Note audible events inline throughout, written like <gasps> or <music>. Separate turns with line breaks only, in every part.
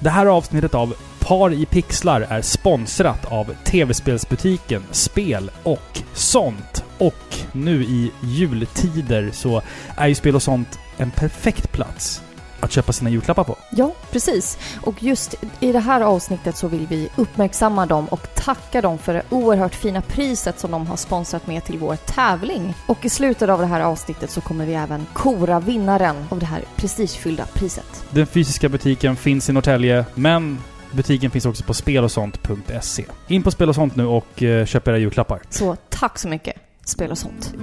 Det här avsnittet av Par i pixlar är sponsrat av tv-spelsbutiken Spel och sånt. Och nu i jultider så är ju Spel och sånt en perfekt plats att köpa sina julklappar på.
Ja, precis. Och just i det här avsnittet så vill vi uppmärksamma dem och tacka dem för det oerhört fina priset som de har sponsrat med till vår tävling. Och i slutet av det här avsnittet så kommer vi även kora vinnaren av det här prestigefyllda priset.
Den fysiska butiken finns i Norrtälje, men butiken finns också på spelosont.se. In på Spel och sånt nu och eh, köp era julklappar.
Så tack så mycket, Spel och sånt.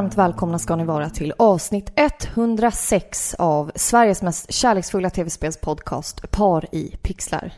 Varmt välkomna ska ni vara till avsnitt 106 av Sveriges mest kärleksfulla tv-spelspodcast Par i pixlar.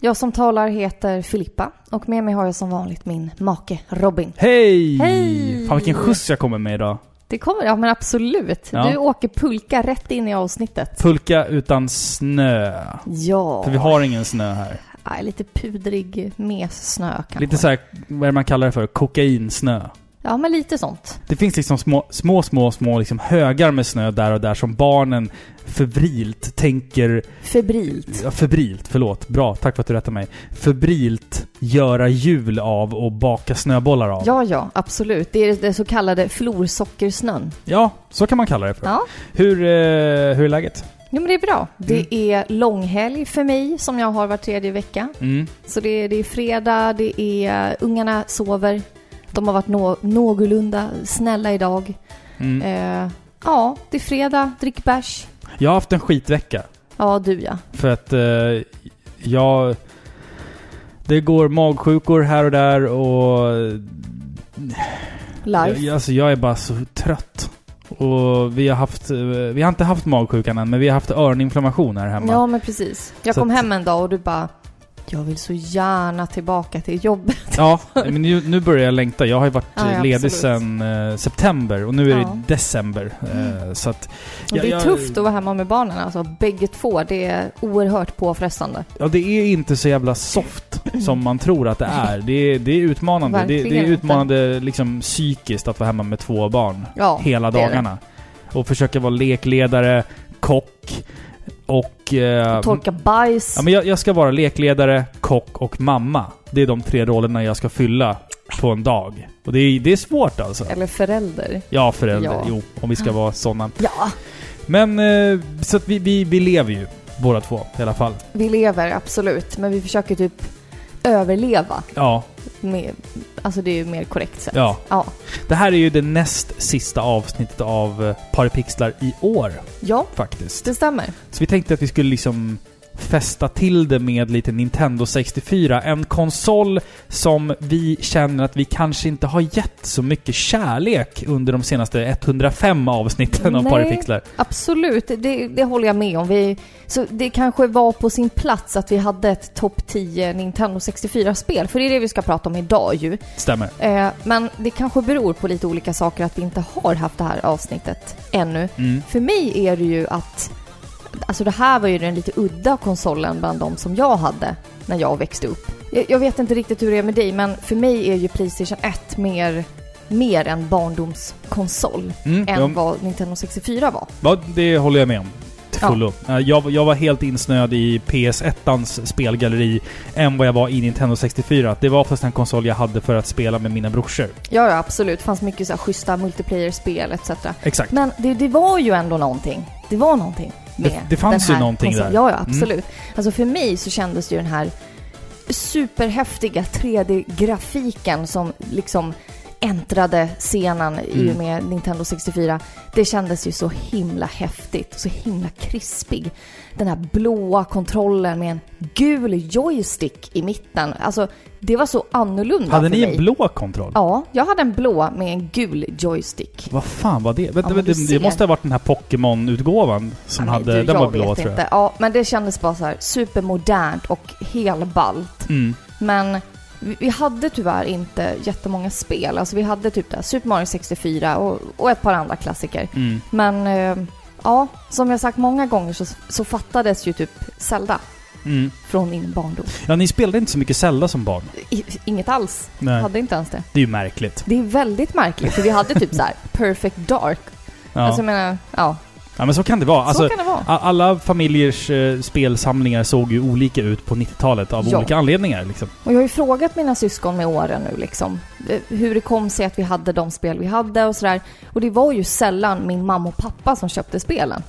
Jag som talar heter Filippa och med mig har jag som vanligt min make Robin.
Hej!
Hej!
Fan vilken skjuts jag kommer med idag.
Det kommer, ja men absolut.
Ja.
Du åker pulka rätt in i avsnittet.
Pulka utan snö.
Ja.
För vi har ingen snö här.
Nej, lite pudrig messnö kanske.
Lite så här, vad är det man kallar det för? Kokainsnö.
Ja, men lite sånt.
Det finns liksom små, små, små, små liksom högar med snö där och där som barnen febrilt tänker...
Febrilt.
Ja, febrilt, förlåt. Bra, tack för att du rättade mig. Febrilt göra jul av och baka snöbollar av.
Ja, ja, absolut. Det är det så kallade florsockersnön.
Ja, så kan man kalla det för.
Ja.
Hur, eh, hur är läget?
Jo, men det är bra. Det
Mm.
är långhelg för mig som jag har var tredje vecka.
Mm.
Så det är, det är fredag, det är ungarna sover. De har varit nå, någorlunda snälla idag.
Mm.
Eh, ja, det är fredag, drick bärs.
Jag har haft en skitvecka.
Ja, du ja.
För att eh, jag... Det går magsjukor här och där och...
Life.
Jag, alltså jag är bara så trött. Och vi har haft... eh, Vi har inte haft magsjukan än, men vi har haft öroninflammation här hemma.
Ja, men precis. Jag
Så
kom
att-
hem en dag och du bara jag vill så gärna tillbaka till jobbet.
Ja, men nu, nu börjar jag längta. Jag har ju varit
Ja,
ledig sedan eh, september och nu är
Ja.
det december. Eh, så att...
Och
Ja,
det är
jag-
tufft att vara hemma med barnen alltså. Bägge två. Det är oerhört påfrestande.
Ja, det är inte så jävla soft som man tror att det är. Det är, det är utmanande. Det, det är utmanande liksom psykiskt att vara hemma med två barn
Ja,
hela
det är det.
dagarna. Och försöka vara lekledare, kock och... Eh,
Torka bajs.
ja, men jag, jag ska vara lekledare, kock och mamma. Det är de tre rollerna jag ska fylla på en dag. Och det är, det är svårt alltså.
Eller förälder.
Ja, förälder.
Ja.
Jo, om vi ska vara sådana.
Ja,
Men, eh, så att vi, vi, vi lever ju båda två i alla fall.
vi lever absolut. Men vi försöker typ överleva.
Ja,
Med, alltså det är ju mer korrekt sätt.
ja.
Ja.
Det här är ju det näst sista avsnittet av eh, Paripixlar i år,
Ja,
faktiskt.
det stämmer.
Så vi tänkte att vi skulle liksom fästa till det med lite Nintendo 64. En konsol som vi känner att vi kanske inte har gett så mycket kärlek under de senaste 105 avsnitten av
Nej.
Paripixlar.
Absolut, det, det håller jag med om. Vi, så det kanske var på sin plats att vi hade ett topp 10 Nintendo 64-spel. För det är det vi ska prata om idag ju.
Stämmer.
Eh, men det kanske beror på lite olika saker att vi inte har haft det här avsnittet ännu.
Mm.
För mig är det ju att... Alltså det här var ju den lite udda konsolen bland de som jag hade när jag växte upp. Jag, jag vet inte riktigt hur det är med dig, men för mig är ju Playstation 1 mer, mer en barndomskonsol
Mm.
än
Ja,
vad Nintendo 64 var.
ja, det håller jag med om. Till
Ja.
fullo. Eh, Jag, jag var helt insnöad i PS1ans spelgalleri än vad jag var i Nintendo 64. Det var oftast en konsol jag hade för att spela med mina brorsor.
Ja, ja absolut. Det fanns mycket så här schyssta multiplayer-spel etc.
Exakt.
Men det, det var ju ändå någonting. Det var någonting med
Det- det fanns
den
ju
här
någonting
konsolen.
där.
Ja, ja,
Mm.
absolut. Alltså för mig så kändes ju den här superhäftiga 3D-grafiken som liksom äntrade scenen i
Mm.
och med Nintendo 64. Det kändes ju så himla häftigt och så himla krispig. Den här blåa kontrollen med en gul joystick i mitten. Alltså, det var så annorlunda
Hade
för
ni
mig.
en blå kontroll?
Ja, jag hade en blå med en gul joystick.
Vad fan var det? Vänta,
du
det
ser.
måste ha varit den här Pokémon-utgåvan som
Ja,
hade...
du,
den var blå tror jag.
Ja, men det kändes bara så här supermodernt och helballt.
Mm.
Men vi, hade tyvärr inte jättemånga spel. Alltså vi hade typ där Super Mario 64 och, och ett par andra klassiker.
Mm.
Men eh, ja, som jag sagt många gånger så, så fattades ju typ Zelda
Mm.
från min barndom.
Ja, ni spelade inte så mycket Zelda som barn.
I, inget alls.
Nej.
Hade inte ens det.
Det är ju märkligt.
Det är väldigt märkligt för vi hade typ så här <laughs> Perfect Dark.
Ja.
Alltså jag menar, ja.
Ja, men så kan det vara. Alltså,
så kan det vara.
alla familjers eh, spelsamlingar såg ju olika ut på 90-talet av
Ja.
olika anledningar. Liksom.
Och jag har ju frågat mina syskon med åren nu liksom eh, hur det kom sig att vi hade de spel vi hade och sådär. Och det var ju sällan min mamma och pappa som köpte spelen.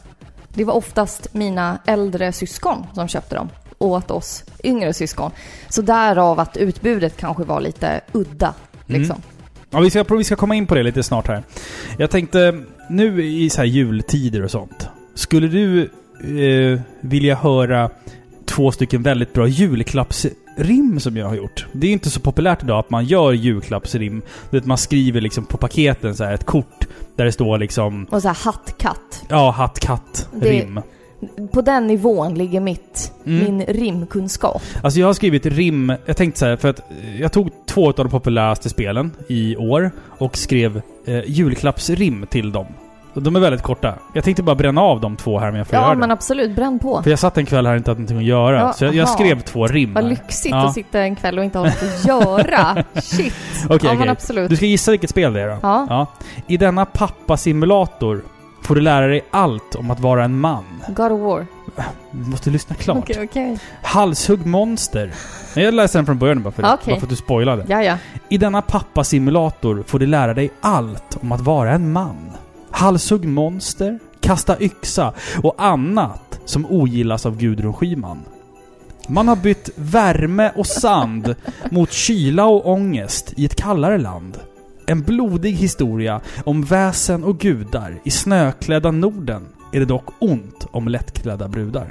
Det var oftast mina äldre syskon som köpte dem åt oss yngre syskon. Så därav att utbudet kanske var lite udda liksom.
Ja, vi, ska, vi ska komma in på det lite snart här. Jag tänkte, nu i så här jultider och sånt. Skulle du eh, vilja höra två stycken väldigt bra julklappsrim som jag har gjort? Det är inte så populärt idag att man gör julklappsrim. Vet, man skriver liksom på paketen så här ett kort där det står liksom
Och så här hattkatt.
Ja, hatt, katt,
Det-. På den nivån ligger mitt,
Mm.
min rimkunskap.
Alltså jag har skrivit rim, jag tänkte så här, för att eh, jag tog två av de populäraste spelen i år och skrev eh, julklappsrim till dem. De är väldigt korta. Jag tänkte bara bränna av de två här men jag får
Ja men
det.
absolut, bränn på.
För jag satt en kväll här och inte hade någonting att göra.
Ja,
så jag, jag skrev två rim.
Vad lyxigt
Ja.
att sitta en kväll och inte ha något att göra. <laughs> Shit.
Okej,
ja men
okej.
absolut.
Du ska gissa vilket spel det är då?
Ja.
ja. I denna pappasimulator får du lära dig allt om att vara en man.
God of War.
Du måste lyssna klart.
Okej, okej.
Halshugg monster. Jag läser den från början bara för,
okej.
bara för att du spoilade.
Ja, ja.
I denna pappasimulator får du lära dig allt om att vara en man. Halshugg monster, kasta yxa och annat som ogillas av Gudrun Schyman. Man har bytt värme och sand mot kyla och ångest i ett kallare land. En blodig historia om väsen och gudar i snöklädda Norden är det dock ont om lättklädda brudar.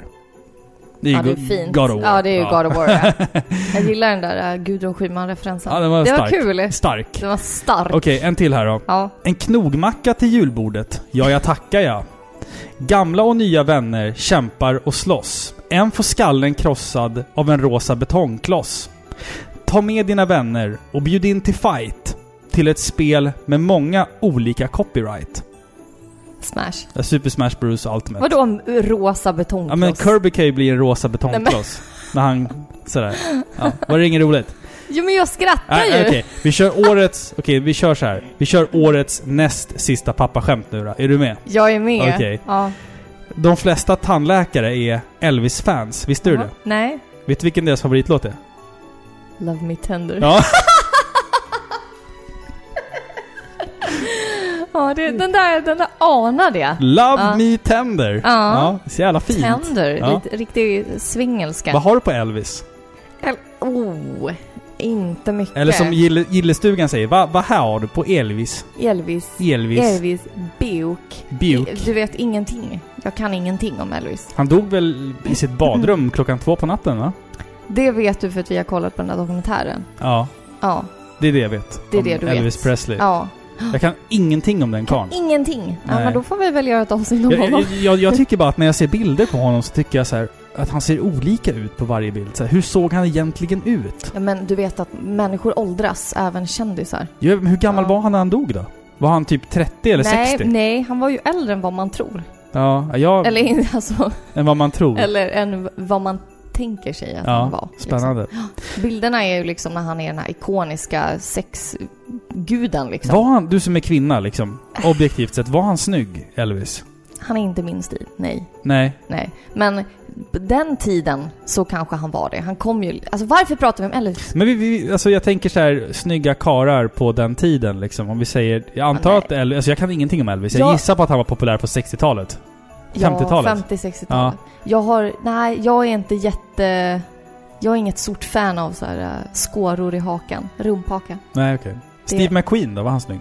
Det
Ja, det är fint.
God of War.
Ja, det är ju God of War. Ja. <laughs> Jag gillar den där äh, Gudrun Schyman-referensen.
Ja, den var
det
stark.
var kul.
Stark.
Den var stark.
Okej, en till här då.
Ja.
En knogmacka till julbordet. Ja, jag tackar jag. Gamla och nya vänner kämpar och slåss. En får skallen krossad av en rosa betongkloss. Ta med dina vänner och bjud in till fight. Till ett spel med många olika copyright.
Smash.
Ja, Super Smash Bros Ultimate.
Vadå en rosa betongkloss?
Ja men Kirby kan ju bli en rosa betongkloss. När han... Sådär. Ja, var det inget roligt?
Jo men jag skrattar
Nej,
ju.
Okej, vi kör årets... Okej, vi kör så här. Vi kör årets näst sista pappaskämt nu då. Är du med?
Jag är med.
Okej.
Ja.
De flesta tandläkare är Elvis-fans, visste du
Jaha.
det?
Nej.
Vet du vilken deras favoritlåt är?
Love me tender.
Ja. <laughs>
Ja, det, den där, den där anade jag.
Love
Ja.
me tender.
Ja.
Så jävla fint.
Tender.
Ja.
Lite, riktig svingelska.
Vad har du på Elvis?
El- Oh, inte mycket.
Eller som Gille, Gillestugan säger, vad va har du på Elvis?
Elvis.
Elvis.
Elvis Buk.
Buk.
Du vet ingenting. Jag kan ingenting om Elvis.
Han dog väl i sitt badrum klockan två på natten va?
Det vet du för att vi har kollat på den där dokumentären.
Ja.
Ja,
Det är det jag vet.
Det är
om
det du
Elvis
vet.
Presley.
ja.
Jag kan ingenting om den karln.
Ingenting. Ja,
Nej.
men då får vi väl göra ett avsnitt om
Jag,
honom.
jag, jag, jag tycker bara att när jag ser bilder på honom så tycker jag så här att han ser olika ut på varje bild. Så här, hur såg han egentligen ut?
Ja, men du vet att människor åldras, även kändisar.
Ja, men hur gammal
Ja.
var han när han dog då? Var han typ 30 eller
nej,
60?
nej, han var ju äldre än vad man tror.
Ja, ja
Eller <laughs> alltså,
än vad man tror.
eller än vad man tänker sig att
ja,
han var. liksom.
spännande. <gasps>
Bilderna är ju liksom när han är den här ikoniska sexguden liksom.
Var han, du som är kvinna liksom, objektivt sett, var han snygg, Elvis?
Han är inte min stil, nej.
Nej.
Nej. Men den tiden så kanske han var det. Han kom ju... Alltså varför pratar vi om Elvis?
Men vi, vi, alltså jag tänker så här, snygga karar på den tiden liksom. Om vi säger, jag antar att Elvis, alltså jag kan ingenting om Elvis. Jag
Ja.
gissar på att han var populär på 60-talet.
Ja,
50-talet.
50-60-talet. Jag har... Nej, jag är inte jätte... Jag är inget stort fan av så här äh, skåror i hakan. Rumphaka.
Nej, okej. Steve McQueen då, var han snygg?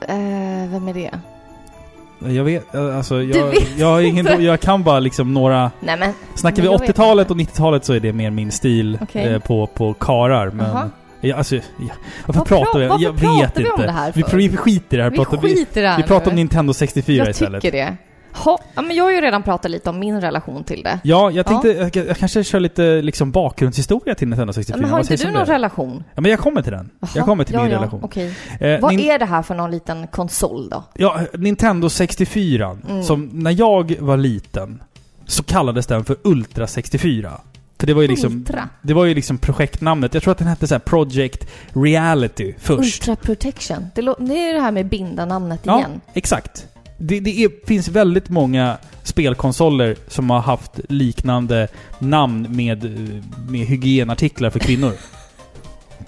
Eh, vem är det?
Jag vet, eh, alltså jag,
vet <laughs>
jag, har ingen, jag kan bara liksom några...
Nej men...
Snackar vi
jag vet
80-talet
inte.
och 90-talet så är det mer min stil
Okej.
eh, på, på karar. Men...
Jaha.
Ja, alltså, ja, varför
Vad
pratar
pra-
vi? Jag vet
vi
inte.
om det här
vi, vi skiter i det här.
Vi
pratar, vi,
skiter i det här
vi pratar om. Nintendo 64
Jag
istället.
tycker det. Ha, ja, men jag har ju redan pratat lite om min relation till det.
Ja, jag tänkte, Jag, jag kanske kör lite liksom bakgrundshistoria till Nintendo 64.
Men har inte du någon
det?
relation?
Ja, men jag kommer till den.
Jaha,
Jag kommer till
ja,
min
ja,
relation.
Okej.
Eh,
Vad är det här för någon liten konsol då?
Ja, Nintendo 64,
Mm.
som när jag var liten så kallades den för Ultra 64. För det var ju liksom...
Ultra?
Det var ju liksom projektnamnet. Jag tror att den hette så här Project Reality först.
Ultra Protection. Det, det är det här med binda namnet
Ja,
igen.
exakt. Det, det är, finns väldigt många spelkonsoler som har haft liknande namn med, med hygienartiklar för kvinnor.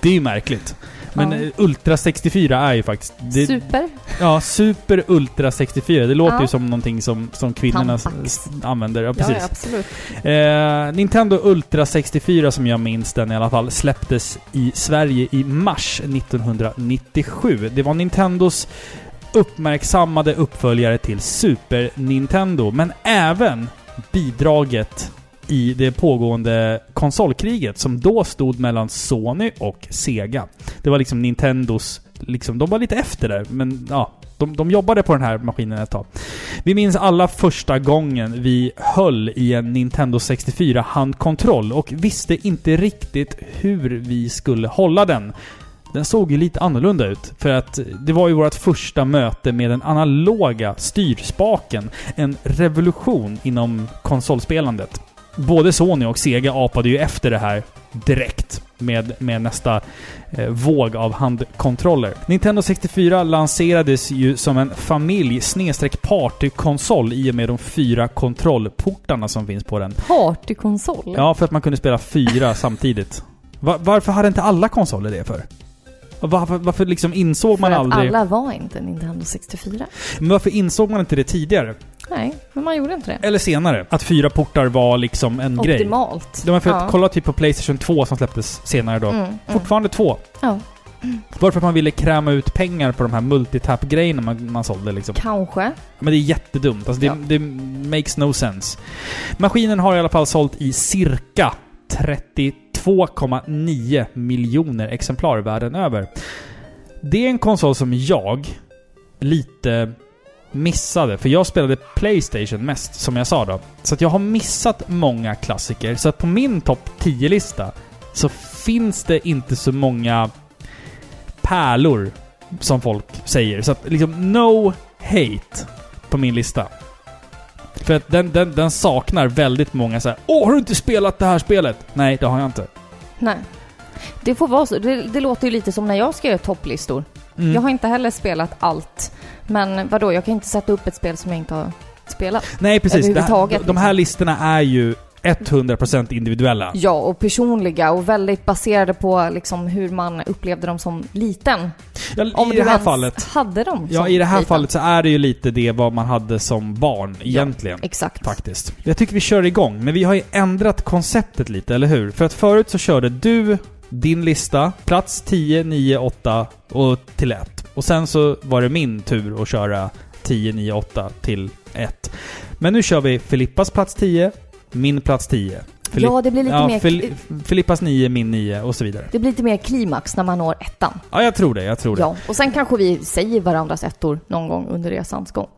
Det är ju märkligt. Men
Ja.
Ultra 64 är ju faktiskt... Det,
Super.
Ja, Super Ultra 64. Det låter
Ja.
ju som någonting som, som kvinnorna använder. Ja,
Ja,
precis.
ja, absolut.
Eh, Nintendo Ultra 64 som jag minns den i alla fall släpptes i Sverige i mars 1997. Det var Nintendos uppmärksammade uppföljare till Super Nintendo, men även bidraget i det pågående konsolkriget som då stod mellan Sony och Sega. Det var liksom Nintendos, liksom, de var lite efter där, men ja, de, de jobbade på den här maskinen ett tag. Vi minns alla första gången vi höll i en Nintendo 64 handkontroll och visste inte riktigt hur vi skulle hålla den. Den såg ju lite annorlunda ut, för att det var ju vårt första möte med den analoga styrspaken. En revolution inom konsolspelandet. Både Sony och Sega apade ju efter det här direkt med, med nästa eh, våg av handkontroller. Nintendo 64 lanserades ju som en familj partykonsol i och med de fyra kontrollportarna som finns på den.
Partykonsol?
Ja, för att man kunde spela fyra samtidigt. Va- varför hade inte alla konsoler det för? Varför, varför liksom insåg man
För att
aldrig...
alla var inte Nintendo 64.
Men varför insåg man inte det tidigare?
Nej, men man gjorde inte det.
Eller senare? Att fyra portar var liksom en grej?
Optimalt.
Ja, men för att
Ja.
kolla typ på Playstation 2 som släpptes senare då.
Mm, mm.
Fortfarande två.
Ja,
Varför att man ville kräma ut pengar på de här multitap-grejerna man, man sålde liksom.
kanske.
Men det är jättedumt. Alltså det,
Ja.
det makes no sense. Maskinen har i alla fall sålt i cirka 2,9 miljoner exemplar världen över. Det är en konsol som jag lite missade, för jag spelade Playstation mest, som jag sa då. Så att jag har missat många klassiker, så att på min topp 10-lista så finns det inte så många pärlor som folk säger. Så att liksom, no hate på min lista. För att den, den, den saknar väldigt många så här. Åh, har du inte spelat det här spelet? Nej, det har jag inte.
Nej. Det får vara så. Det, det låter ju lite som när jag ska göra topplistor.
Mm.
Jag har inte heller spelat allt. Men vadå, jag kan inte sätta upp ett spel som jag inte har spelat.
Nej, precis. Det här, de här
liksom.
listorna är ju 100% individuella.
Ja, och personliga och väldigt baserade på liksom hur man upplevde dem som liten.
Ja,
Om
I det här fallet.
hade dem
Ja, i det här
liten.
fallet så är det ju lite det vad man hade som barn egentligen.
Exakt.
Faktiskt. Jag tycker vi kör igång, men vi har ju ändrat konceptet lite, eller hur? För att förut så körde du din lista, plats 10, 9, 8 och till 1. Och sen så var det min tur att köra 10, 9, 8 till 1. Men nu kör vi Filippas plats 10, min plats 10. Filipp-
Ja, det blir lite
ja,
mer...
Fili- Filippas 9, min 9 och så vidare.
Det blir lite mer klimax när man når ettan.
Ja, jag tror det. Jag tror det.
Ja, och sen kanske vi säger varandras ettor någon gång under resans gång.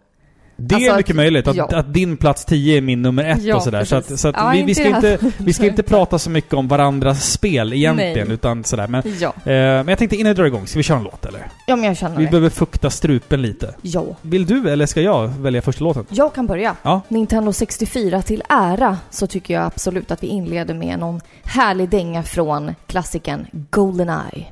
Det
Alltså
är mycket möjligt att,
ja.
att din plats 10 är min nummer 1
Ja,
och sådär. Så att, så att
Ja,
vi, vi, ska inte, vi ska inte prata så mycket om varandras spel egentligen,
Nej.
utan sådär. Men, eh, men jag tänkte innan vi drar igång, ska vi köra en låt eller?
ja, men jag känner
Vi
det.
behöver fukta strupen lite.
Ja.
Vill du eller ska jag välja första låten?
Jag kan börja.
Ja.
Nintendo 64 till ära så tycker jag absolut att vi inleder med någon härlig dänga från klassikern Goldeneye.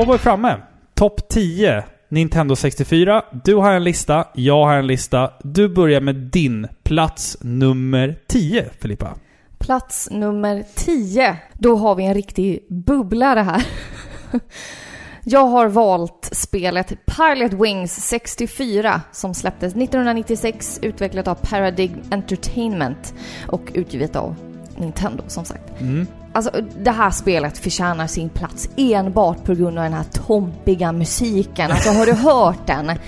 Då var vi framme. Topp 10 Nintendo 64. Du har en lista, jag har en lista. Du börjar med din plats nummer 10, Filippa.
Plats nummer 10. Då har vi en riktig bubblare här. <laughs> Jag har valt spelet Pilot Wings 64 som släpptes 1996, utvecklat av Paradigm Entertainment och utgivet av Nintendo som sagt.
Mm.
Alltså det här spelet förtjänar sin plats enbart på grund av den här tompiga musiken. Alltså har du hört den? <laughs>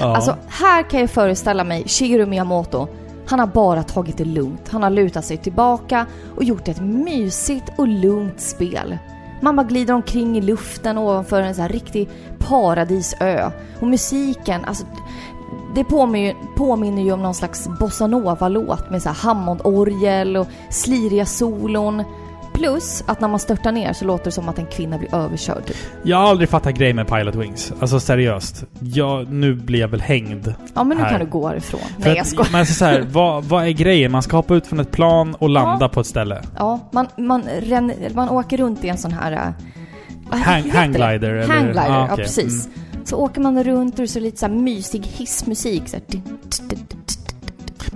Ja.
Alltså här kan jag föreställa mig Shigeru Miyamoto. Han har bara tagit det lugnt. Han har lutat sig tillbaka och gjort ett mysigt och lugnt spel. Man bara glider omkring i luften ovanför en sån här riktig paradisö. Och musiken, alltså det påminner, påminner ju om någon slags bossanova-låt med så här Hammond-orgel och sliriga solon. Plus att när man störtar ner så låter det som att en kvinna blir överkörd. typ.
Jag har aldrig fattat grejen med Pilot Wings. Alltså seriöst. Jag, nu blir jag väl hängd.
Ja men nu
Här.
kan du gå härifrån.
För
Nej jag skojar.
Men alltså så här, vad, vad är grejen? Man ska hoppa ut från ett plan och landa på ett ställe.
Ja, man, man, ren, man åker runt i en sån här... äh,
Hang,
heter det?
hangglider eller?
Hangglider,
Ah,
ja
okej.
precis.
Mm.
Så åker man runt och så är det lite så här mysig hissmusik. Så här.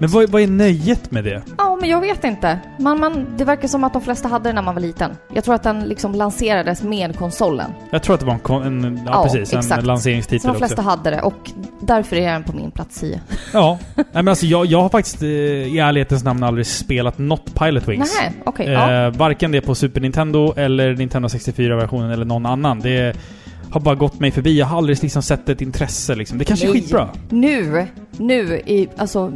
Men vad, vad är nöjet med det?
Ja, men jag vet inte. Man, man, det verkar som att de flesta hade den när man var liten. Jag tror att den liksom lanserades med konsolen.
Jag tror att det var en, kon- en ja,
Ja,
precis, en lanseringstitel
Så de flesta
också.
hade det och därför är den på min plats 10. <laughs>
Ja. Nej men alltså jag, jag har faktiskt eh, i ärlighetens namn aldrig spelat något Pilot Wings.
Nej, okej. ja.
Eh, varken det på Super Nintendo eller Nintendo 64-versionen eller någon annan. Det har bara gått mig förbi. Jag har aldrig liksom sett ett intresse liksom. Det kanske är
Nej.
skitbra.
Nu, nu i, alltså,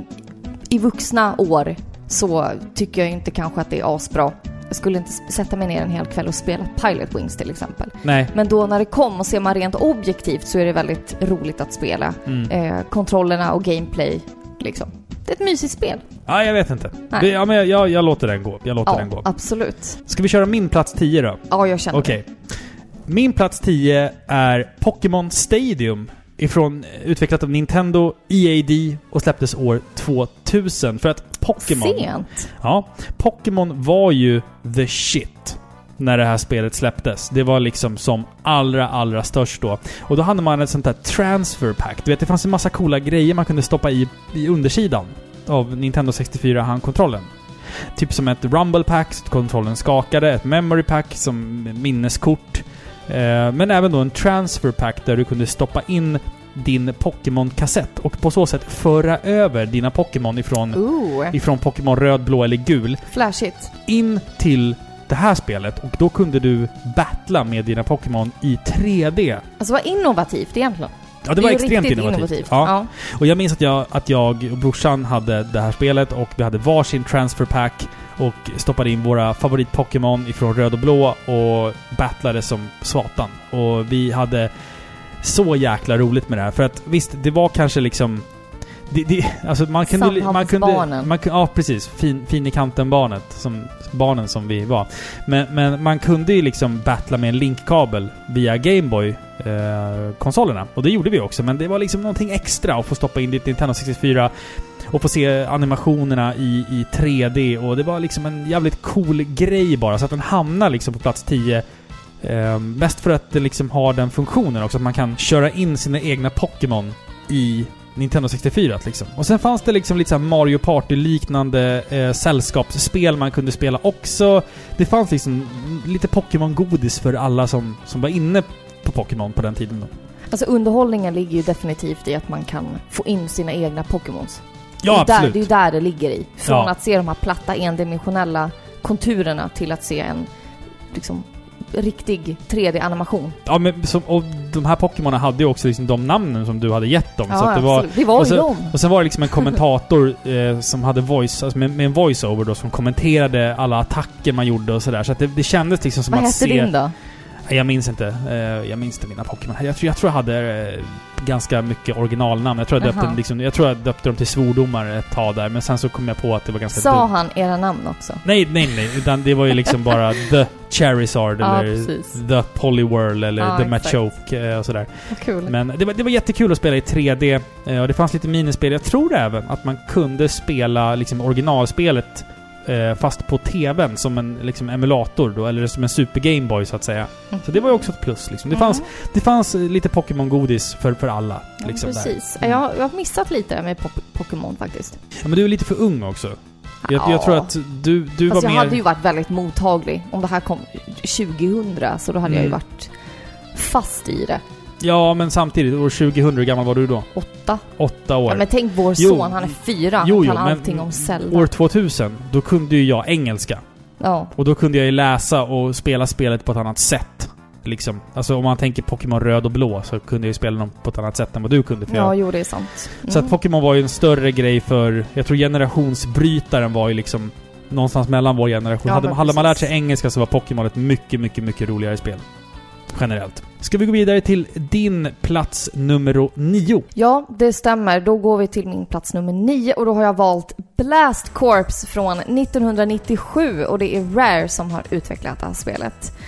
i vuxna år så tycker jag inte kanske att det är asbra. Jag skulle inte sätta mig ner en hel kväll och spela Pilot Wings till exempel.
Nej.
Men då när det kom och ser man rent objektivt så är det väldigt roligt att spela.
Mm.
Eh, kontrollerna och gameplay, liksom. Det är ett mysigt spel.
Ja, jag vet inte.
Nej.
Ja, men jag, jag, jag låter den gå. Jag låter
Ja,
den gå.
absolut.
Ska vi köra min plats 10 då?
Ja, jag känner
Okej. Min plats 10 är Pokémon Stadium. Ifrån, utvecklat av Nintendo, EAD och släpptes år 2000. För att. Pokémon...
Sent.
Ja. Pokémon var ju the shit när det här spelet släpptes. Det var liksom som allra, allra störst då. Och då hade man ett sånt där transfer pack. Du vet, det fanns en massa coola grejer man kunde stoppa i, i undersidan av Nintendo 64-handkontrollen. Typ som ett Rumble Pack, så att kontrollen skakade, ett Memory Pack som minneskort. Eh, men även då en Transfer Pack där du kunde stoppa in din Pokémon-kassett och på så sätt föra över dina Pokémon ifrån
Ooh,
ifrån Pokémon röd, blå eller gul
flashigt.
in till det här spelet och då kunde du battla med dina Pokémon i 3D.
Alltså vad innovativt egentligen.
Ja, det var
är ju
extremt
riktigt
innovativt. Ja.
Ja.
Och jag minns att jag, att jag och brorsan hade det här spelet och vi hade varsin transfer pack och stoppade in våra favorit-Pokémon ifrån röd och blå och battlade som satan. Och vi hade så jäkla roligt med det här. För att visst, det var kanske liksom... Det, det, alltså man kunde... Man kunde man, kunde- ja, precis. Fin, fin i kanten-barnet. Som, barnen som vi var. Men, men man kunde ju liksom battla med en linkkabel via Gameboy eh, konsolerna. Och det gjorde vi också, men det var liksom någonting extra att få stoppa in ditt Nintendo 64 och få se animationerna i, i 3D och det var liksom en jävligt cool grej bara, så att den hamnar liksom på plats 10 Eh, mest för att det liksom har den funktionen också, att man kan köra in sina egna Pokémon i Nintendo 64 liksom. Och sen fanns det liksom lite så här Mario Party-liknande eh, sällskapsspel man kunde spela också. Det fanns liksom lite Pokémon-godis för alla som, som var inne på Pokémon på den tiden då.
Alltså underhållningen ligger ju definitivt i att man kan få in sina egna Pokémons.
Ja,
det, är där, det är ju där det ligger i. Från
Ja.
att se de här platta endimensionella konturerna till att se en liksom riktig 3D-animation.
Ja, men som, och de här Pokémonen hade ju också liksom de namnen som du hade gett dem. så att det var,
absolut. Det var
och
ju
så-
dem.
Och sen var det liksom en kommentator <laughs> eh, som hade voice, alltså med, med en voice-over då, som kommenterade alla attacker man gjorde och sådär. Så att det, det kändes liksom som
Vad
att
hette
se...
din då?
Nej, Jag minns inte. Eh, jag minns inte mina Pokémon. Jag tror jag, tror jag hade eh, ganska mycket originalnamn. Jag tror jag, döpte,
Jaha.
liksom, jag tror jag döpte dem till svordomar ett tag där, men sen så kom jag på att det var ganska
Sa han era namn också?
Nej, nej, nej. Utan det var ju liksom bara <laughs> The Charizard
Ja,
eller
precis.
The Poliwhirl eller
Ja,
The. Machoke eh, och sådär.
Kul.
Men det var, det var jättekul att spela i 3D. eh, Och det fanns lite minispel. Jag tror även att man kunde spela liksom originalspelet eh, fast på TVn som en liksom, emulator då, eller som en Super Game Boy så att säga. Så det var ju också ett plus liksom. Det, fanns, det fanns eh, lite Pokémon-godis för, för alla.
Ja,
Liksom, där.
precis. Jag, har- jag har missat lite där med Pokémon faktiskt.
Ja, men du är lite för ung också. Jag, jag
Ja.
tror att du, du var
jag
mer...
hade ju varit väldigt mottaglig om det här kom 2000 så då hade jag ju
Mm.
varit fast i det.
Ja, men samtidigt, år 2000, hur gammal var du då?
Åtta.
Åtta år.
Ja, men tänk vår
Jo.
son, han är fyra.
Jo,
han
jo,
kan
men
allting om Zelda.
År 2000, då kunde ju jag engelska.
Ja.
Och då kunde jag ju läsa och spela spelet på ett annat sätt. Liksom. Alltså om man tänker Pokémon röd och blå så kunde jag ju spela dem på ett annat sätt än vad du kunde. För
ja,
jag,
jo det är sant. Mm.
Så att Pokémon var ju en större grej för... Jag tror generationsbrytaren var ju liksom någonstans mellan vår generation.
Ja,
hade, hade man lärt sig engelska så var Pokémon ett mycket, mycket, mycket roligare spel. Generellt. Ska vi gå vidare till din plats nummer nio?
Ja, det stämmer. Då går vi till min plats nummer nio och då har jag valt Blast Corps från 1997 och det är Rare som har utvecklat det här spelet.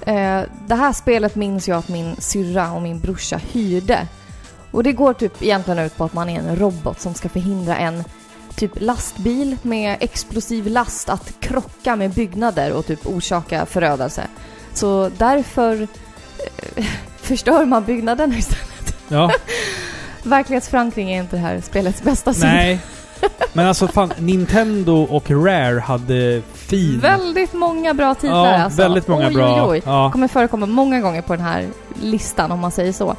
Eh, det här spelet minns jag att min syrra och min brorsa hyrde. Och det går typ egentligen ut på att man är en robot som ska förhindra en typ lastbil med explosiv last att krocka med byggnader och typ orsaka förödelse. Så därför <laughs> förstör man byggnaderna istället.
Ja. <laughs>
Verklighetsförankring är inte det här spelets bästa sida.
Nej. Men alltså fan, Nintendo och Rare hade fin...
Väldigt många bra titlar
ja,
alltså.
väldigt många
oj,
bra.
Oj, oj.
Ja.
kommer förekomma många gånger på den här listan om man säger så.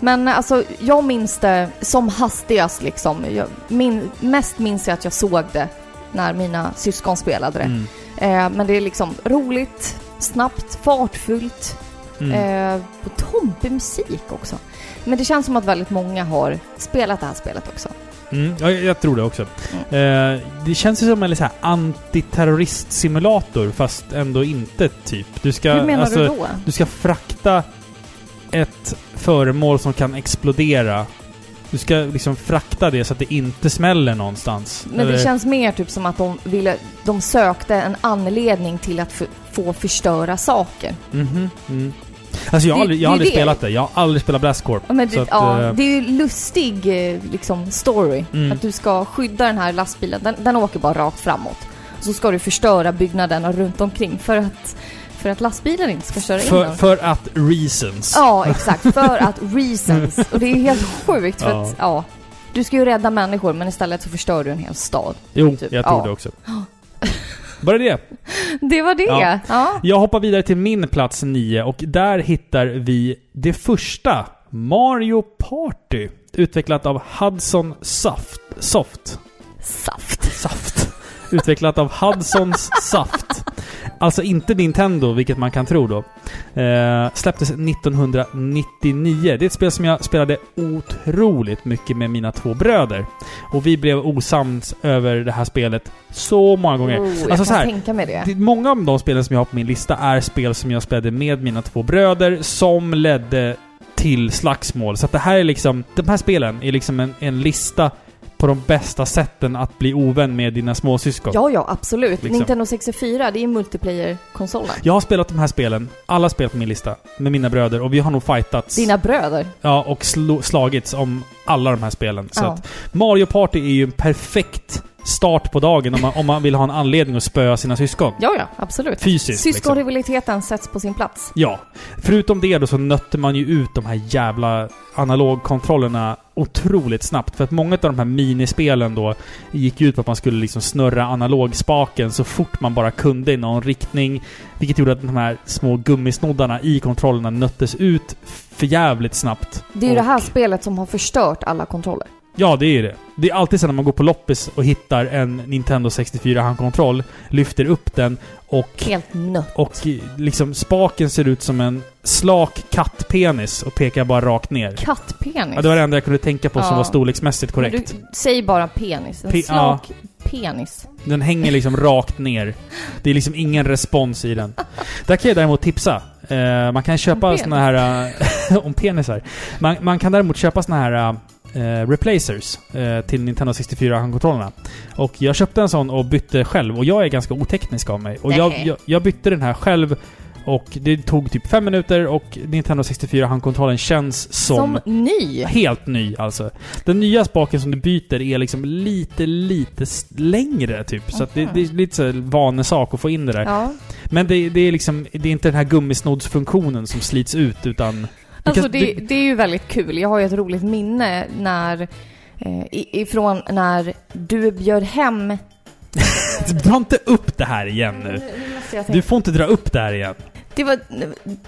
Men alltså, jag minns det som hastigast liksom. Jag min, mest minns jag att jag såg det när mina syskon spelade det.
Mm.
Eh, men det är liksom roligt, snabbt, fartfullt,
Mm.
eh, och tompig musik också. Men det känns som att väldigt många har spelat det här spelet också.
Mm, ja, jag, tror det också. Eh, det känns ju som en så antiterrorist-simulator, fast ändå inte, typ. Du ska,
Hur menar
alltså,
du då?
Du ska frakta ett föremål som kan explodera. Du ska liksom frakta det så att det inte smäller någonstans.
Men det
Eller-
känns mer typ som att de ville, de sökte en anledning till att få förstöra saker.
Mhm, mm. Alltså jag har
Det-
aldrig, jag har aldrig
det.
spelat det. Jag har aldrig spelat Blast Corp.
Ja, men det,
att,
ja,
eh,
det är ju lustig eh, liksom story.
Mm.
Att du ska skydda den här lastbilen. Den, den åker bara rakt framåt. Så ska du förstöra byggnaderna runt omkring för att, för att lastbilen inte ska köra in
För, för att reasons.
Ja, exakt. För att reasons. <laughs> Och det är helt sjukt för
Ja.
att, ja. Du ska ju rädda människor men istället så förstör du en hel stad.
Jo,
typ.
jag tror
Ja.
det också. <gasps> <laughs> Bara det.
Det var det.
Ja.
Ja.
Jag hoppar vidare till min plats 9 och där hittar vi det första Mario Party. Utvecklat av Hudson Soft. Soft.
Saft.
Saft. Utvecklat av Hudsons Saft. Alltså inte Nintendo, vilket man kan tro då. Eh, släpptes 1999. Det är ett spel som jag spelade otroligt mycket med mina två bröder. Och vi blev osams över det här spelet så många gånger.
Oh, jag
Alltså
kan
så här,
tänka mig det.
Det, många av de spelen som jag har på min lista är spel som jag spelade med mina två bröder som ledde till slagsmål. Så att det här är liksom... De här spelen är liksom en, en lista på de bästa sätten att bli ovän med dina småsyskon.
Ja, ja, absolut.
Liksom.
Nintendo 64, det är multiplayer-konsolen.
Jag har spelat de här spelen, alla spel på min lista, med mina bröder och vi har nog fightats.
Dina bröder.
Ja, och slo, slagits om alla de här spelen. Så
Ja.
att Mario Party är ju en perfekt start på dagen om man, om man vill ha en anledning att spöa sina syskon.
Ja, ja, absolut.
Fysiskt. liksom.
Syskonrivaliteten sätts på sin plats.
Ja. Förutom det då så nötte man ju ut de här jävla analogkontrollerna otroligt snabbt. För att många av de här minispelen då gick ut på att man skulle liksom snurra analogspaken så fort man bara kunde i någon riktning. Vilket gjorde att de här små gummisnoddarna i kontrollerna nöttes ut för jävligt snabbt.
Det är ju det här spelet som har förstört alla kontroller.
Ja, det är det. Det är alltid så när man går på loppis och hittar en Nintendo 64-handkontroll, lyfter upp den och
Helt nött.
och liksom spaken ser ut som en slak kattpenis och pekar bara rakt ner.
Kattpenis.
Ja, det var det enda jag kunde tänka på som
Ja.
var storleksmässigt
Men
korrekt.
Du, säg bara penis. En
Pe-
slak penis.
Den hänger liksom rakt ner. Det är liksom ingen respons i den. Där kan jag däremot tipsa. Eh, man kan köpa såna här... eh, <laughs> om penisar. Man, man kan däremot köpa såna här eh, replacers eh, till Nintendo 64-handkontrollerna. Och jag köpte en sån och bytte själv. Och jag är ganska oteknisk av mig. Och jag, jag, jag bytte den här själv Och det tog typ fem minuter och Nintendo 64-handkontrollen känns som...
Som ny.
Helt ny alltså. Den nya spaken som du byter är liksom lite, lite längre typ. Så att det, det är lite så vanesak att få in det där.
Ja.
Men det, det är liksom, det är inte den här gummisnoddsfunktionen som slits ut utan...
Alltså det, det är ju väldigt kul. Jag har ju ett roligt minne när eh, ifrån när du bjöd hem... <laughs>
Dra inte upp det här igen nu. Du får inte dra upp det här igen.
Det var...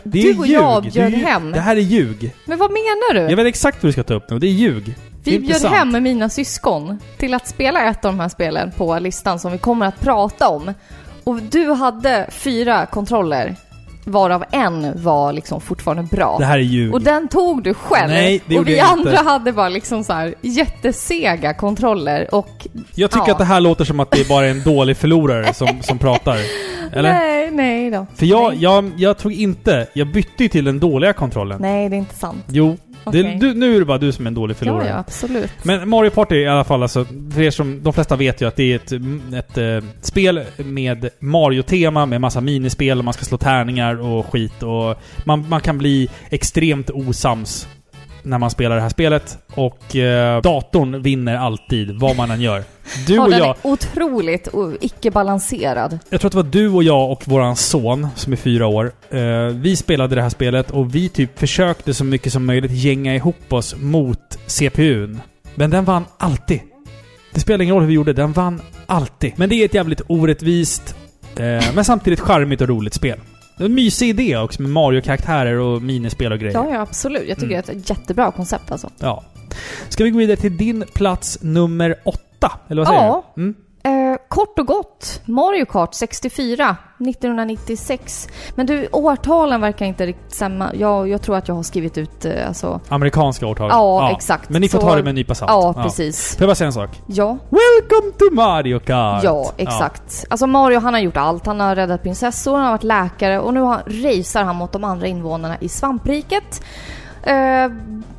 Det
du och
ljug.
jag
Det är
bjöd
ju-
hem.
Det här är ljug.
Men vad menar du?
Jag vet exakt vad du ska ta upp nu. Det är ljug.
Vi bjöd hem mina syskon till att spela ett av de här spelen på listan som vi kommer att prata om. Och du hade fyra kontroller, varav en var liksom fortfarande bra.
Det här är ljug.
Och den tog du själv.
Nej, det
och vi
jag inte.
andra hade bara liksom så här jättesega kontroller och...
Jag tycker
Ja.
att det här låter som att det är bara en dålig förlorare som, som pratar. Eller?
Nej, nej då.
För jag,
nej.
jag, jag tog inte... Jag bytte ju till den dåliga kontrollen.
Nej, det är inte sant.
Jo. Det,
Okej.
du, nu är det bara du som är en dålig förlorare.
Ja, ja, absolut.
Men Mario Party i alla fall, alltså, för er som, de flesta vet ju att det är ett, ett eh, spel med Mario-tema, med massa minispel och man ska slå tärningar och skit och man, man kan bli extremt osams när man spelar det här spelet. Och eh, datorn vinner alltid, vad man än gör. Du
ja,
och
den
jag,
är otroligt icke-balanserad.
jag tror att det var du och jag och våran son, som är fyra år. Eh, vi spelade det här spelet och vi typ försökte så mycket som möjligt gänga ihop oss mot CPUn. Men den vann alltid. Det spelar ingen roll hur vi gjorde, den vann alltid. Men det är ett jävligt orättvist, eh, men samtidigt charmigt och roligt spel. Det är en mysig idé också med Mario-karaktärer och minispel och grejer.
Ja, ja, absolut. Jag tycker
Mm.
det är ett jättebra koncept alltså.
Ja. Ska vi gå vidare till din plats nummer åtta? Eller vad säger
Ja.
du? Mm.
Kort och gott, Mario Kart 64, 1996. Men du, årtalen verkar inte riktigt stämma. Jag, jag tror att jag har skrivit ut, eh, alltså...
Amerikanska årtal.
Ja, exakt.
Men ni får
Så-
ta det med en nypa salt.
Ja, precis.
Får jag bara säga en sak?
Ja,
Welcome to Mario Kart!
ja, exakt. Alltså Mario, han har gjort allt. Han har räddat prinsessor, han har varit läkare och nu har, racear han mot de andra invånarna i svampriket. Eh,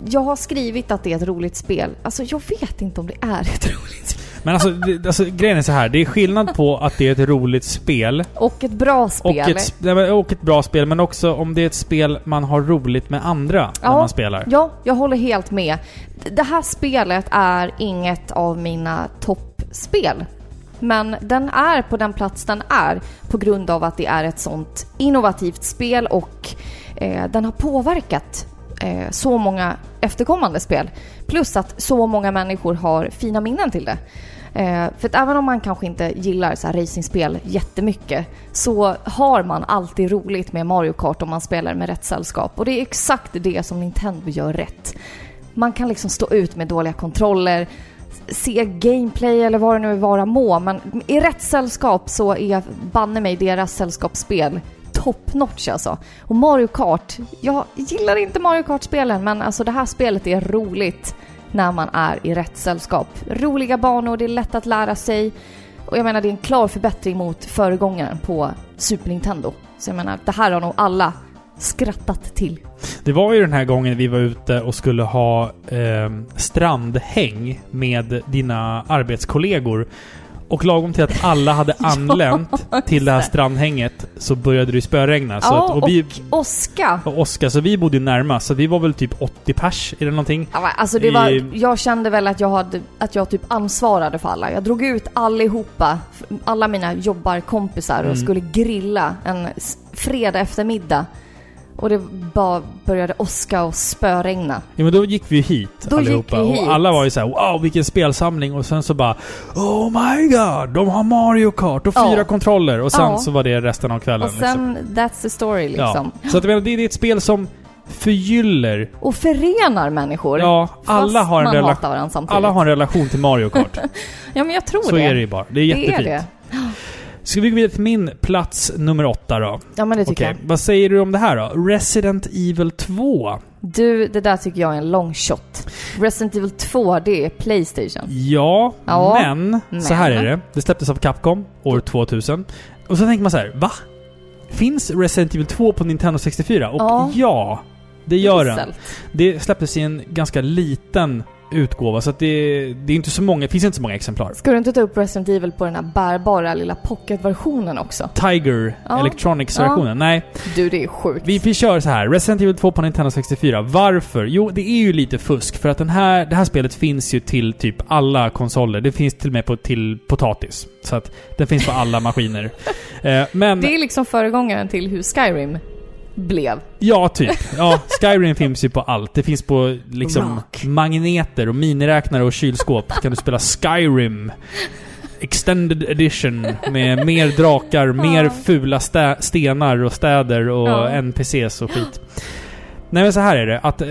jag har skrivit att det är ett roligt spel. Alltså jag vet inte om det är ett <laughs> roligt.
Men alltså, det, alltså, grejen är så här. Det är skillnad på att det är ett roligt spel
Och ett bra
och
spel.
ett, sp- nej, och ett bra spel, men också om det är ett spel man har roligt med andra när
Ja.
man spelar.
Ja, jag håller helt med. Det här spelet är inget av mina toppspel. Men den är på den plats den är på grund av att det är ett sånt innovativt spel och eh, den har påverkat eh, så många efterkommande spel. Plus att så många människor har fina minnen till det. Eh, för att även om man kanske inte gillar så här racingspel jättemycket så har man alltid roligt med Mario Kart om man spelar med rätt sällskap. Och det är exakt det som Nintendo gör rätt. Man kan liksom stå ut med dåliga kontroller, se gameplay eller vad det nu vara må, men i rätt sällskap så är banne mig deras sällskapsspel top notch alltså. Och Mario Kart, jag gillar inte Mario Kart-spelen men alltså det här spelet är roligt när man är i rätt sällskap. Roliga banor, det är lätt att lära sig och jag menar det är en klar förbättring mot föregångaren på Super Nintendo. Så jag menar, det här har nog alla skrattat till.
Det var ju den här gången vi var ute och skulle ha eh, strandhäng med dina arbetskollegor. Och lagom till att alla hade <laughs> anlänt till det här strandhänget så började det ju spöregna. Så
ja,
att, och vi,
och Oska.
och Oskar, så vi bodde ju närmast. Så vi var väl typ 80 pers eller någonting.
Ja, Alltså det
I-
var, jag kände väl att jag, hade, att jag typ ansvarade för alla. Jag drog ut allihopa, alla mina jobbarkompisar och
Mm.
skulle grilla en fredag eftermiddag. Och det bara började åska och spöregna.
Ja men då gick vi ju hit
Då
allihopa.
gick vi hit.
Och alla var ju såhär wow vilken spelsamling. Och sen så bara Oh my god! De har Mario Kart och
Ja.
fyra kontroller. Och sen
Ja.
så var det resten av kvällen.
Och sen, that's the story
liksom.
liksom.
ja. Så att, det är ett spel som förgyller.
Och förenar människor.
Ja, alla har, en rela- alla har en relation till Mario Kart. <laughs>
Ja men jag tror
så
det.
är det ju bara. Det är
Det
jättefint.
är det.
Ska vi gå vidare till min plats nummer åtta då?
Ja men det tycker
Okej, vad säger du om det här då? Resident Evil 2.
jag. Du, det där tycker jag är en long shot. Resident Evil 2, det är Playstation.
Ja,
Ja,
men,
men.
så här är det. Det släpptes av Capcom år 2000. Och så tänker man så här, va? Finns Resident Evil 2 på Nintendo 64? Och
Ja.
ja, det gör den. Det släpptes i en ganska liten utgåva så att det, det är inte så många, finns inte så många exemplar.
Ska du inte ta upp Resident Evil på den här bärbara lilla pocketversionen också?
Tiger
Ja.
Electronics-versionen. Nej,
Du, det är sjukt.
vi, vi kör så här. Resident Evil 2 på Nintendo 64. Varför? Jo, det är ju lite fusk. För att den här, det här spelet finns ju till typ alla konsoler. Det finns till och med på, till potatis. Så att den finns på alla maskiner. <laughs> Eh, men...
Det är liksom föregångaren till hur Skyrim blev.
Ja, typ. Ja, Skyrim finns ju på allt. Det finns på liksom
Rock.
magneter och miniräknare och kylskåp. kan du spela Skyrim. Extended edition med mer drakar, mer fula stä- stenar och städer och
Ja.
NPCs och skit. Nej men så här är det att eh,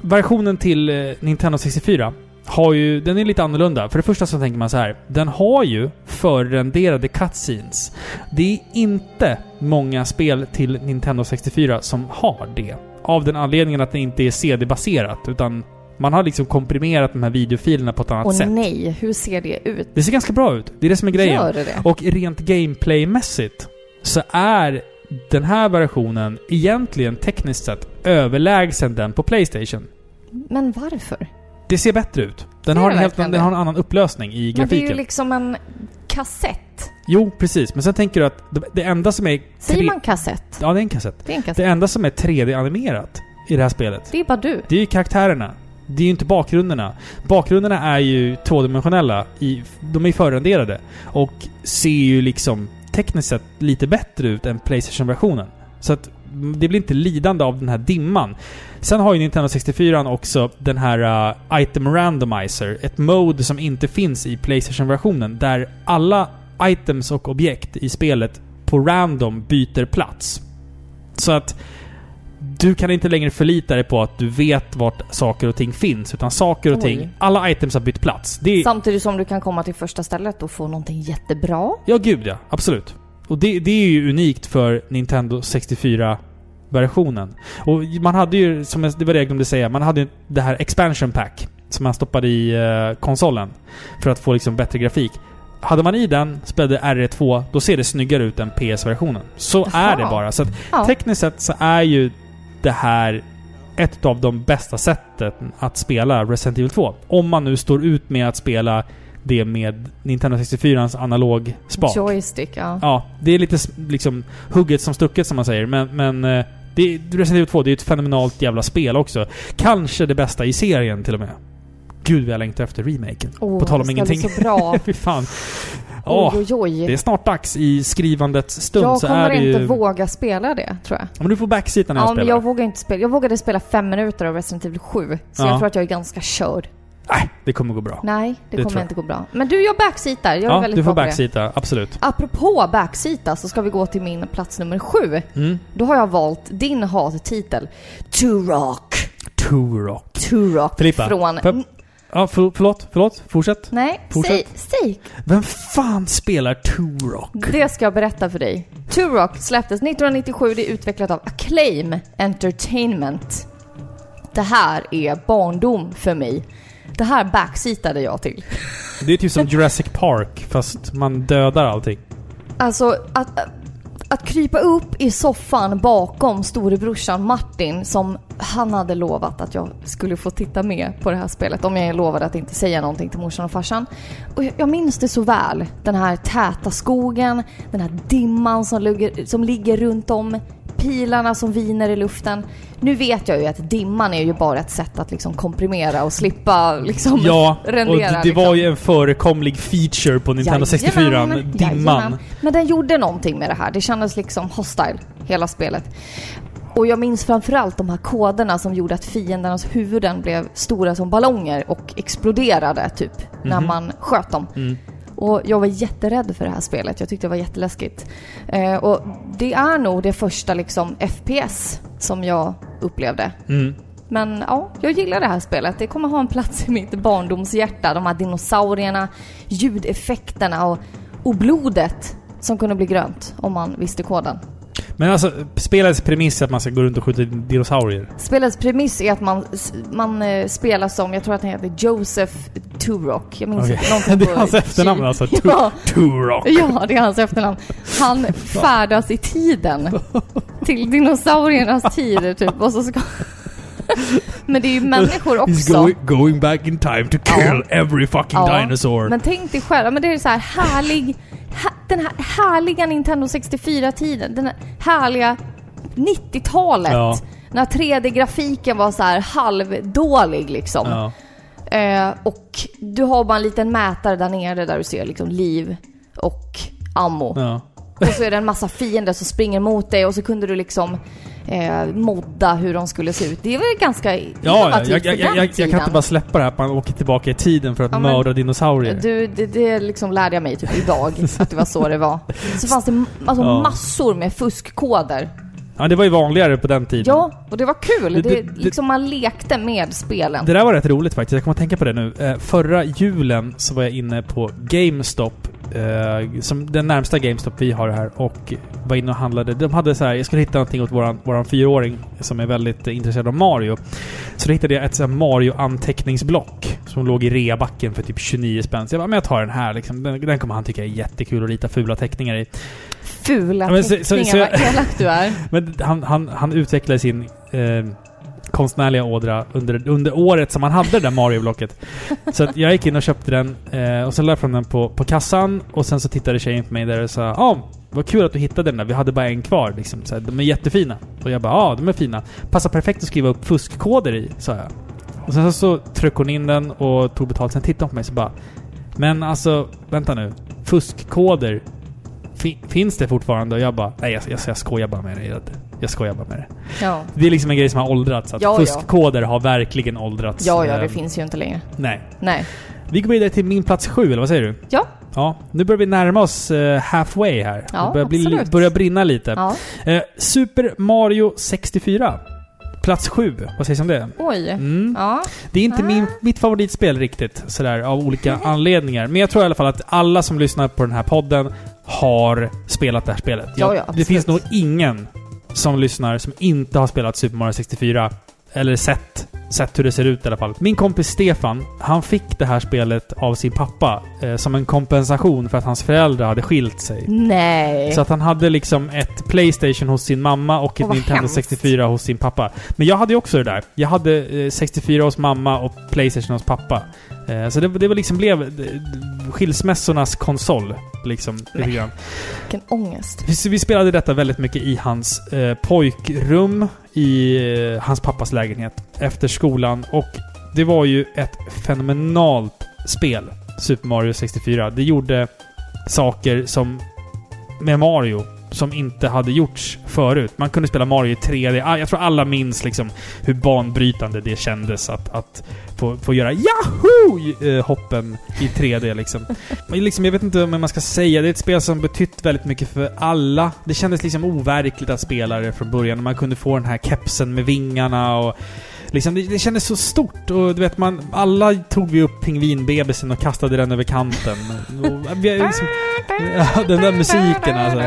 versionen till eh, Nintendo 64 har ju, den är lite annorlunda. För det första så tänker man så här. Den har ju förrenderade cutscenes. Det är inte många spel till Nintendo 64 som har det. Av den anledningen att det inte är CD-baserat, utan man har liksom komprimerat de här videofilerna på ett annat
Och
sätt.
nej, hur ser det ut?
Det ser ganska bra ut. Det är det som är grejen.
Gör det det?
Och rent gameplaymässigt så är den här versionen egentligen tekniskt sett överlägsen den på Playstation.
Men varför?
Det ser bättre ut. Den har, en helt, den har en annan upplösning i
Men det är
grafiken.
ju liksom en kassett.
Jo, precis. Men sen tänker du att det, det enda som är...
Säger man kassett?
Ja, det är en kassett.
Det är en kassett.
Det enda som är 3D-animerat i det här spelet,
Det är bara du.
det är ju karaktärerna. Det är ju inte bakgrunderna. Bakgrunderna är ju tvådimensionella. I, de är förrenderade. Och ser ju liksom tekniskt sett lite bättre ut än Playstation-versionen. Så att det blir inte lidande av den här dimman. Sen har ju Nintendo 64 också den här uh, Item Randomizer. Ett mode som inte finns i Playstation-versionen. Där alla items och objekt i spelet på random byter plats. Så att du kan inte längre förlita dig på att du vet vart saker och ting finns. Utan saker och
Oj.
ting, alla items har bytt plats. Är,
Samtidigt som du kan komma till första stället och få någonting jättebra.
Ja, gud ja. Absolut. Och det, det är ju unikt för Nintendo 64-versionen. Och man hade ju, som jag, det var det jag glömde säga, man hade ju det här expansion pack som man stoppade i eh, konsolen för att få liksom bättre grafik. Hade man i den, spelade RE2, då ser det snyggare ut än PS-versionen. Så
Jaha.
är det bara. Så att
Ja.
tekniskt sett så är ju det här ett av de bästa sätten att spela Resident Evil 2. Om man nu står ut med att spela det med Nintendo 64ans analog spak.
Joystick, ja.
Ja, det är lite liksom hugget som stucket som man säger, men, men eh, det, Resident Evil 2 det är ett fenomenalt jävla spel också. Kanske det bästa i serien till och med. Gud vad jag längtar efter remaken.
Åh,
På tal om
det
ingenting.
så bra. <laughs>
Fy fan. Åh,
oj, oj,
det är snart dags i skrivandets stund
jag
så
kommer
är det
inte
ju...
våga spela det, tror jag.
Men du får backseata när jag
Ja, men
spelar.
jag vågar inte spela. Jag vågade spela fem minuter av Resident Evil 7. Så
Ja.
jag tror att jag är ganska körd.
Nej, det kommer gå bra.
Nej, det,
Det
kommer inte gå bra. Men du, jag backseatar. Jag är
Ja,
väldigt
du får backseata. Absolut.
Apropå backseata så ska vi gå till min plats nummer sju.
Mm.
Då har jag valt din hattitel. Turok.
Turok.
Turok
Filippa,
från...
jag- Ja, för, förlåt. Förlåt. Fortsätt.
Nej,
Fortsätt.
säg, säg.
Vem fan spelar Turok?
Det ska jag berätta för dig. Turok släpptes 1997. Det är utvecklat av Acclaim Entertainment. Det här är barndom för mig. Det här backseatade jag till.
Det är typ som Jurassic Park, fast man dödar allting.
Alltså att, att krypa upp i soffan bakom storebrorsan Martin som han hade lovat att jag skulle få titta med på det här spelet om jag lovade att inte säga någonting till morsan och farsan. Och jag, jag minns det så väl. Den här täta skogen, den här dimman som ligger, som ligger runt om, pilarna som viner i luften. Nu vet jag ju att dimman är ju bara ett sätt att liksom komprimera och slippa liksom
Ja, och <laughs>
rendera.
det, det var
liksom.
ju en förekomlig feature på Nintendo 64,
Jajamän,
dimman.
jajamän. Men den gjorde någonting med det här. Det kändes liksom hostile, hela spelet. Och jag minns framförallt de här koderna som gjorde att fiendernas huvuden blev stora som ballonger och exploderade typ när
Mhm.
man sköt dem.
Mm.
Och jag var jätterädd för det här spelet. Jag tyckte det var jätteläskigt. Eh, och det är nog det första liksom FPS som jag upplevde.
Mm.
Men ja, jag gillar det här spelet. Det kommer ha en plats i mitt barndomshjärta. De här dinosaurierna, ljudeffekterna och, och blodet som kunde bli grönt om man visste koden.
Men alltså, spelets premiss är att man ska gå runt och skjuta dinosaurier.
Spelets premiss är att man, man eh, spelar som, jag tror att han heter Joseph Turok. Jag minns inte någonting <laughs>
Det är hans efternamn alltså. <laughs>
Ja,
Turok.
ja, det är hans efternamn. Han <laughs> färdas i tiden. Till dinosauriernas tid typ. Och så ska, <laughs> Men det är ju människor
He's
också.
going, going back in time to kill every fucking
Ja,
dinosaur.
Men tänk dig själv, men det är så här härlig, den här härliga Nintendo 64-tiden. Den här härliga 90-talet.
Ja.
När 3D-grafiken var så här halvdålig liksom.
ja.
Eh, och du har bara en liten mätare där nere där du ser liksom liv och ammo.
Ja.
Och så är det en massa fiender som springer mot dig och så kunde du liksom eh, modda hur de skulle se ut. Det är väl ganska
Ja, jag, jag, jag, jag, kan inte bara släppa det här att man åker tillbaka i tiden för att
Ja,
mörda dinosaurier.
Du, det, det liksom lärde jag mig typ idag, <laughs> att det var så det var. Så fanns det alltså
Ja.
massor med fuskkoder.
Ja, det var ju vanligare på den tiden.
Ja, och det var kul.
Det-
Det,
det- det-
liksom man lekte med spelen.
Det där var rätt roligt faktiskt. Jag kommer att tänka på det nu. Eh, förra julen så var jag inne på GameStop. Eh, som den närmsta GameStop vi har här. Och var inne och handlade. De hade så här, jag skulle hitta någonting åt våran, våran fyraåring som är väldigt intresserad av Mario. Så då hittade jag ett så Mario-anteckningsblock. Som låg i reabacken för typ 29 spänn. Så jag bara, men jag tar den här liksom. Den, den kommer han tycka är jättekul att rita fula teckningar i.
Fula
Ja, men så- så-
teckningar,
så jag-
vad elak du är. <laughs>
Men han, han, han utvecklade sin eh, konstnärliga ådra under, under året som han hade det där Mario-blocket. Så att jag gick in och köpte den eh, och sen la jag fram den på, på kassan och sen så tittade tjejen på mig där och sa Ja, ah, vad kul att du hittade den där. Vi hade bara en kvar liksom. Så här, de är jättefina. Och jag bara ja, ah, de är fina. Passar perfekt att skriva upp fuskkoder i, sa jag. Och sen så, så tryckte hon in den och tog betalt. Sen tittade hon på mig så bara Men alltså, vänta nu. Fuskkoder Fi- finns det fortfarande? Och jag bara, nej jag, jag, jag skojar bara med dig. Jag, skojar bara med dig.
Ja.
Det är liksom en grej som har åldrats. Att
Ja, ja.
fuskkoder har verkligen åldrats.
Ja, ja, det
Eh,
finns ju inte längre.
Nej.
Nej.
Vi går vidare till min plats sju, eller vad säger du?
Ja.
Ja, nu börjar vi närma oss eh, halfway här.
Ja,
det börjar, bli,
absolut.
börjar brinna lite.
Ja.
Eh, Super Mario 64. Plats sju. Vad sägs om det?
Oj.
Mm.
Ja.
Det är inte
Ah.
min, mitt favoritspel riktigt, sådär, av olika anledningar. Men jag tror i alla fall att alla som lyssnar på den här podden har spelat det här spelet.
Ja,
Jag-
ja,
det
absolut.
finns nog ingen som lyssnar som inte har spelat Super Mario 64. Eller sett, sett hur det ser ut i alla fall. Min kompis Stefan, han fick det här spelet av sin pappa eh, som en kompensation för att hans föräldrar hade skilt sig.
Nej.
Så att han hade liksom ett Playstation hos sin mamma och ett
vad
Nintendo
hemskt.
64 hos sin pappa. Men jag hade ju också det där. Jag hade eh, 64 hos mamma och Playstation hos pappa. Eh, så det, det var liksom blev skilsmässornas konsol. Liksom, lite grann.
Vilken ångest.
Vi, vi spelade detta väldigt mycket i hans eh, pojkrum i eh, hans pappas lägenhet efter skolan. Och det var ju ett fenomenalt spel, Super Mario 64. Det gjorde saker som med Mario som inte hade gjorts förut. Man kunde spela Mario i 3D. Ah, Jag tror alla minns liksom hur banbrytande det kändes att, att få, få göra Yahoo! eh, i 3D liksom. <laughs> Men liksom. Jag vet inte vad man ska säga. Det är ett spel som betytt väldigt mycket för alla. Det kändes liksom overkligt att spela det från början. Man kunde få den här kepsen med vingarna och Liksom, det, det kändes så stort och du vet man... Alla tog vi upp pingvinbebisen och kastade den över kanten. Och, vi, liksom, ja, den där musiken alltså.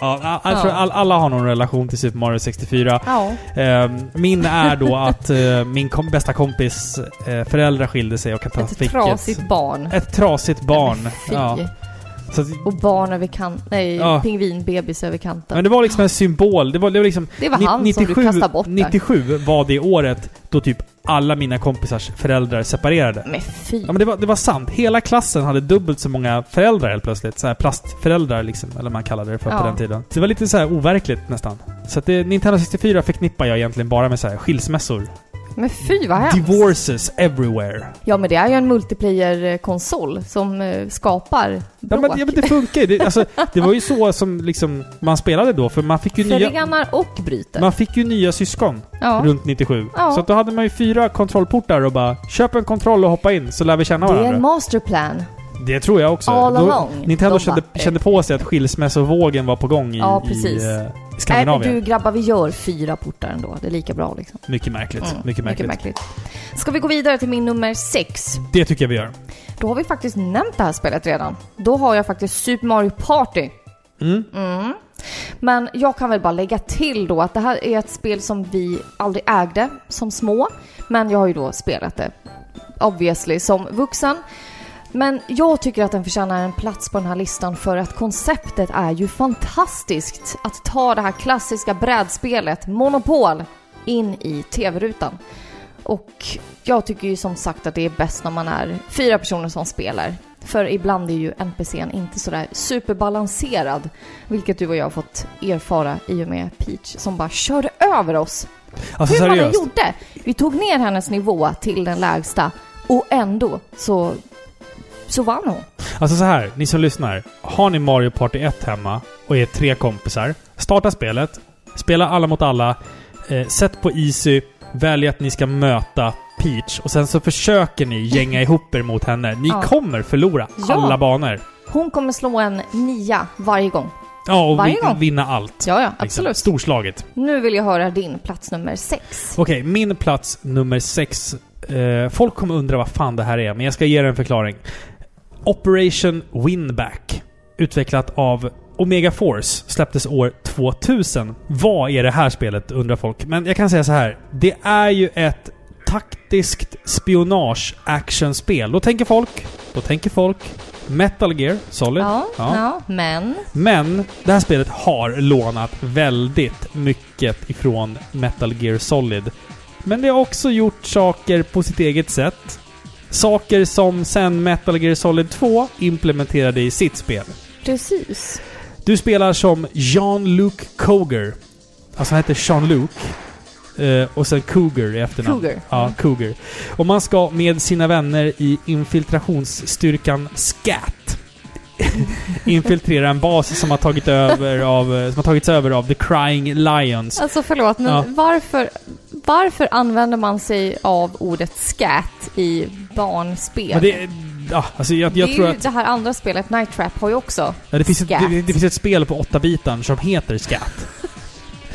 Ja, jag tror all, alla har någon relation till Super Mario 64.
Ja.
Ehm, min är då att eh, min kom, bästa kompis eh, föräldrar skilde sig och att han
Ett
fick
trasigt barn.
ett, ett trasigt barn. Ja. Att,
Och barn över kanten. Nej,
Ja.
pingvinbebis över kanten.
men det var liksom en symbol. Det var, det var liksom...
Det var han som du kastade bort där.
97 var det året då typ alla mina kompisars föräldrar separerade.
Men fy.
Ja men det var, det var sant. Hela klassen hade dubbelt så många föräldrar helt plötsligt. Så här plastföräldrar liksom, eller vad man kallade det för på
Ja.
den tiden. Så det var lite så här overkligt nästan. Så att det, Nintendo 64 förknippar jag egentligen bara med så här skilsmässor.
Men fy vad hemskt.
Divorces everywhere.
Ja men det är ju en multiplayer-konsol som eh, skapar
Ja,
bråk.
men, ja, men det funkar ju. Det, alltså, det var ju så som liksom man spelade då, för man fick ju nya...
Förenar och bryter.
Man fick ju nya syskon
ja.
runt 97.
Ja.
Så att då hade man ju fyra kontrollportar och bara köp en kontroll och hoppa in så lär vi känna
Det är
varandra.
en masterplan.
Det tror jag också.
All
Då-
along.
Nintendo
De
kände,
bara,
kände på sig att skilsmässovågen var på gång i,
Ja,
i,
precis.
eh, i
Nej men
Skandinavien.
du grabbar, vi gör fyra portar ändå. Det är lika bra liksom.
Mycket märkligt.
Mm,
mycket märkligt.
märkligt. Ska vi gå vidare till min nummer sex?
Det tycker jag vi gör.
Då har vi faktiskt nämnt det här spelet redan. Då har jag faktiskt Super Mario Party.
Mm.
Mm. Men jag kan väl bara lägga till då att det här är ett spel som vi aldrig ägde som små. Men jag har ju då spelat det obviously som vuxen. Men jag tycker att den förtjänar en plats på den här listan för att konceptet är ju fantastiskt. Att ta det här klassiska brädspelet, Monopol, in i tv-rutan. Och jag tycker ju som sagt att det är bäst när man är fyra personer som spelar. För ibland är ju NPCn inte sådär superbalanserad. Vilket du och jag har fått erfara i och med Peach som bara körde över oss.
Alltså
Hur man
seriöst.
gjorde. Vi tog ner hennes nivå till den lägsta och ändå så, hon.
Alltså så här, ni som lyssnar. Har ni Mario Party 1 hemma och är tre kompisar. Starta spelet. Spela alla mot alla. Eh, sätt på Easy. Välj att ni ska möta Peach. Och sen så försöker ni gänga ihop er mot henne. Ni
Ja.
kommer förlora
Ja.
alla banor.
Hon kommer slå en nia varje gång.
Ja, och
Varje gång.
vinna allt.
Ja, ja,
liksom.
absolut.
Storslaget.
Nu vill jag höra din plats nummer sex.
Okej, min plats nummer sex. Eh, folk kommer undra vad fan det här är, men jag ska ge er en förklaring. Operation Winback. Utvecklat av Omega Force. Släpptes år 2000. Vad är det här spelet, undrar folk. Men jag kan säga så här. Det är ju ett taktiskt spionage-actionspel. Då tänker folk... Då tänker folk... Metal Gear Solid.
Ja,
Ja.
ja. men...
Men det här spelet har lånat väldigt mycket ifrån Metal Gear Solid. Men det har också gjort saker på sitt eget sätt. Saker som sen Metal Gear Solid 2 implementerade i sitt spel.
Precis.
Du spelar som Jean-Luc Cougar. Alltså han heter Jean-Luc. Eh, och sen Cougar i efternamn.
Cougar.
Ja,
Mm.
Cougar. Och man ska med sina vänner i infiltrationsstyrkan SCAT <laughs> infiltrera en bas som har, tagit över av, som har tagits över av The Crying Lions.
Alltså förlåt, men
Ja.
varför, varför använder man sig av ordet scat i barnspel?
Det, ja, alltså jag, jag
det är
tror
ju
att
det här andra spelet, Night Trap, har ju också
ja, det, finns ett,
scat.
det, det finns ett spel på 8-bitan som heter SCAT.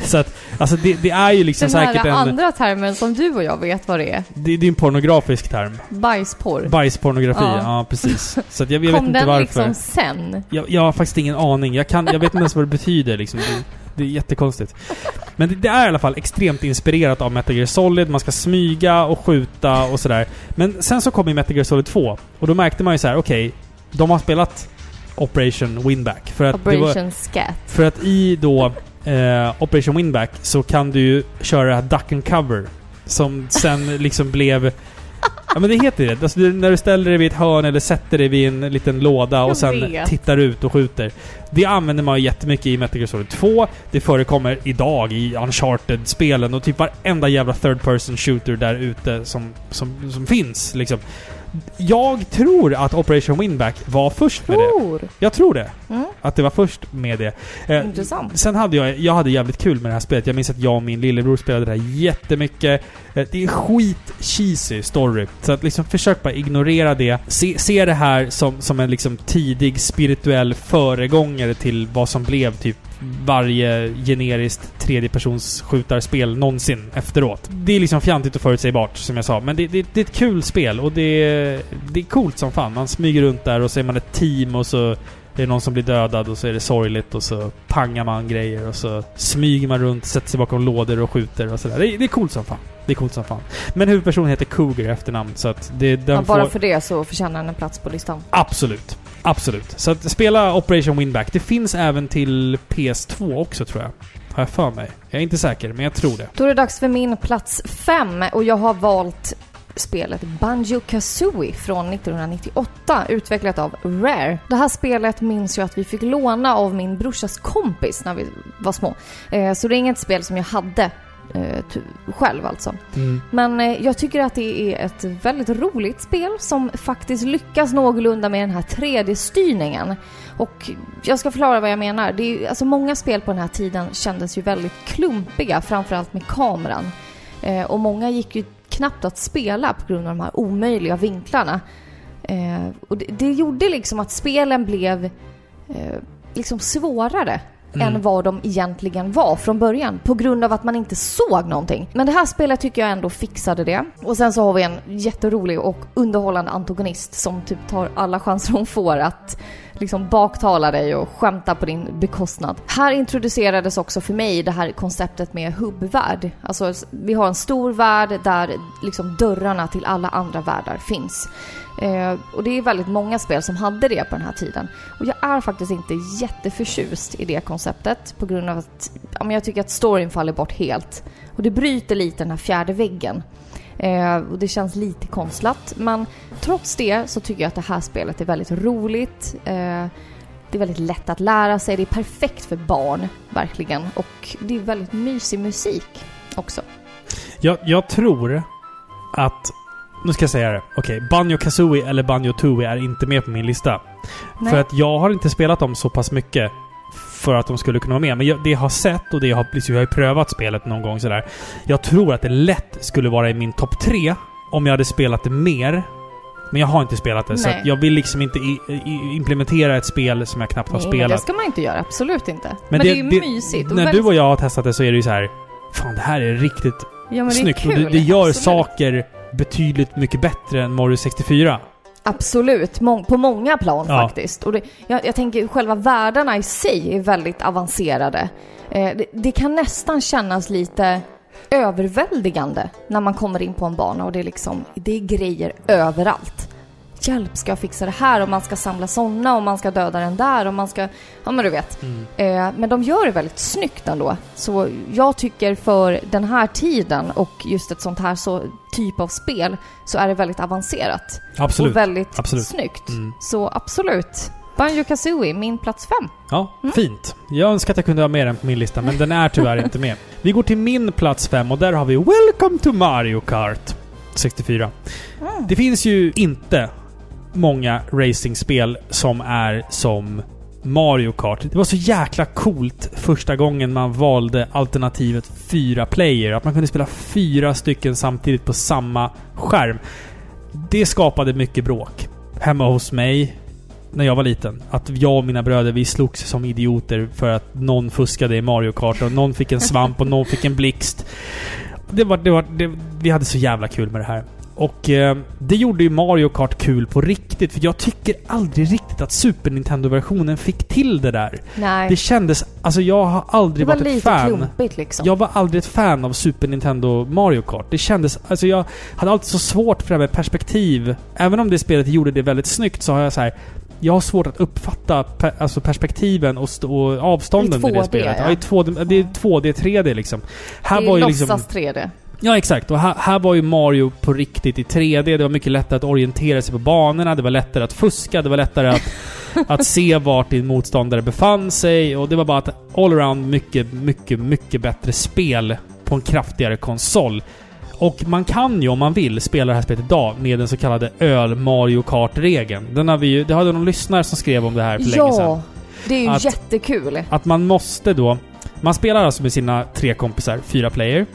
Så att, alltså det, det är ju liksom
Den här
säkert en...
andra termen som du och jag vet vad det är.
Det, det är en pornografisk term.
Bajsporr.
Bajspornografi, ja,
Ja.
precis. Så att jag, jag vet
Kom
inte
den
varför.
liksom sen?
Jag, jag har faktiskt ingen aning. Jag, kan, jag vet inte ens vad det betyder liksom. Det, det är jättekonstigt. Men det, det är i alla fall extremt inspirerat av Metal Gear Solid. Man ska smyga och skjuta och sådär. Men sen så kom ju Metal Gear Solid 2. Och då märkte man ju så här: okej, de har spelat Operation Winback. För att, det var,
Operation Scat.
för att i då eh, Operation Winback så kan du ju köra det här Duck and Cover. Som sen <laughs> liksom blev... Ja men det heter det. Alltså, när du ställer dig vid ett hörn eller sätter dig vid en liten låda och sen
vet.
tittar ut och skjuter. Det använder man ju jättemycket i Metal Gear Solid 2. Det förekommer idag i Uncharted-spelen och typ varenda jävla third person shooter där ute som, som, som finns liksom. Jag tror att Operation Winback var först med det.
Tror.
Jag tror det.
Mm,
Att det var först med det. Eh,
intressant.
Sen hade jag, jag hade jävligt kul med det här spelet. Jag minns att jag och min lillebror spelade det här jättemycket. Eh, Det är skit cheesy story. Så att liksom försök bara ignorera det. Se, se det här som, som en liksom tidig spirituell föregångare till vad som blev typ varje generiskt tredjepersons skjutarspel någonsin efteråt. Det är liksom fjantigt och förutsägbart, som jag sa. Men det, det, det är ett kul spel och det, det är coolt som fan. Man smyger runt där och så är man ett team och så det är någon som blir dödad och så är det sorgligt och så pangar man grejer och så smyger man runt, sätter sig bakom lådor och skjuter och sådär. Det, är- det är coolt som fan. Det är coolt som fan. Men huvudpersonen heter Cougar i efternamn så att det, den
Ja, bara
får...
för det så förtjänar den en plats på listan.
Absolut. Absolut. Så att spela Operation Winback. Det finns även till PS2 också tror jag. Har jag för mig. Jag är inte säker, men jag tror det.
Då är det dags för min plats fem och jag har valt spelet Banjo-Kazooie från 1998, utvecklat av Rare. Det här spelet minns jag att vi fick låna av min brorsas kompis när vi var små. Eh, så det är inget spel som jag hade eh, själv alltså. Men eh, jag tycker att det är ett väldigt roligt spel som faktiskt lyckas någorlunda med den här 3D-styrningen. Och jag ska förklara vad jag menar. Det är, alltså många spel på den här tiden kändes ju väldigt klumpiga, framförallt med kameran. Eh, och många gick ju knappt att spela på grund av de här omöjliga vinklarna. Eh, och det, det gjorde liksom att spelen blev eh, liksom svårare
Mm.
än vad de egentligen var från början på grund av att man inte såg någonting. Men det här spelet tycker jag ändå fixade det. Och sen så har vi en jätterolig och underhållande antagonist som typ tar alla chanser hon får att liksom baktala dig och skämta på din bekostnad. Här introducerades också för mig det här konceptet med hubbvärld. Alltså vi har en stor värld där liksom dörrarna till alla andra världar finns. Eh, och det är väldigt många spel som hade det på den här tiden. Och jag är faktiskt inte jätteförtjust i det konceptet på grund av att ja, men jag tycker att storyn faller bort helt. Och det bryter lite den här fjärde väggen. Eh, och det känns lite konstlat. Men trots det så tycker jag att det här spelet är väldigt roligt. Eh, det är väldigt lätt att lära sig. Det är perfekt för barn, verkligen. Och det är väldigt mysig musik också.
Jag, jag tror att... Nu ska jag säga det. Okej, Banjo Kazooie eller Banjo Tooie är inte med på min lista.
Nej.
För att jag har inte spelat dem så pass mycket för att de skulle kunna vara med. Men jag, det jag har sett och det jag har, jag har ju prövat spelet någon gång sådär. Jag tror att det lätt skulle vara i min topp tre om jag hade spelat det mer. Men jag har inte spelat det, så
Nej.
att jag vill liksom inte i, i, implementera ett spel som jag knappt har
Nej, men det
spelat.
ska man inte göra. Absolut inte. Men, det, är ju mysigt. och
När
väldigt-
du och jag har testat det så är det ju så här. Fan, det här är riktigt
ja, men
snyggt.
Det,
det, det gör
absolut.
saker betydligt mycket bättre än Mario 64.
Absolut, Mång- på många plan
Ja.
faktiskt. Och det, jag, jag tänker själva världarna i sig är väldigt avancerade. Eh, det, det kan nästan kännas lite överväldigande när man kommer in på en bana och det är liksom, det är grejer överallt. Hjälp, ska jag fixa det här? Och man ska samla såna och man ska döda den där och man ska... Ja men du vet. Eh, men de gör det väldigt snyggt ändå. Så jag tycker för den här tiden och just ett sånt här så typ av spel så är det väldigt avancerat.
Absolut.
Och väldigt
Absolut.
snyggt.
Mm.
Så absolut. Banjo Kazooie, min plats fem.
Ja,
Mm.
fint. Jag önskar att jag kunde ha med den på min lista, men den är tyvärr inte med. <laughs> Vi går till min plats fem och där har vi Welcome to Mario Kart 64.
Mm.
Det finns ju inte många racingspel som är som Mario Kart. Det var så jäkla coolt första gången man valde alternativet fyra player. Att man kunde spela fyra stycken samtidigt på samma skärm. Det skapade mycket bråk. Hemma hos mig, när jag var liten. Att jag och mina bröder, vi slogs som idioter för att någon fuskade i Mario Kart och någon fick en svamp och någon fick en blixt. Det var, det var, det, vi hade så jävla kul med det här. Och eh, det gjorde ju Mario Kart kul på riktigt, för jag tycker aldrig riktigt att Super Nintendo-versionen fick till det där.
Nej,
Det kändes... Alltså jag har
det
aldrig
var
varit ett
lite
fan.
klumpigt liksom.
Jag var aldrig ett fan av Super Nintendo Mario Kart. Det kändes... Alltså jag hade alltid så svårt för det här med perspektiv. Även om det spelet gjorde det väldigt snyggt så har jag så här. Jag har svårt att uppfatta per, alltså perspektiven och, och avstånden
I
i det
2D,
spelet.
ja.
Ja, i 2D, det är 2D, 3D liksom. Här
det
var
är
ju liksom...
låtsas 3D.
Ja, exakt. Och här, här var ju Mario på riktigt i 3D. Det var mycket lättare att orientera sig på banorna. Det var lättare att fuska. Det var lättare att, <laughs> att se vart din motståndare befann sig. Och det var bara ett allround mycket, mycket, mycket bättre spel på en kraftigare konsol. Och man kan ju om man vill spela det här spelet idag med den så kallade öl-Mario Kart-regeln. Den har vi ju... Det hade någon lyssnare som skrev om det här för länge sedan.
Ja, det är ju
Att-
jättekul.
Att man måste då... Man spelar alltså med sina tre kompisar, fyra player.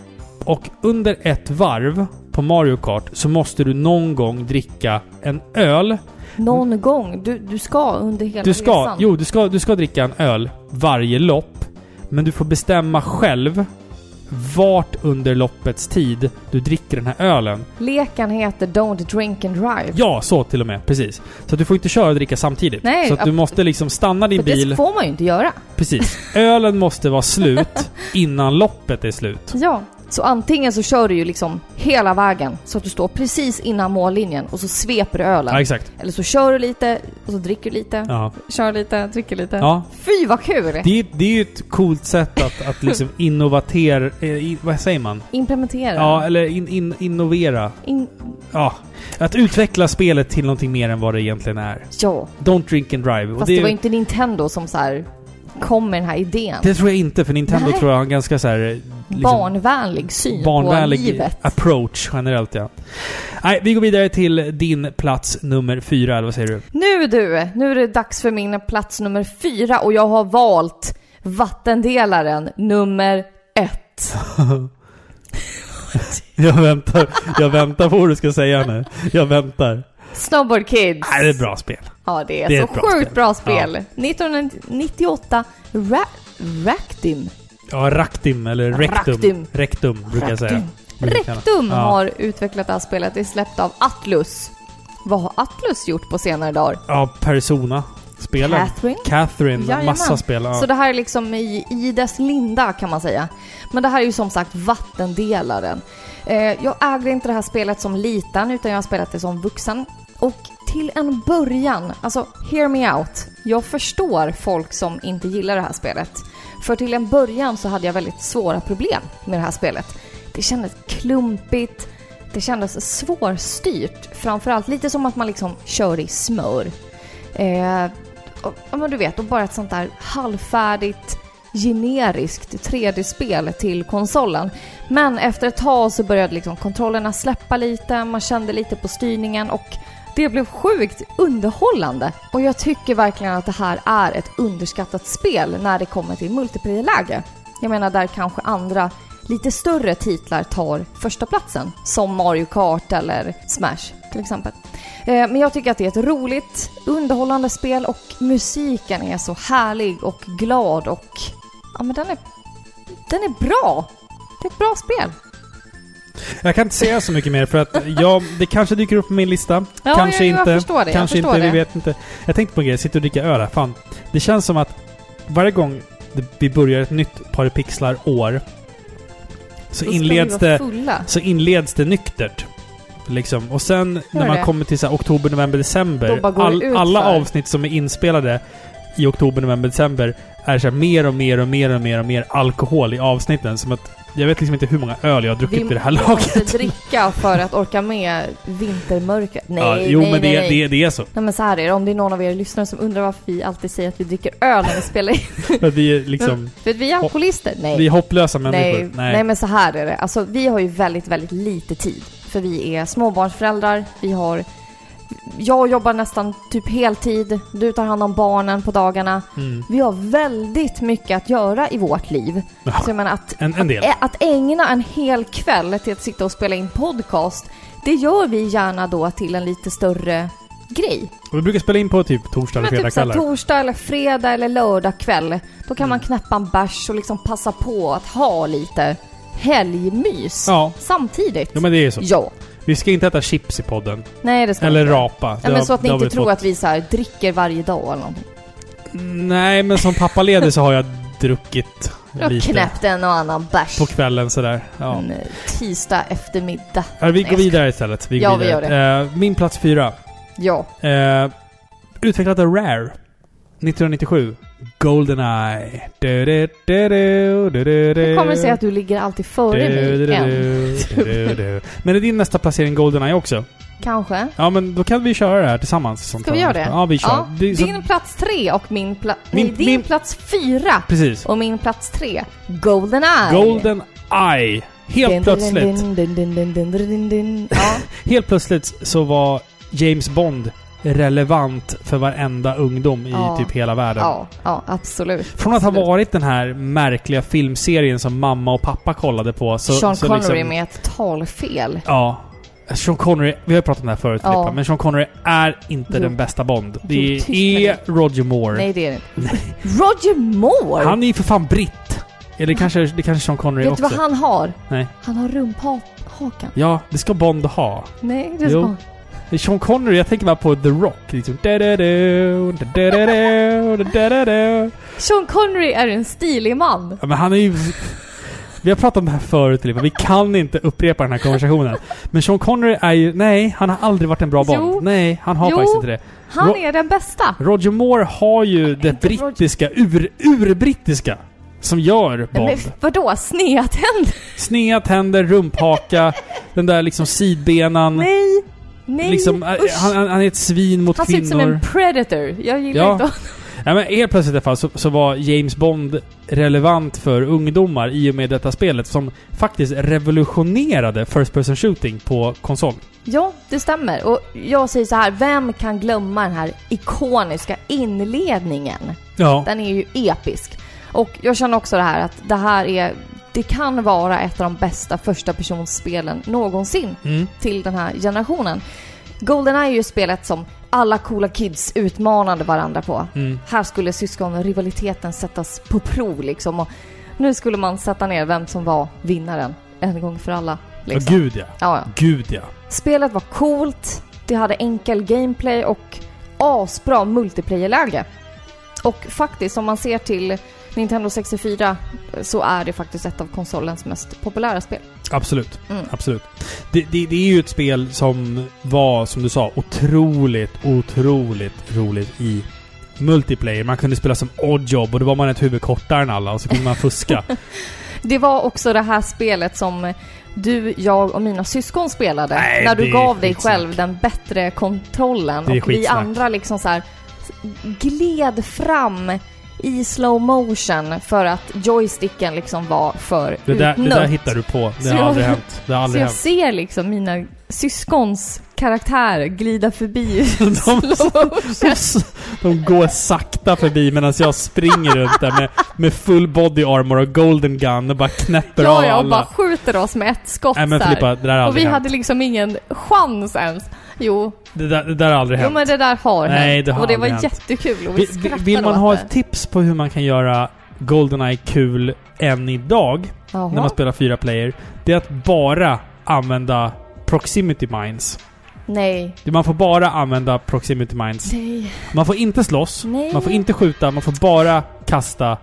Och under ett varv på Mario Kart så måste du någon gång dricka en öl.
Någon gång. Du, du ska under hela
Du ska,
resan.
jo, du ska, du ska dricka en öl varje lopp. Men du får bestämma själv vart under loppets tid du dricker den här ölen.
Leken heter Don't Drink and Drive.
Ja, så till och med. Precis. Så du får inte köra och dricka samtidigt.
Nej,
så du måste liksom stanna din bil.
det får man ju inte göra.
Precis. Ölen måste vara slut <laughs> innan loppet är slut.
Ja. Så antingen så kör du ju liksom hela vägen så att du står precis innan mållinjen och så sveper du ölen.
Ja, exakt.
Eller så kör du lite och så dricker du lite.
Ja.
Kör lite, dricker lite.
Ja.
Fy vad kul!
Det, är- det är ju ett coolt sätt att, att liksom <laughs> innovatera... Eh, i, vad säger man?
Implementera.
Ja, eller in, in, innovera.
In,
Ja. Att utveckla spelet till någonting mer än vad det egentligen är.
ja.
Don't drink and drive. Och
Fast
det,
var ju inte Nintendo som så här kom med den här idén.
det tror jag inte, för Nintendo
Nej.
tror jag har en ganska så här... Liksom,
Barnvänlig syn på
barnvänlig
livet.
approach generellt, ja. Nej, vi går vidare till din plats nummer fyra, eller vad säger du?
Nu du, nu är det dags för min plats nummer fyra och jag har valt vattendelaren nummer ett. <laughs>
Jag väntar, jag väntar på vad du ska säga nu. Jag väntar.
Snowboard Kids.
Nej, det är ett bra spel.
Ja, det är,
Det är
så
ett bra
sjukt
spel.
bra spel. 1998, Ra Ractim.
Ja, Raktim, eller Rektum.
Raktum.
Rektum, brukar jag säga. Brukar.
Rektum
Ja.
har utvecklat det här spelet. Det är släppt av Atlus. Vad har Atlus gjort på senare dagar?
Ja, Persona. spelen.
Catherine.
Catherine,
Jajamän.
massa spel. Ja.
Så det här är liksom i, i dess linda kan man säga. Men det här är ju som sagt vattendelaren. Eh, jag ägde inte det här spelet som liten utan jag har spelat det som vuxen. Och till en början, alltså hear me out. Jag förstår folk som inte gillar det här spelet. För till en början så hade jag väldigt svåra problem med det här spelet. Det kändes klumpigt, det kändes svårstyrt. Framförallt lite som att man liksom kör i smör. Eh, och, ja, men du vet, och bara ett sånt där halvfärdigt generiskt 3D-spel till konsolen. Men efter ett tag så började liksom kontrollerna släppa lite, man kände lite på styrningen och det blev sjukt underhållande. Och jag tycker verkligen att det här är ett underskattat spel när det kommer till multiplayer-läge. Jag menar där kanske andra lite större titlar tar första platsen som Mario Kart eller Smash till exempel. Eh, men jag tycker att det är ett roligt, underhållande spel och musiken är så härlig och glad och... Ja men den är... Den är bra! Det är ett bra spel.
Jag kan inte säga så mycket mer för att jag, det kanske dyker upp på min lista.
Ja,
kanske
jag,
inte.
Jag förstår det.
kanske
jag förstår
inte,
det.
vi vet inte. Jag tänkte på en grej, sitter och dricker öl här. Fan. Det känns som att varje gång vi börjar ett nytt Par pixlar år så inleds det så inleds det nyktert. Liksom. Och sen när
Gör
man
det?
kommer till så här, oktober, november, december.
ut
alla avsnitt som är inspelade i oktober, november, december är så här, mer och mer och mer och mer och mer alkohol i avsnitten. Som att jag vet liksom inte hur många öl jag har druckit
Vi
vid det här
måste
laget.
dricka för att orka med vintermörkret. Nej,
ja, jo,
nej,
men
nej,
det,
nej.
Det, det är så.
Nej men så här är det, om det är någon av er lyssnare som undrar varför vi alltid säger att vi dricker öl när vi spelar in. <laughs>
För att vi är liksom... <laughs>
För att vi är alkoholister? Nej.
Vi är hopplösa människor.
Nej, nej. men så här är det. Alltså vi har ju väldigt, väldigt lite tid. För vi är småbarnsföräldrar, vi har... Jag jobbar nästan typ heltid, du tar hand om barnen på dagarna.
Mm.
Vi har väldigt mycket att göra i vårt liv.
Ja,
Så jag menar att,
en, en
ä- att ägna en hel kväll till att sitta och spela in podcast, det gör vi gärna då till en lite större grej.
Och vi brukar spela in på typ torsdag eller
typ såhär
fredagskvällar.
torsdag eller fredag eller lördag kväll. Då kan man
Mm.
knäppa en bärs och liksom passa på att ha lite helgmys.
Ja,
Samtidigt.
jo, men det är så.
Ja.
Vi ska inte äta chips i podden.
Nej, det ska
Eller
vi inte.
rapa. Det
Ja, men
har-
så att ni
det
inte
vi
tror
fått.
att vi så här dricker varje dag eller någonting.
Nej, men som pappaledig så har jag druckit
Jag har
lite.
knäppt en och annan bärs.
På kvällen sådär. Ja.
En eh, tisdag eftermiddag.
Ja, vi går vidare istället. Vi går
Ja, vi
vidare.
gör
Eh, min plats fyra.
Ja.
Uh, utvecklat av Rare. 1997. Goldeneye. Du,
Hur kommer det sig att du ligger alltid före mig än?
Men är din nästa placering Goldeneye också?
Kanske.
Ja, men då kan vi köra det här tillsammans. som
Ska vi göra det?
Ja, vi kör.
Ja,
Det så-
din plats tre och min plats... Nej,
Min-
din
min-
plats fyra
Precis.
och min plats tre. Goldeneye.
Golden Eye. Helt plötsligt.
Dun, dun, dun, dun. Ja. <laughs>
Helt plötsligt så var James Bond relevant för varenda ungdom i
Ja.
typ hela världen.
ja, ja, absolut.
Från att ha
Absolut.
varit den här märkliga filmserien som mamma och pappa kollade på så...
Sean
så
Connery
liksom,
med ett talfel.
Ja. Sean Connery, vi har ju pratat om det här förut
Ja.
Filippa, men Sean Connery är inte
Jo.
den bästa Bond.
Jo,
Det
med
är Roger Moore.
Nej, det är det inte. Roger Moore!
Han är ju för fan britt. Eller kanske, det kanske Sean Connery
Vet du
också.
vad han har?
Nej.
Han har rumphakan.
Ja, det ska Bond ha.
Nej, det
Jo.
ska
Sean Connery, jag tänker bara på The Rock. Liksom.
Sean Connery är en stilig man.
Ja, men han är ju... Vi har pratat om det här förut Filippa. Vi kan inte upprepa den här konversationen. Men Sean Connery är ju... Nej, han har aldrig varit en bra Bond.
Jo.
Nej, han har
Jo.
faktiskt inte det.
Han
Ro-
är den bästa.
Roger Moore har ju det brittiska, ur, urbrittiska, som gör
Men
Bond.
vadå? Sneda tänder?
Sneda tänder, rumphaka, den där liksom sidbenan.
Nej! Nej!
liksom, äh,
usch.
han, han han är ett svin mot
Han ser ut som
kvinnor.
en predator. Jag gillar
Ja.
inte
Ja, men helt plötsligt i alla fall så, så var James Bond relevant för ungdomar i och med detta spelet som faktiskt revolutionerade First Person Shooting på konsol.
Ja, det stämmer. Och jag säger så här, vem kan glömma den här ikoniska inledningen?
Ja.
Den är ju episk. Och jag känner också det här att det här är... Det kan vara ett av de bästa första personsspelen någonsin
Mm.
till den här generationen. Goldeneye är ju spelet som alla coola kids utmanade varandra på.
Mm.
Här skulle syskonrivaliteten sättas på prov liksom. Och nu skulle man sätta ner vem som var vinnaren en gång för alla. Liksom.
gud ja.
Ja, ja.
Gud ja.
Spelet var coolt, det hade enkel gameplay och asbra multiplayer-läge. Och faktiskt, om man ser till Nintendo 64 så är det faktiskt ett av konsolens mest populära spel.
Absolut.
Mm.
Absolut. Det, det, det är ju ett spel som var, som du sa, otroligt, otroligt roligt i multiplayer. Man kunde spela som oddjob och då var man ett huvud kortare än alla och så kunde man fuska. <laughs> <laughs>
Det var också det här spelet som du, jag och mina syskon spelade.
Nej,
när du gav dig
skitsnack.
själv den bättre kontrollen. Och vi
skitsnack.
andra liksom så här gled fram i slow motion för att joysticken liksom var för
Det där, det
utnött.
där hittar du på. Det
Så
har
jag-
aldrig hänt. Det har
Så
aldrig
jag
hänt.
ser liksom mina syskons karaktär glida förbi <laughs>
De-
motion. <laughs>
De går sakta förbi medan jag springer runt där med, med full body armor och golden gun och bara knäpper av
Ja, ja, och bara
alla.
skjuter oss med ett skott
Nej men
så.
Filippa, det där
Och vi
hänt.
hade liksom ingen chans ens. Jo,
Det där, det där har aldrig
jo
hänt.
men det där har
Nej,
hänt.
det har
Och det var
hänt.
jättekul och vi
Vill, vill- man
åt
ha
det.
ett tips på hur man kan göra Goldeneye kul än idag,
Jaha.
när man spelar fyra player, det är att bara använda proximity mines.
Nej.
Man får bara använda proximity mines.
Nej.
Man får inte slåss,
Nej.
man får inte skjuta, man får bara kasta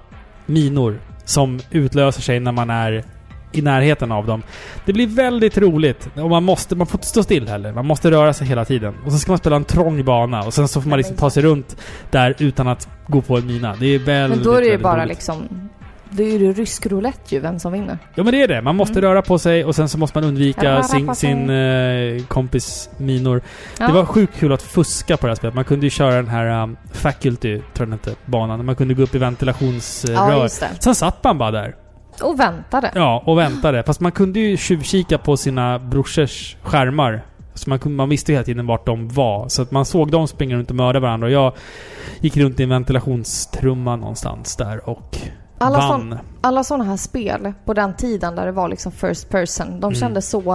minor som utlöser sig när man är i närheten av dem. Det blir väldigt roligt och man måste, man får inte stå still heller. Man måste röra sig hela tiden. Och sen ska man spela en trång bana och sen så får man liksom ta sig runt där utan att gå på en mina. Det är väldigt,
Men då är det ju bara
roligt.
liksom... Det är ju rysk roulette ju, vem som vinner.
Ja men det är det. Man måste
Mm.
röra på sig och sen så måste man undvika sin, sin eh, kompis minor.
Ja.
Det var sjukt kul att fuska på det här spelet. Man kunde ju köra den här um, Faculty, tror jag den hette, banan. Man kunde gå upp i ventilationsrör.
Ja.
Sen satt man bara där.
Och väntade.
Ja, och väntade. Fast man kunde ju tjuvkika på sina brorsors skärmar. Så man, kunde, man visste ju hela tiden vart de var. Så att man såg dem springa runt och mörda varandra. Och jag gick runt i en ventilationstrumma någonstans där och
Alla,
vann.
sån, alla sådana här spel på den tiden där det var liksom first person, de
Mm.
kändes så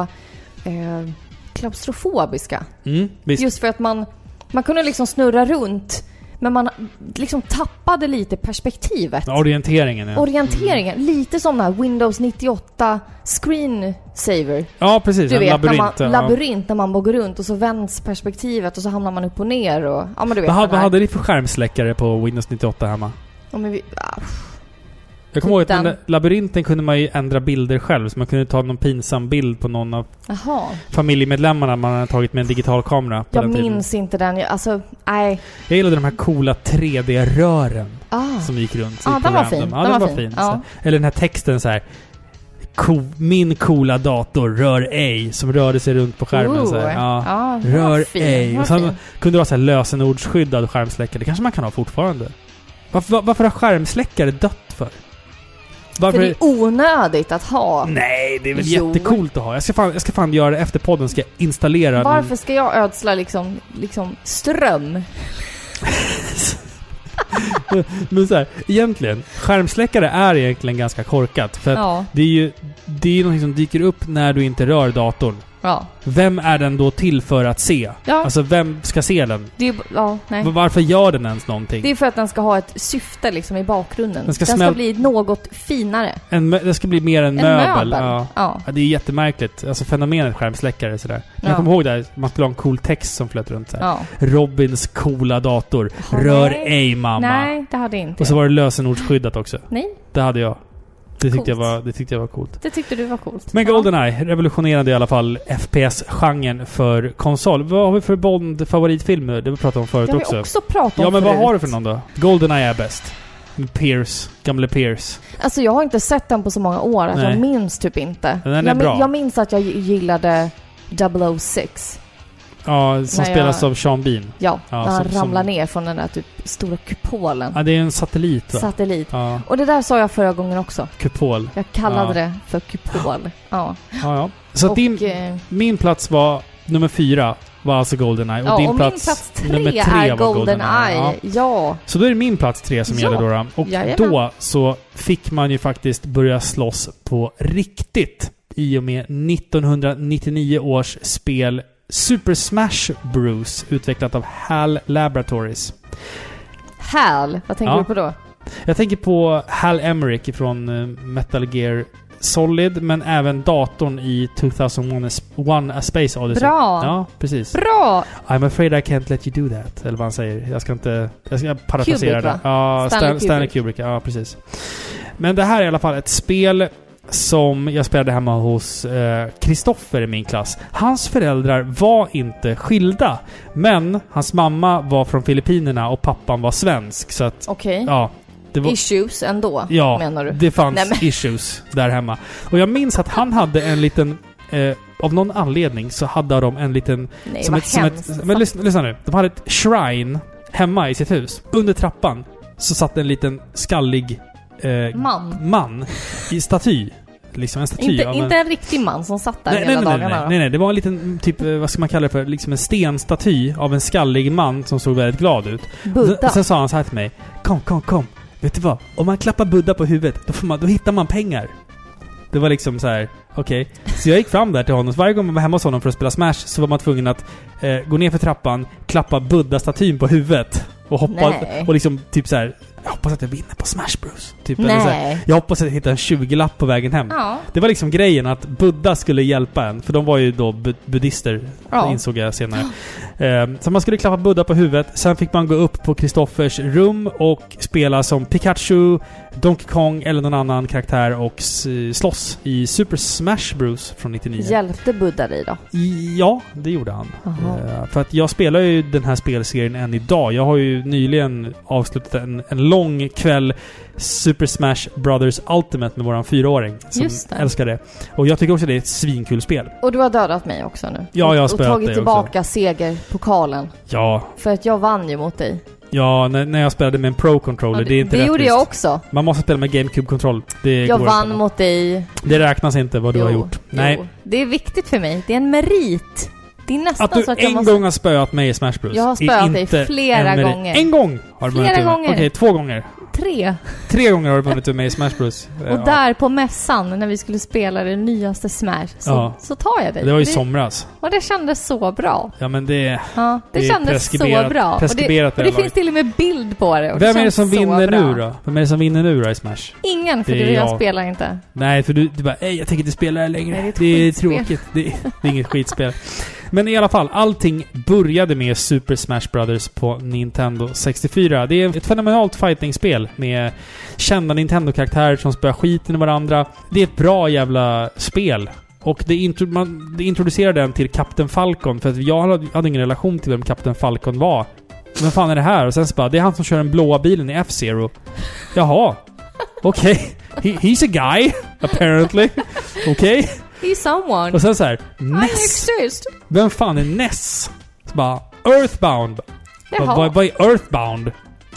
eh, klaustrofobiska.
Mm.
Just för att man, man kunde liksom snurra runt, men man liksom tappade lite perspektivet.
Orienteringen ja.
Orienteringen, lite som den här Windows 98 screensaver.
Ja, precis.
Du
en
vet,
labyrint.
när man,
ja.
labyrint när man bara går runt och så vänds perspektivet och så hamnar man upp och ner och... Ja men du vet
Vad, vad hade ni för skärmsläckare på Windows 98 hemma?
Ja, men vi, ah,
Jag kommer ihåg att
Den-
labyrinten kunde man ju ändra bilder själv. Så man kunde ta någon pinsam bild på någon av
jaha.
familjemedlemmarna man hade tagit med en digital kamera
Jag
den tiden.
minns inte den. Jag, alltså, nej.
Jag gillade de här coola 3D-rören
Ah.
som gick runt.
Ja,
i
den var fin.
Ja, den, var fin.
Ja.
Så. Eller den här texten så här. Co min coola dator rör ej. Som rörde sig runt på skärmen så här. Ja.
ja var
Rör
fin.
ej.
Var
Och sen
fin.
kunde det vara så här lösenordsskyddad skärmsläckare. Det kanske man kan ha fortfarande. Varför, var- varför har skärmsläckare dött för? Varför?
För det är onödigt att ha.
Nej, det är väl
Jo.
jättecoolt att ha. Jag ska, fan, jag ska fan göra det efter podden. Ska jag installera
Varför ska jag ödsla liksom, liksom ström? <laughs>
Men så här, egentligen. Skärmsläckare är egentligen ganska korkat. För
Ja.
det är ju... Det är någonting som dyker upp när du inte rör datorn.
Ja.
Vem är den då till för att se?
Ja.
Alltså, vem ska se den?
Det är. Ja, nej.
Varför gör den ens någonting?
Det är för att den ska ha ett syfte liksom i bakgrunden.
Den ska
den ska bli något finare.
En, det ska bli mer en,
En
möbel.
möbel.
Ja.
Ja.
Det är jättemärkligt. Alltså fenomenet skärmsläckare sådär. Men
Ja.
Jag kommer ihåg där, man skulle ha en cool text som flöt runt så här.
ja.
Robins coola dator. Rör
nej.
ej mamma.
Nej, det hade inte.
Och så var det lösenordsskyddat också.
Nej,
Det hade jag. Det tyckte, jag var, det tyckte jag var coolt.
det tyckte du var coolt.
Men
Ja.
Goldeneye revolutionerade i alla fall FPS-genren för konsol. Vad har vi för Bond-favoritfilm nu? Det vi pratade om förut
Det har
också.
vi också pratat om
Ja men vad
förut.
har du för någon då? Goldeneye är bäst. Pierce. Gamle Pierce.
Alltså jag har inte sett den på så många år att
Nej.
jag minns typ inte.
Den är
jag,
bra.
jag minns att jag gillade 006.
Ja, som
Nej,
spelas
jag-
av Sean Bean.
Ja,
Ja,
när han
som- som-
ramlar ner från den där typ stora kupolen.
Ja, det är en satellit va?
Satellit.
Ja,
Och det där sa jag förra gången också.
kupol.
Jag kallade det för kupol. Ja.
Ja, ja. Så
och,
din,
eh,
min plats var nummer fyra. Var alltså Goldeneye. Och
ja,
din
och
plats,
min plats tre,
nummer tre
är
var
Goldeneye.
Ja.
Ja.
Så då är det min plats tre som
Ja.
gäller då. Och
Jajamän.
då så fick man ju faktiskt börja slåss på riktigt. I och med 1999 års spel Super Smash Bros. Utvecklat av HAL Laboratories.
Hal, vad tänker
Ja.
du på då?
Jag tänker på Hal Emmerich från eh, Metal Gear Solid, men även datorn i 2001 One A Space Odyssey.
Bra!
Ja, precis.
Bra!
I'm afraid I can't let you do that. Eller vad han säger. Jag ska inte... Jag ska parafrasera det. Ja,
Stanley
Stan, Stanley
Kubrick.
Kubrick. Ja, precis. Men det här är i alla fall ett spel som jag spelade hemma hos Kristoffer i min klass. Hans föräldrar var inte skilda. Men hans mamma var från Filippinerna och pappan var svensk. Så att,
Okej.
ja. Det var,
Issues ändå,
Ja,
menar du?
det fanns
Nej, men-
issues där hemma. Och jag minns att han hade en liten... Eh, av någon anledning så hade de en liten...
Nej,
som
vad
ett, som
hemskt.
ett, men lyssna, lyssna nu. De hade ett shrine hemma i sitt hus. Under trappan så satt en liten skallig eh,
Man.
man i staty. Liksom en staty
Inte,
av en...
inte en riktig man som satt där
Nej,
hela
nej, nej,
dagarna
nej, nej, nej. Det var en liten, typ, eh, vad ska man kalla det för? Liksom en stenstaty av en skallig man som såg väldigt glad ut.
Buddha.
Sen, sen sa han så här till mig. Kom, kom, kom. Vet du vad? Om man klappar Buddha på huvudet, då, får man, då hittar man pengar. Det var liksom så här. okej. Så jag gick fram där till honom. Så varje gång man var hemma hos honom för att spela Smash så var man tvungen att eh, gå ner för trappan, klappa Buddha-statyn på huvudet. Och hoppa,
Nej.
och liksom typ så här. Jag hoppas att jag vinner på Smash Bros. Typ, eller så här,
Nej.
jag hoppas att jag hittar en 20-lapp på vägen hem.
Ja.
Det var liksom grejen att Buddha skulle hjälpa en. För de var ju då bud- buddister,
Ja.
insåg jag senare. Ehm, så man skulle klappa Buddha på huvudet. Sen fick man gå upp på Kristoffers rum och spela som Pikachu, Donkey Kong eller någon annan karaktär och slåss i Super Smash Bros från 99.
Hjälpte Buddha dig då?
I- Ja, det gjorde han. Eh, för att jag spelar ju den här spelserien än idag. Jag har ju nyligen avslutat en, en lång kväll Super Smash Brothers Ultimate med våran fyraåring. Som
Just det.
älskar det. Och jag tycker också det är ett svinkul spel.
Och du har dödat mig också nu.
Ja, jag har
och, och tagit tillbaka segerpokalen.
Ja,
För att jag vann ju mot dig.
Ja när, när jag spelade med en Pro-controller.
Ja,
det är inte
det gjorde jag också.
Man måste spela med GameCube-kontroll. Det
Jag vann
inte.
mot dig.
Det räknas inte vad du har
Jo,
gjort. Nej.
Jo. Det är viktigt för mig. Det är en merit. Det är nästan
Att du
så att
en
måste...
gång har spöat mig i Smash Bros.
Jag har spöat dig flera
en
gånger.
En gång har du
Flera gånger.
Okej, två gånger.
Tre.
Tre gånger har du vunnit över mig i Smash Bros. <laughs>
Och där på mässan, när vi skulle spela det nyaste Smash, så,
Ja.
så tar jag dig.
Det var ju i somras.
Och det kändes så bra.
Ja men det...
Ja, det,
Det
kändes så bra. Och det, och det
det
finns till och med bild på det. Och
Vem är det som vinner
bra.
nu då? Vem är det som vinner nu då i Smash?
Ingen, för
Det
du jag
jag.
spelar inte.
Nej, för du, du bara Ej, jag tänker inte spela det här längre.
Nej,
det
det är skitspel."
tråkigt. Det är, det är inget skitspel. Men i alla fall, allting började med Super Smash Brothers på Nintendo 64. Det är ett fenomenalt fightingspel med kända Nintendo-karaktärer som spöar skiten i varandra. Det är ett bra jävla spel. Och det, intro, man, det introducerade den till Captain Falcon, för att jag hade, ingen relation till vem Captain Falcon var. Vem fan är det här? Och sen så bara, det är han som kör den blåa bilen i F-Zero. Jaha. Okej. He, he's a guy, apparently. Okej.
He's someone.
Och sen så här, Ness. Vem fan är Ness? Så bara, Earthbound. Vad,
Jaha.
vad, vad är Earthbound?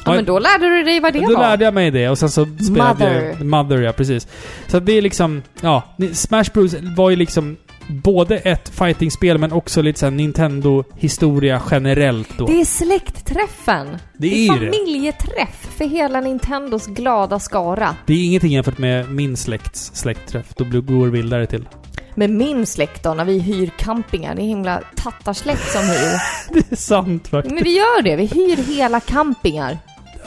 Ja, men då lärde du dig vad det
Då
var.
lärde jag mig det och sen så spelade
Mother.
jag... Mother, ja precis. Så det är liksom, ja. Smash Bros var ju liksom både ett fightingspel men också lite såhär Nintendo-historia generellt då.
Det är släktträffen.
Det
det
är
är
det.
familjeträff för hela Nintendos glada skara.
Det är ingenting jämfört med min släkts släktträff. Då går det vildare till.
Med min släkt då, när vi hyr campingar. Det är himla tattarsläkt som hyr. <laughs>
Det är sant faktiskt.
Men vi gör det. Vi hyr hela campingar.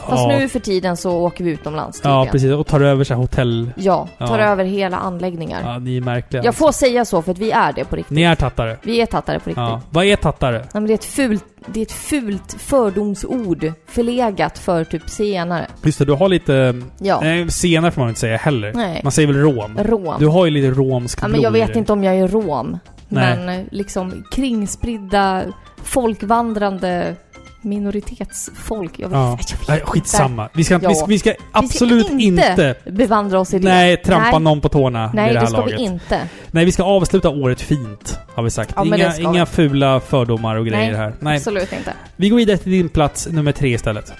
Fast
ja.
nu för tiden så åker vi utomlands
Ja, precis. Och tar över så här hotell...
Ja, tar
Ja.
över hela anläggningar.
Ja, ni är märkliga.
Jag får säga så för att vi är det på riktigt.
Ni är tattare.
Vi är tattare på riktigt.
Ja. Vad är tattare?
Nej, men det är ett fult, det är ett fult fördomsord. Förlegat för typ senare.
Just det, du har lite...
Ja.
Nej, senare får man inte säga heller.
Nej.
Man säger väl rom?
Rom.
Du har ju lite romsk
Ja, men jag vet inte om jag är rom.
Nej.
Men liksom kringspridda, folkvandrande minoritetsfolk. Jag vet,
Ja.
jag vet
Nej, skitsamma. Vi ska,
Ja.
vi, ska, vi ska absolut
inte
inte...
bevandra oss i det.
Nej, trampa
Nej.
någon på tårna
Nej,
det
det ska
laget.
vi inte.
Nej, vi ska avsluta året fint, har vi sagt.
Ja,
inga
ska
inga
vi.
fula fördomar och grejer
Nej,
här. Nej.
Absolut inte.
Vi går vidare till din plats nummer tre istället.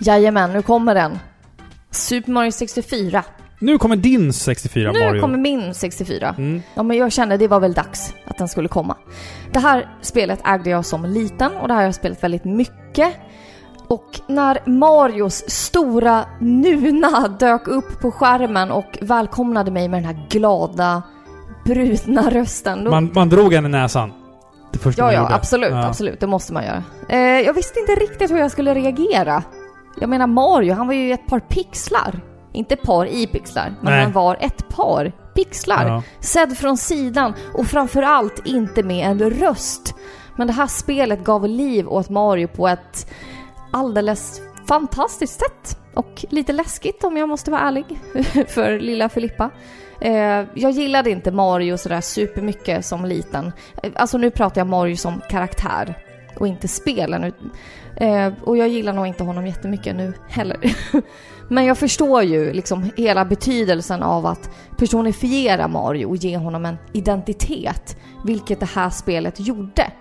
Jajamän, nu kommer den. Super Mario 64.
Nu kommer din 64
nu
Mario.
kommer min 64.
Mm.
Ja, men jag kände det var väl dags att den skulle komma. Det här spelet ägde jag som liten och det här har jag spelat väldigt mycket. Och när Marios stora Nuna dök upp på skärmen och välkomnade mig med den här glada, brutna rösten. Då...
Man, man drog henne i näsan. Det första
ja,
man
ja,
gjorde.
absolut,
Ja.
absolut. Det måste man göra. Eh, jag visste inte riktigt hur jag skulle reagera. Jag menar Mario, han var ju ett par pixlar. Inte par i pixlar, men
Nej.
han var ett par pixlar.
Ja.
Sedd från sidan och framförallt inte med en röst. Men det här spelet gav liv åt Mario på ett alldeles fantastiskt sätt. Och lite läskigt om jag måste vara ärlig, <laughs> för lilla Filippa. Eh, jag gillade inte Mario sådär supermycket som liten. Eh, Alltså nu pratar jag Mario som karaktär och inte spelen. Eh, och jag gillar nog inte honom jättemycket nu heller. <laughs> Men jag förstår ju liksom hela betydelsen av att personifiera Mario och ge honom en identitet. Vilket det här spelet gjorde.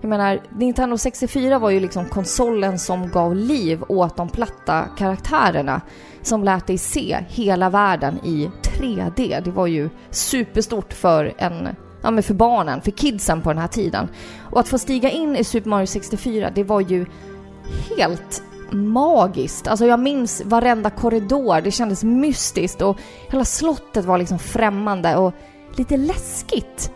Jag menar, Nintendo 64 var ju liksom konsolen som gav liv åt de platta karaktärerna. Som lät dig se hela världen i 3D. Det var ju superstort för en Ja men för barnen, för kidsen på den här tiden. Och att få stiga in i Super Mario 64, det var ju helt magiskt. Alltså jag minns varenda korridor, det kändes mystiskt och hela slottet var liksom främmande och lite läskigt.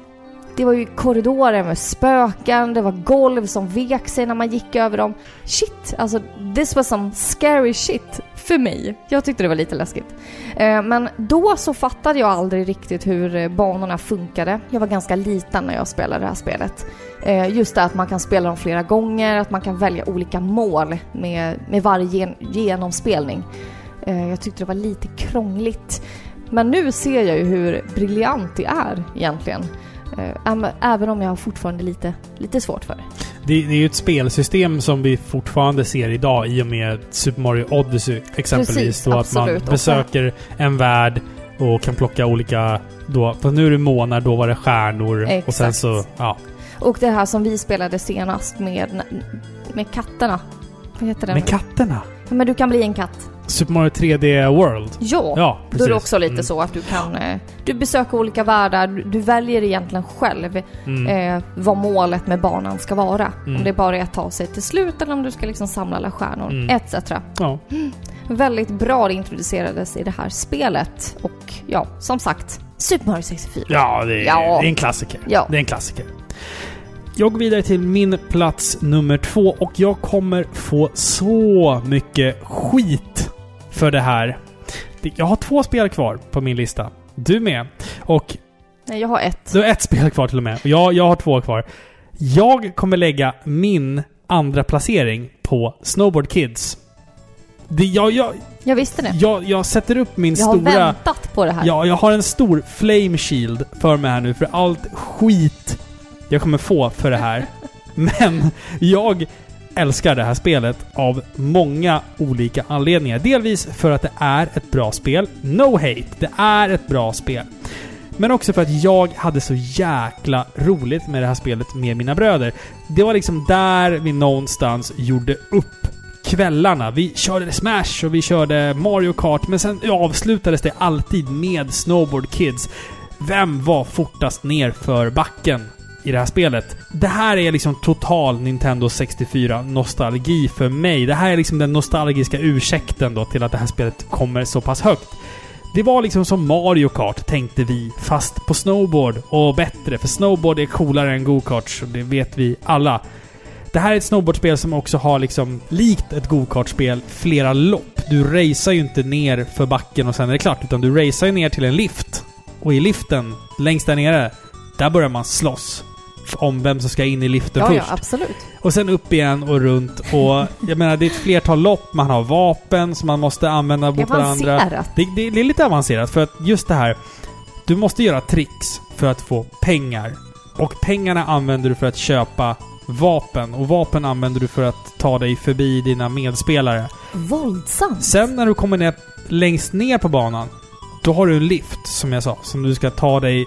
Det var ju korridorer med spöken, det var golv som vek sig när man gick över dem. Shit, alltså this was some scary shit för mig. Jag tyckte det var lite läskigt. Eh, men då så fattade jag aldrig riktigt hur eh, banorna funkade. Jag var ganska liten när jag spelade det här spelet. Eh, Just det att man kan spela dem flera gånger, att man kan välja olika mål med, med varje gen- genomspelning. Eh, Jag tyckte det var lite krångligt. Men nu ser jag ju hur briljant det är egentligen. Eh, Även om jag har fortfarande lite, lite svårt för det.
Det, det är ju ett spelsystem som vi fortfarande ser idag i och med Super Mario Odyssey exempelvis.
Precis,
då att man
absolut.
Besöker en värld och kan plocka olika... Då, nu är det månar, då var det stjärnor. Och sen
Exakt.
så... Ja.
Och det här som vi spelade senast med, med katterna. Vad heter den?
Men katterna?
Ja, Men du kan bli en katt.
Super Mario 3D World.
Ja,
Ja,
då
precis.
är det också lite
Mm.
så att du kan... Eh, du besöker olika världar, du, du väljer egentligen själv
Mm.
eh, vad målet med banan ska vara.
Mm.
Om det bara är att ta sig till slut eller om du ska liksom samla alla stjärnor,
Mm.
etc.
Ja.
Väldigt bra det introducerades i det här spelet. Och ja, som sagt, Super Mario 64.
Ja, det är,
Ja.
det är en klassiker.
Ja.
Det är en klassiker. Jag går vidare till min plats nummer två och jag kommer få så mycket skit för det här. Jag har två spel kvar på min lista. Du med. Och
Nej, jag har ett.
du har ett spel kvar till och med. Och jag, jag har två kvar. Jag kommer lägga min andra placering på Snowboard Kids. Det, jag, jag,
Jag visste det.
jag, jag sätter upp min
Jag har
stora...
väntat på det här.
Ja, jag har en stor flame shield för mig här nu för allt skit jag kommer få för det här. <laughs> Men jag älskar det här spelet av många olika anledningar. Delvis för att det är ett bra spel. No hate. Det är ett bra spel. Men också för att jag hade så jäkla roligt med det här spelet med mina bröder. Det var liksom där vi någonstans gjorde upp kvällarna. Vi körde Smash och vi körde Mario Kart, men sen avslutades det alltid med Snowboard Kids. Vem var fortast ner för backen i det här spelet? Det här är liksom total Nintendo 64-nostalgi för mig. Det här är liksom den nostalgiska ursäkten då till att det här spelet kommer så pass högt. Det var liksom som Mario Kart, tänkte vi, fast på snowboard och bättre. För snowboard är coolare än go-karts, det vet vi alla. Det här är ett snowboardspel som också har liksom, likt ett go-kartspel, flera lopp. Du racear ju inte ner för backen och sen är det klart, utan du racear ju ner till en lift. Och i liften, längst där nere, där börjar man slåss. Om vem som ska in i liften
ja, ja,
först.
absolut.
Och sen upp igen och runt och jag menar det är ett flertal lopp, man har vapen som man måste använda mot varandra.
avancerat.
Det, det, det är lite avancerat för att just det här. Du måste göra tricks för att få pengar. Och pengarna använder du för att köpa vapen. Och vapen använder du för att ta dig förbi dina medspelare.
Våldsamt.
Sen när du kommer ner, längst ner på banan, då har du en lift, som jag sa, som du ska ta dig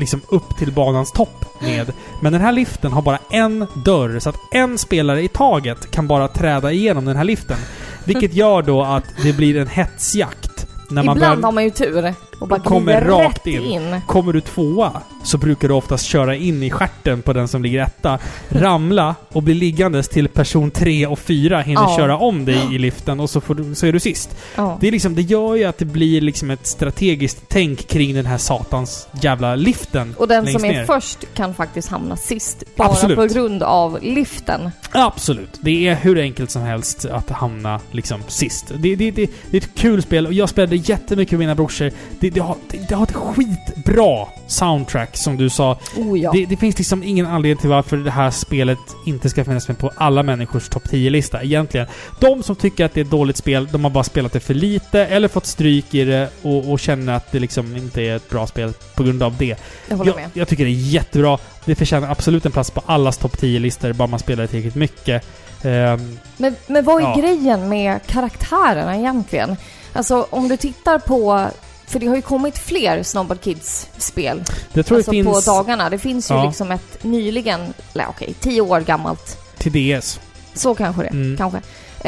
liksom upp till banans topp med. Men den här liften har bara en dörr, så att en spelare i taget kan bara träda igenom den här liften. Vilket gör då att det blir en hetsjakt. När man
Ibland
börjar,
har man ju tur och bara
kommer rakt in.
in.
Kommer du tvåa så brukar du oftast köra in i stjärten på den som ligger etta, ramla och bli liggandes till person tre och fyra hinner
Ja.
köra om dig i liften och så, får du, så är du sist.
Ja.
Det, är liksom, det gör ju att det blir liksom ett strategiskt tänk kring den här satans jävla liften.
Och den som är
ner.
först kan faktiskt hamna sist. Bara
Absolut.
på grund av liften.
Absolut. Det är hur enkelt som helst att hamna liksom sist. Det, det, det, det är ett kul spel och jag spelade jättemycket med mina brorsor. Det, det, det, har, det, har ett skitbra soundtrack som du sa.
Oh ja.
Det, det finns liksom ingen anledning till varför det här spelet inte ska finnas med på alla människors topp 10-lista egentligen. De som tycker att det är ett dåligt spel, de har bara spelat det för lite eller fått stryk i det och, och känner att det liksom inte är ett bra spel på grund av det.
jag håller
Jag,
med.
jag tycker det är jättebra. Det förtjänar absolut en plats på allas topp 10-listor, bara man spelar det tillräckligt mycket. Ehm,
Men, men vad är
Ja.
grejen med karaktärerna egentligen? Alltså om du tittar på... För det har ju kommit fler Snowboard Kids-spel
det tror
alltså
jag finns
på dagarna. Det finns ju
Ja.
liksom ett nyligen, eller okej, tio år gammalt.
till DS.
Så kanske det,
Mm.
kanske.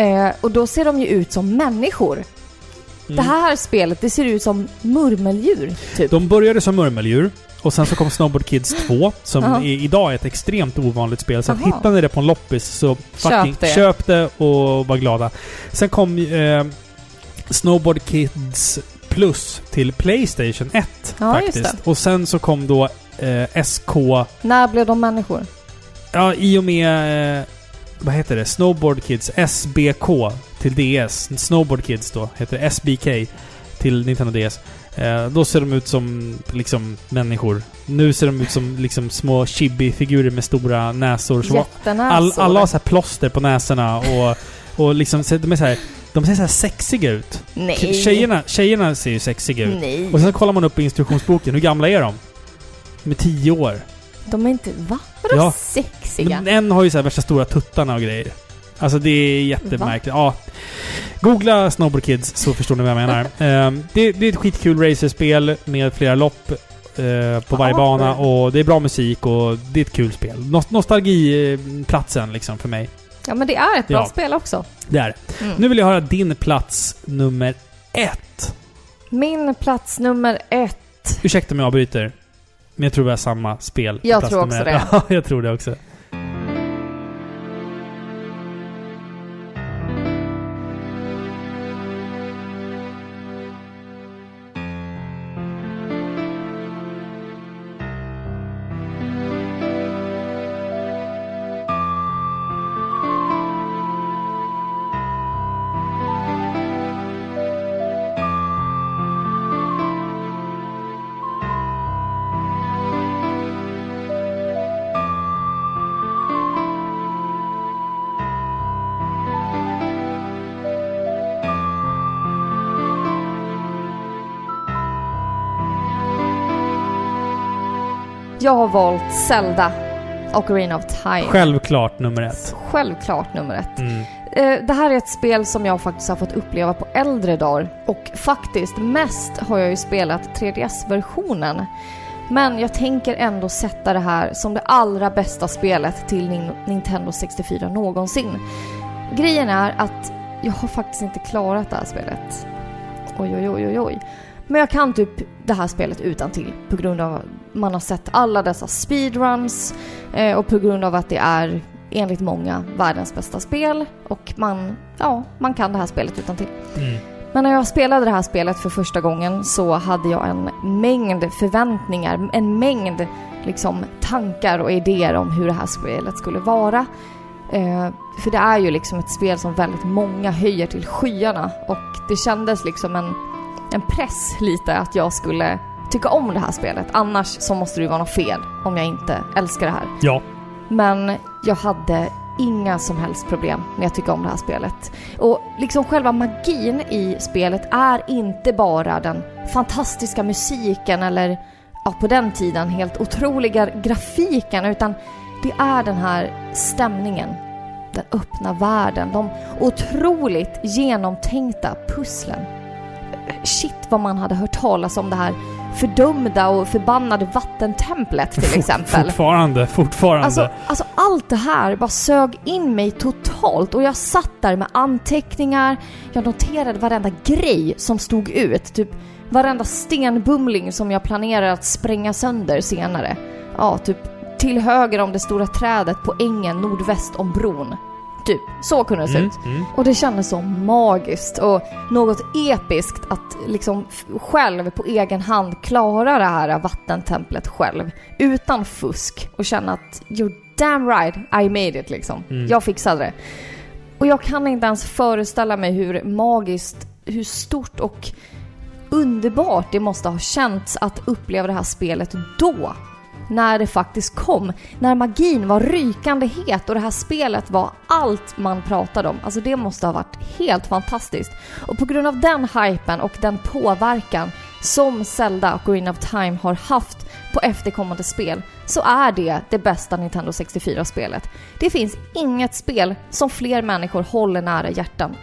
Eh, och då ser de ju ut som människor.
Mm.
Det här spelet, det ser ut som murmeldjur, typ.
De började som murmeldjur. Och sen så kom Snowboard Kids <laughs> 2, som
Ja.
är, idag är ett extremt ovanligt spel. Så att
Aha.
hittar ni det på en loppis så fucking
det.
köp det och var glada. Sen kom eh, Snowboard Kids Plus till Playstation 1
Ja,
faktiskt. Och sen så kom då eh, SK...
När blev de människor?
Ja, i och med... Eh, vad heter det? Snowboard Kids SBK till DS. Snowboard Kids då heter det SBK till Nintendo DS. Eh, då ser de ut som liksom människor. Nu ser de ut som liksom små chibi-figurer med stora näsor.
Jättenäsor.
all, alla har så här plåster på näsorna och, och liksom, de är så här, de ser så här sexiga ut.
Nej.
Tjejerna, tjejerna ser ju sexiga ut.
Nej.
Och sen kollar man upp i instruktionsboken, hur gamla är de? De är tio år.
De är inte... Va? Vadå
Ja.
sexiga?
Men en har ju så här värsta stora tuttarna och grejer. Alltså det är jättemärkligt. Ja. Googla Snowboard Kids så förstår ni vad jag menar. <laughs> Ehm, det, det är ett skitkul racerspel med flera lopp eh, på varje
Ja.
bana och det är bra musik och det är ett kul spel. Nos- Nostalgiplatsen liksom för mig.
Ja, men det är ett bra
Ja.
spel också.
Det är det.
Mm.
Nu vill jag höra din plats nummer ett.
Min plats nummer ett.
Ursäkta om jag avbryter. Men jag tror vi har samma spel.
Jag tror också
ett. <laughs> Ja, jag tror det också.
Valt Zelda Ocarina of Time.
Självklart nummer ett.
Självklart nummer ett.
Mm.
Eh, Det här är ett spel som jag faktiskt har fått uppleva på äldre dagar. Och faktiskt, mest har jag ju spelat 3DS-versionen. Men jag tänker ändå sätta det här som det allra bästa spelet till Nin- Nintendo 64 någonsin. Grejen är att jag har faktiskt inte klarat det här spelet. Oj, oj, oj, oj, oj. Men jag kan typ det här spelet utan till på grund av man har sett alla dessa speedruns eh, och på grund av att det är enligt många världens bästa spel och man, ja, man kan det här spelet utan till.
Mm.
Men när jag spelade det här spelet för första gången så hade jag en mängd förväntningar, en mängd liksom tankar och idéer om hur det här spelet skulle vara. Eh, för det är ju liksom ett spel som väldigt många höjer till skyarna och det kändes liksom en, en press lite att jag skulle tycka om det här spelet. Annars så måste det ju vara något fel om jag inte älskar det här.
Ja.
Men jag hade inga som helst problem med att tycka om det här spelet. Och liksom själva magin i spelet är inte bara den fantastiska musiken eller ja, på den tiden helt otroliga grafiken utan det är den här stämningen, den öppna världen, de otroligt genomtänkta pusslen. Shit vad man hade hört talas om det här fördömda och förbannade vattentemplet till <laughs> exempel.
Fortfarande, fortfarande.
Alltså, alltså allt det här bara sög in mig totalt och jag satt där med anteckningar, jag noterade varenda grej som stod ut, typ varenda stenbumling som jag planerar att spränga sönder senare. Ja, typ till höger om det stora trädet på ängen nordväst om bron. Typ, så kunde det se
mm,
ut.
mm.
Och det kändes så magiskt och något episkt att liksom själv på egen hand klara det här vattentemplet själv. Utan fusk och känna att you're damn right I made it liksom.
Mm.
Jag fixade det. Och jag kan inte ens föreställa mig hur magiskt, hur stort och underbart det måste ha känts att uppleva det här spelet då. När det faktiskt kom. När magin var rykande het och det här spelet var allt man pratade om. Alltså det måste ha varit helt fantastiskt. Och på grund av den hypen och den påverkan som Zelda och Green of Time har haft på efterkommande spel så är det det bästa Nintendo 64-spelet. Det finns inget spel som fler människor håller nära hjärtan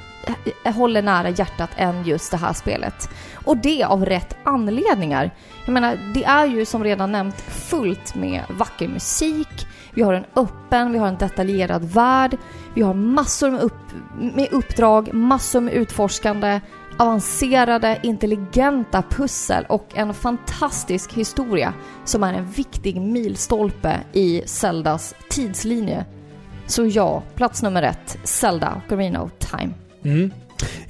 Eh, håller nära hjärtat än just det här spelet. Och det av rätt anledningar. Jag menar, det är ju som redan nämnt fullt med vacker musik, vi har en öppen, vi har en detaljerad värld, vi har massor med, upp, med uppdrag, massor med utforskande, avancerade, intelligenta pussel och en fantastisk historia som är en viktig milstolpe i Zeldas tidslinje. Så ja, plats nummer ett, Zelda Ocarina of Time.
Mm.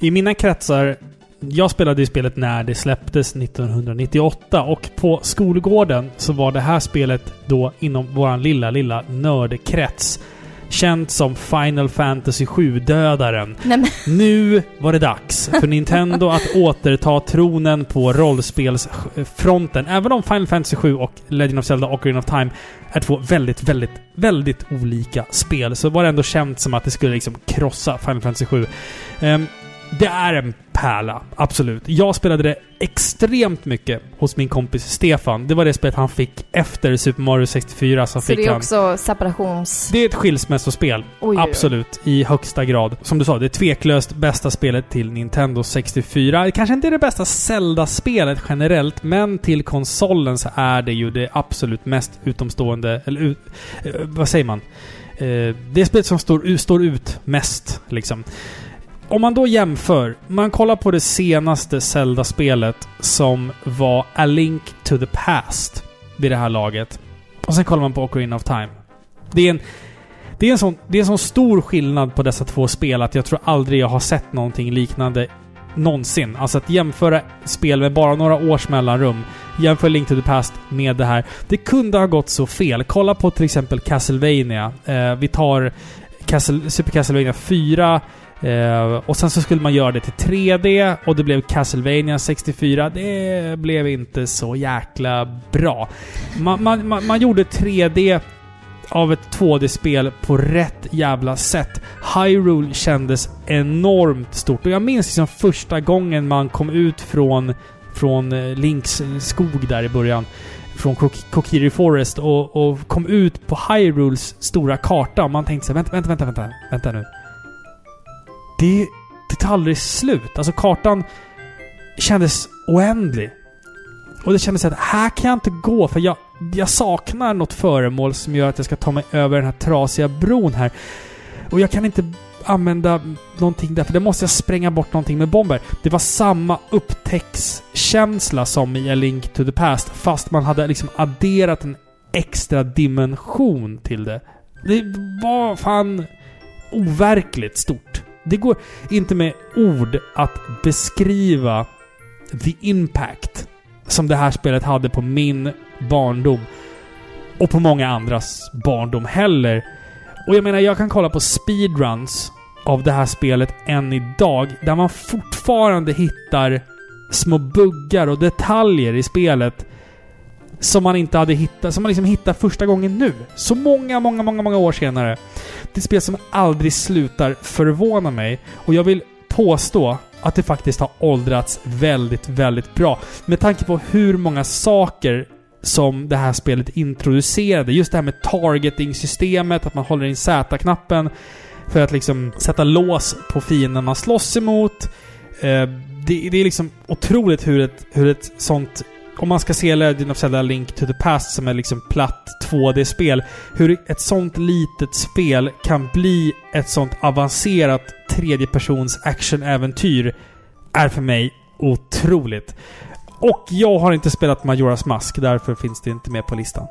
I mina kretsar jag spelade ju spelet när det släpptes 1998 och på skolgården så var det här spelet då inom våran lilla, lilla nördkrets känt som Final Fantasy 7-dödaren. Nu var det dags för Nintendo att <laughs> återta tronen på rollspelsfronten. Även om Final Fantasy 7 och Legend of Zelda Ocarina of Time är två väldigt, väldigt, väldigt olika spel så var det ändå känt som att det skulle liksom krossa Final Fantasy 7. Um, det är en pärla, absolut. Jag spelade det extremt mycket hos min kompis Stefan. Det var det spelet han fick efter Super Mario 64. Så,
så
fick
det är också separations...
Det är ett skilsmässospel.
Oj,
absolut. I högsta grad. Som du sa, det är tveklöst bästa spelet till Nintendo 64. Det kanske inte är det bästa Zelda-spelet generellt, men till konsolen så är det ju det absolut mest utomstående... Eller eh, vad säger man? Eh, det är spelet som står, står ut mest, liksom om man då jämför, man kollar på det senaste Zelda-spelet som var A Link to the Past vid det här laget. Och sen kollar man på Ocarina of Time. Det är en, det är en, sån, det är en sån stor skillnad på dessa två spel att jag tror aldrig jag har sett någonting liknande någonsin. Alltså att jämföra spel med bara några års mellanrum. Jämför Link to the Past med det här. Det kunde ha gått så fel. Kolla på till exempel Castlevania. Eh, vi tar Castle, Super Castlevania 4 Eh, och sen så skulle man göra det till 3D och det blev Castlevania 64. Det blev inte så jäkla bra. Man, man, man, man gjorde 3D av ett 2D-spel på rätt jävla sätt. Hyrule kändes enormt stort. Och jag minns liksom första gången man kom ut från, från eh, Links skog där i början. Från Kokiri Forest och, och kom ut på Hyrules stora karta. Och man tänkte så vänta, vänta, vänta, vänta, vänta nu det, det tar aldrig slut. Alltså kartan kändes oändlig. Och det kändes att här kan jag inte gå för jag, jag saknar något föremål som gör att jag ska ta mig över den här trasiga bron här. Och jag kan inte använda någonting där, för då måste jag spränga bort någonting med bomber. Det var samma upptäcktskänsla som i A Link to the Past, fast man hade liksom adderat en extra dimension till det. Det var fan overkligt stort. Det går inte med ord att beskriva the impact som det här spelet hade på min barndom. Och på många andras barndom heller. Och jag menar, jag kan kolla på speedruns av det här spelet än idag, där man fortfarande hittar små buggar och detaljer i spelet som man inte hade hittat, som man liksom hittar första gången nu. Så många, många, många, många år senare. Det är ett spel som aldrig slutar förvåna mig. Och jag vill påstå att det faktiskt har åldrats väldigt, väldigt bra. Med tanke på hur många saker som det här spelet introducerade. Just det här med targeting-systemet, att man håller in Z-knappen för att liksom sätta lås på fienden man slåss emot. Eh, det, det, är liksom otroligt hur ett, hur ett sånt om man ska se Legend of Zelda Link to the Past som är liksom platt 2D-spel, hur ett sånt litet spel kan bli ett sånt avancerat tredjepersons actionäventyr är för mig otroligt. Och jag har inte spelat Majoras Mask, därför finns det inte med på listan.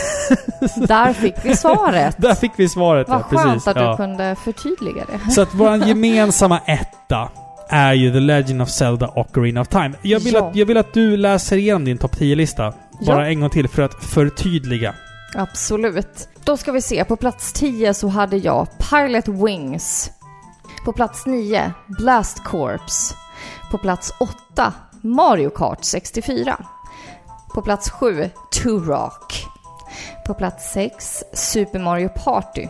<laughs>
Där fick vi svaret.
Där fick vi svaret,
Vad
ja. Precis.
skönt att du
ja.
kunde förtydliga det.
Så att vår gemensamma etta är ju The Legend of Zelda Ocarina of Time. Jag vill,
Ja.
att, jag vill att du läser igenom din topp 10-lista. Bara
Ja.
en gång till för att förtydliga.
Absolut. Då ska vi se. På plats 10 så hade jag Pilot Wings. På plats 9 Blast Corps. På plats 8 Mario Kart 64. På plats 7 Turok. På plats 6 Super Mario Party.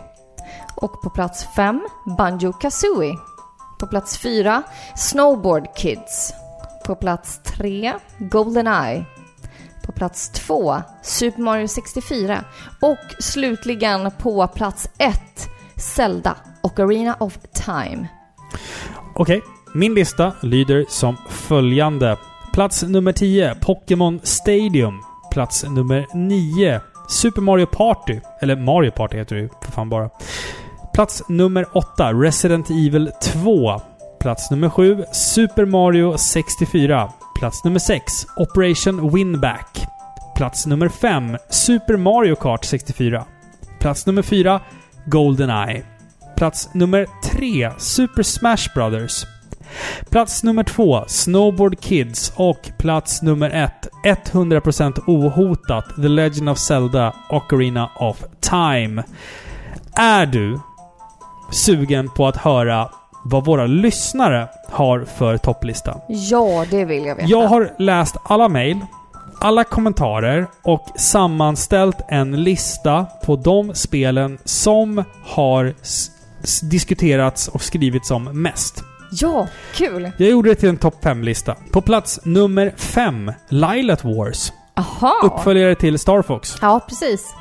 Och på plats 5 Banjo Kazooie. På plats 4 Snowboard Kids. På plats 3 Goldeneye. På plats 2 Super Mario 64. Och slutligen på plats 1 Zelda och Arena of Time.
Okej, min lista lyder som följande. Plats nummer 10, Pokémon Stadium. Plats nummer 9, Super Mario Party. Eller Mario Party heter det ju för fan bara. Plats nummer 8, Resident Evil 2. Plats nummer 7, Super Mario 64. Plats nummer 6, Operation Winback. Plats nummer 5, Super Mario Kart 64. Plats nummer 4, Goldeneye. Plats nummer 3, Super Smash Brothers. Plats nummer 2, Snowboard Kids. Och plats nummer 1, 100% ohotat, The Legend of Zelda Ocarina of Time. Är du sugen på att höra vad våra lyssnare har för topplista?
Ja, det vill jag veta.
Jag har läst alla mejl, alla kommentarer och sammanställt en lista på de spelen som har diskuterats och skrivits om mest.
Ja, kul!
Jag gjorde det till en topp 5-lista. På plats nummer 5, Lilat Wars.
Aha!
Uppföljare till Star Fox.
Ja, precis.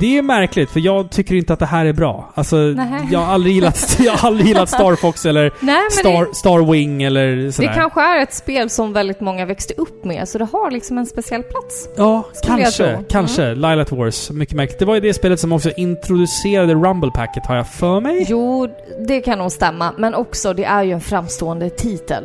Det är märkligt, för jag tycker inte att det här är bra. Alltså, jag har aldrig gillat, <laughs> jag har aldrig gillat Star Fox eller
Nej,
Star,
det,
Star Wing eller
det
sådär.
kanske är ett spel som väldigt många växte upp med, så det har liksom en speciell plats.
Ja, kanske.
tro. Mm.
Kanske. Lilat Wars. Mycket märkligt. Det var ju det spelet som också introducerade Rumble Packet, har jag för mig.
Jo, det kan nog stämma, men också det är ju en framstående titel.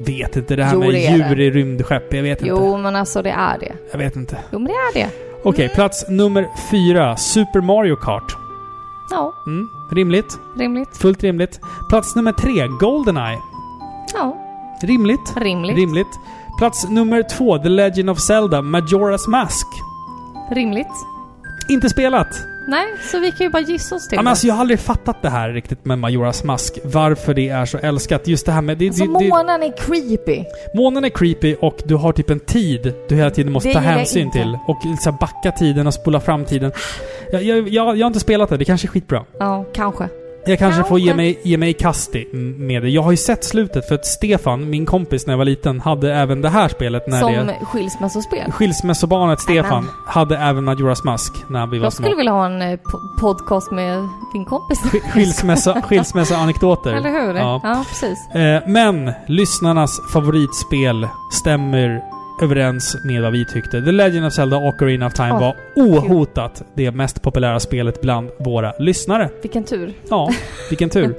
Vet inte. Det här
Jo,
med
det
djur
det.
i rymdskepp. Jag vet inte.
Jo, men alltså det är det.
Jag vet inte.
Jo, men det är det.
Okej, plats nummer fyra. Super Mario Kart.
Ja,
Mm, rimligt.
rimligt.
Fullt rimligt. Plats nummer tre. Goldeneye.
Ja,
Rimligt.
rimligt.
Rimligt. Plats nummer två. The Legend of Zelda. Majora's Mask.
Rimligt.
Inte spelat.
Nej, så vi kan ju bara gissa oss till
Ja, men
det.
alltså, jag har aldrig fattat det här riktigt med Majora's Mask. Varför det är så älskat. Just det här med... Det,
Alltså
det, det,
månen är creepy.
Månen är creepy och du har typ en tid du hela tiden måste
Det
ta hänsyn till. Och så backa tiden och spola fram tiden. Jag, jag, jag, jag har inte spelat det, det kanske är skitbra.
Ja, kanske.
Jag kanske får ge mig, ge mig i kast med det. Jag har ju sett slutet för att Stefan, min kompis när jag var liten, hade även det här spelet när
Som
det...
skilsmässospel.
Skilsmässobarnet Stefan
Nämen.
hade även Majora's Mask när vi var
Jag
små.
skulle vilja ha en eh, po- podcast med din kompis.
Sk- Skilsmässa, <laughs> skilsmässoanekdoter.
Eller hur?
Ja.
Ja, precis.
Eh, men lyssnarnas favoritspel stämmer överens med vad vi tyckte. The Legend of Zelda Ocarina of Time
Åh,
var ohotat det mest populära spelet bland våra lyssnare.
Vilken tur.
Ja, vilken tur.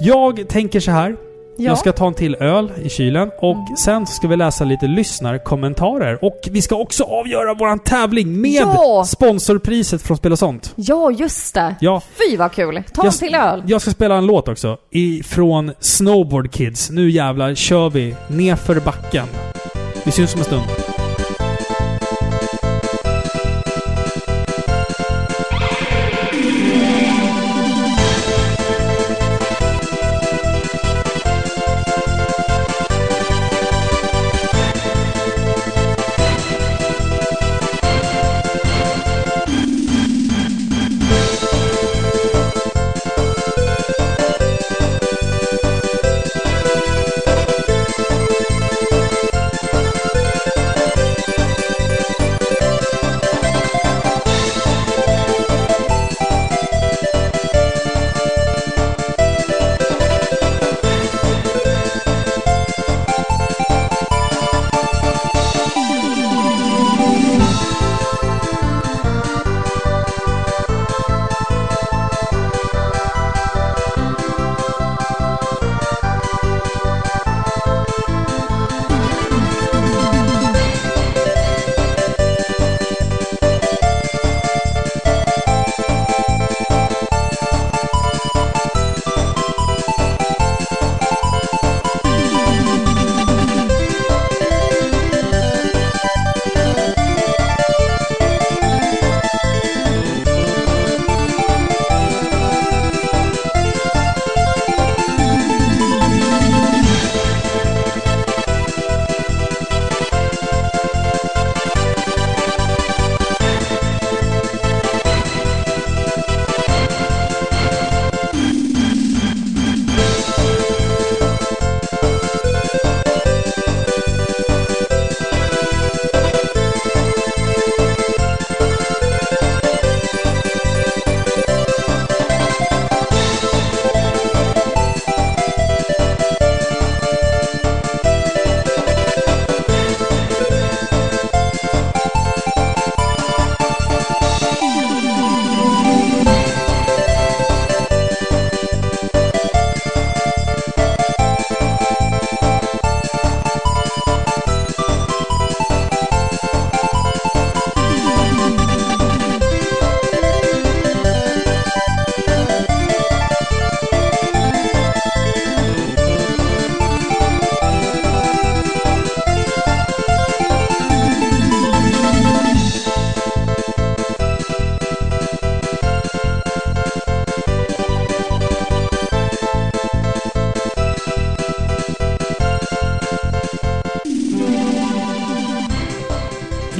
Jag tänker så här.
Ja.
Jag ska ta en till öl i kylen och
Mm.
sen ska vi läsa lite lyssnarkommentarer. Och vi ska också avgöra våran tävling med
Ja!
sponsorpriset från Spel och sånt.
Ja, just det.
Ja,
Fy vad kul. Ta en
Jag-
till öl.
jag ska spela en låt också. Ifrån Snowboard Kids. Nu jävlar kör vi nerför backen. Vi syns om en.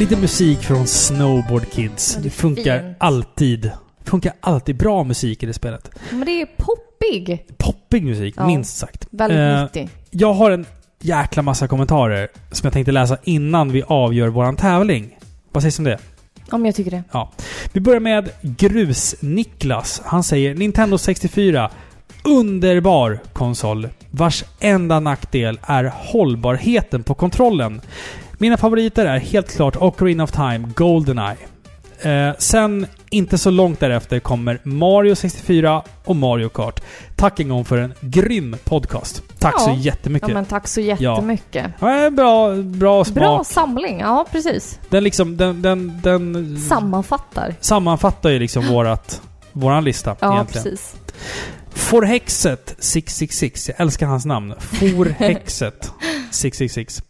Lite musik från Snowboard Kids.
Ja, det
Det funkar
fint.
alltid. funkar alltid bra musik i det spelet.
Men det är poppig.
Poppig musik,
Ja.
minst sagt.
Väldigt
Eh,
nyttig.
Jag har en jäkla massa kommentarer som jag tänkte läsa innan vi avgör våran tävling. Vad sägs om det?
Om jag tycker det.
Vi börjar med Grus-Niklas. Han säger Nintendo 64. Underbar konsol. Vars enda nackdel är hållbarheten på kontrollen. Mina favoriter är helt klart Ocarina of Time, Goldeneye. Eh, sen, inte så långt därefter, kommer Mario 64 och Mario Kart. Tack en gång för en grym podcast. Tack
Ja.
så jättemycket.
Ja, men tack så jättemycket.
Ja, bra, bra smak.
Bra samling. Ja, precis.
Den liksom, den, den, den
Sammanfattar.
sammanfattar ju liksom vårat, våran lista
Ja,
egentligen.
precis.
Forhexet 666. Jag älskar hans namn. Forhexet <laughs> 666.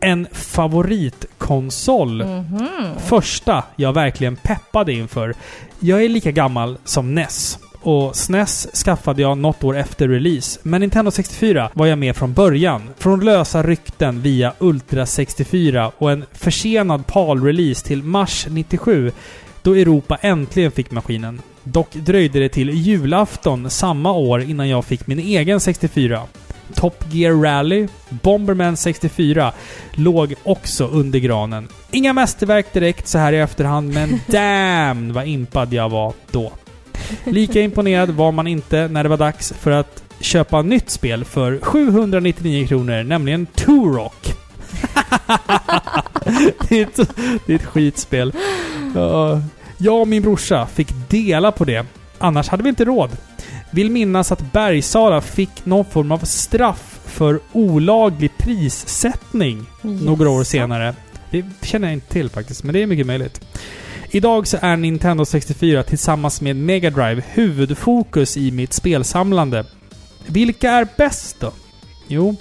En favoritkonsol.
Mhm.
Första jag verkligen peppade inför. Jag är lika gammal som NES. Och SNES skaffade jag något år efter release. Men Nintendo 64 var jag med från början. Från lösa rykten via Ultra 64 och en försenad PAL-release till mars 97 då Europa äntligen fick maskinen. Dock dröjde det till julafton samma år innan jag fick min egen 64. Top Gear Rally, Bomberman 64 låg också under granen. Inga mästerverk direkt så här i efterhand, men <laughs> damn vad impad jag var då. Lika imponerad var man inte när det var dags för att köpa nytt spel för 799 kronor, nämligen Turok. det, är ett, det är ett skitspel. Jag och min brorsa fick dela på det. Annars hade vi inte råd. Vill minnas att Bergsala fick någon form av straff för olaglig prissättning några år
Yes.
senare. Det känner jag inte till faktiskt, men det är mycket möjligt. Idag så är Nintendo 64 tillsammans med Mega Drive huvudfokus i mitt spelsamlande. Vilka är bäst då? Jo,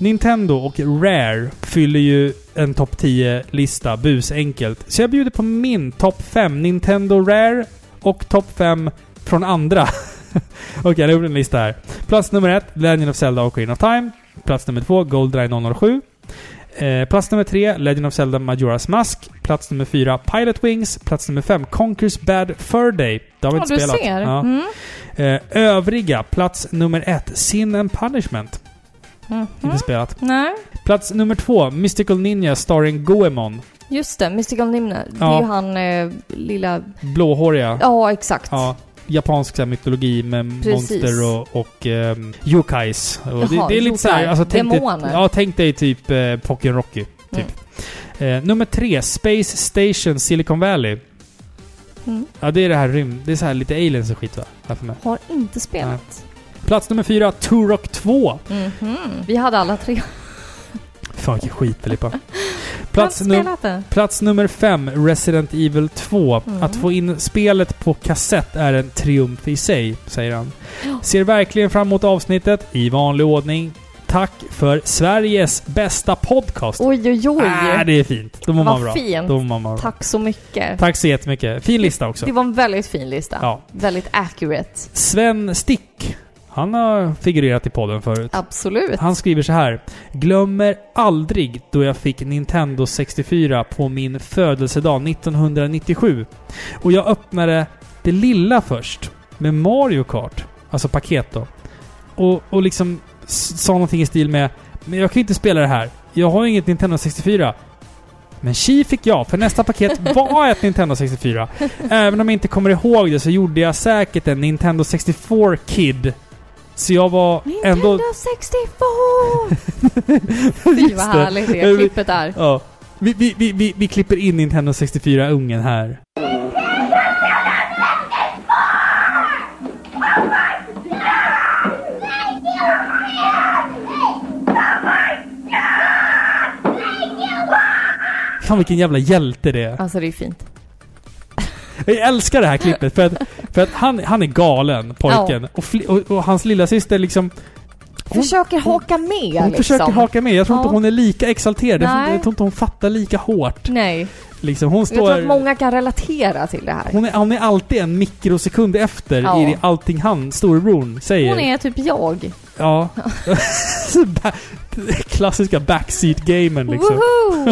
Nintendo och Rare fyller ju en topp 10-lista busenkelt. Så jag bjuder på min topp 5 Nintendo Rare och topp 5 från andra. <laughs> Okej, jag har gjort en lista här. Plats nummer 1, Legend of Zelda Ocarina of Time. Plats nummer 2, Goldeneye 007. Eh, plats nummer 3, Legend of Zelda Majora's Mask. Plats nummer 4, Pilot Wings. Plats nummer 5, Conquers Bad Fur Day. Det har vi
Ja,
inte
du
spelat.
ser.
Ja.
Mm.
Eh, övriga, plats nummer 1, Sin and Punishment.
Mhm.
Inte spelat.
Nej,
Plats nummer 2, Mystical Ninja starring Goemon.
just det. Mystical. Det
Ja.
är ju han eh, lilla...
Blåhåriga.
Ja, exakt.
Ja. Japansk så här, mytologi med
Precis.
monster och, och um, yokais. Och det,
Jaha,
det är lite såhär... Alltså, tänk dig, ja, tänk dig typ eh, Pokémon Rocky. Typ. Eh, nummer tre, Space Station Silicon Valley.
Mm.
Ja, det är det här rymd... Det är så här lite aliens och skit va? Här för mig.
Har inte spelat.
Plats nummer fyra, Turok 2.
Mhm. Vi hade alla tre. <laughs>
Fan vilken skit Filippa. Plats, num plats nummer fem, Resident Evil 2.
Mm.
Att få in spelet på kassett är en triumf i sig, säger han. Ser verkligen fram emot avsnittet i vanlig ordning. Tack för Sveriges bästa podcast.
Oj, oj, oj.
Ah, det är fint. Då mår man bra.
Fint.
Då mår man bra.
Tack så mycket.
Tack så jättemycket. Fin lista också.
Det var en väldigt fin lista.
Ja.
Väldigt accurate.
Sven Stick. Han har figurerat i podden förut.
Absolut.
Han skriver så här. Glömmer aldrig då jag fick Nintendo 64 på min födelsedag 1997. Och jag öppnade det lilla först. Med Mario Kart. Alltså paket då. Och, och liksom sa någonting i stil med Men jag kan inte spela det här. Jag har ju inget Nintendo 64. Men chi fick jag, för nästa paket <laughs> var ett Nintendo 64. Även om jag inte kommer ihåg det så gjorde jag säkert en Nintendo 64 Kid. Så jag var ändå...
Nintendo <laughs> 64! Fy vad härligt det klippet är.
Ja. Vi, vi, vi, vi, vi klipper in Nintendo 64-ungen här. Fan vilken jävla hjälte det är.
Alltså det är fint.
Jag älskar det här klippet för att, för att han, han är galen, pojken. Och, fli, och, och hans lilla syster liksom... Hon,
Försöker haka med
hon
liksom.
försöker haka med. Jag tror inte
Ja.
hon är lika exalterad.
Nej.
jag tror inte hon fattar lika hårt.
Nej.
Liksom, hon
Jag tror
står...
att många kan relatera till det här.
Hon är, hon är alltid en mikrosekund efter
Ja.
i allting han, storebror, säger.
Hon är typ jag.
Ja. <laughs> <laughs> Klassiska backseat-gamen liksom.
Woho!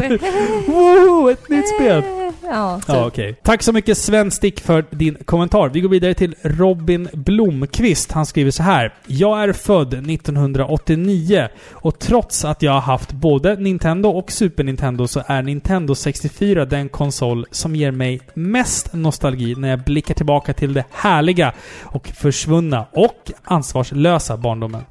<laughs>
Woho! Ett nytt spel!
Ja, typ.
Ja, okej. Tack så mycket Sven Stick för din kommentar. Vi går vidare till Robin Blomqvist. Han skriver så här. Jag är född 1989 och trots att jag har haft både Nintendo och Super Nintendo så är Nintendo 64 den konsol som ger mig mest nostalgi när jag blickar tillbaka till det härliga och försvunna och ansvarslösa barndomen.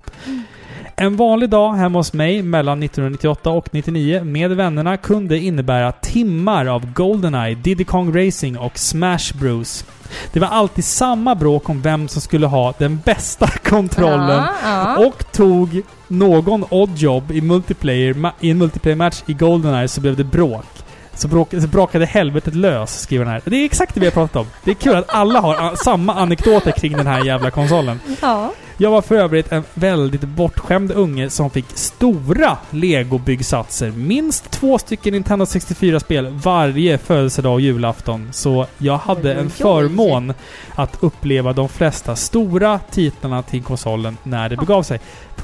En vanlig dag hemma hos mig mellan 1998 och 99 med vännerna kunde innebära timmar av Goldeneye, Diddy Kong Racing och Smash Bros. Det var alltid samma bråk om vem som skulle ha den bästa <laughs> kontrollen
Ja, ja.
och tog någon oddjob i, multiplayer, i en multiplayer-match i Goldeneye så blev det bråk. Så, bråk, så brakade helvetet lös, skriver han här. Det är exakt det vi har pratat om. Det är kul att alla har samma anekdoter kring den här jävla konsolen.
ja.
Jag var för övrigt en väldigt bortskämd unge som fick stora Lego-byggsatser. Minst två stycken Nintendo 64-spel varje födelsedag och julafton. Så jag hade en förmån att uppleva de flesta stora titlarna till konsolen när det begav sig.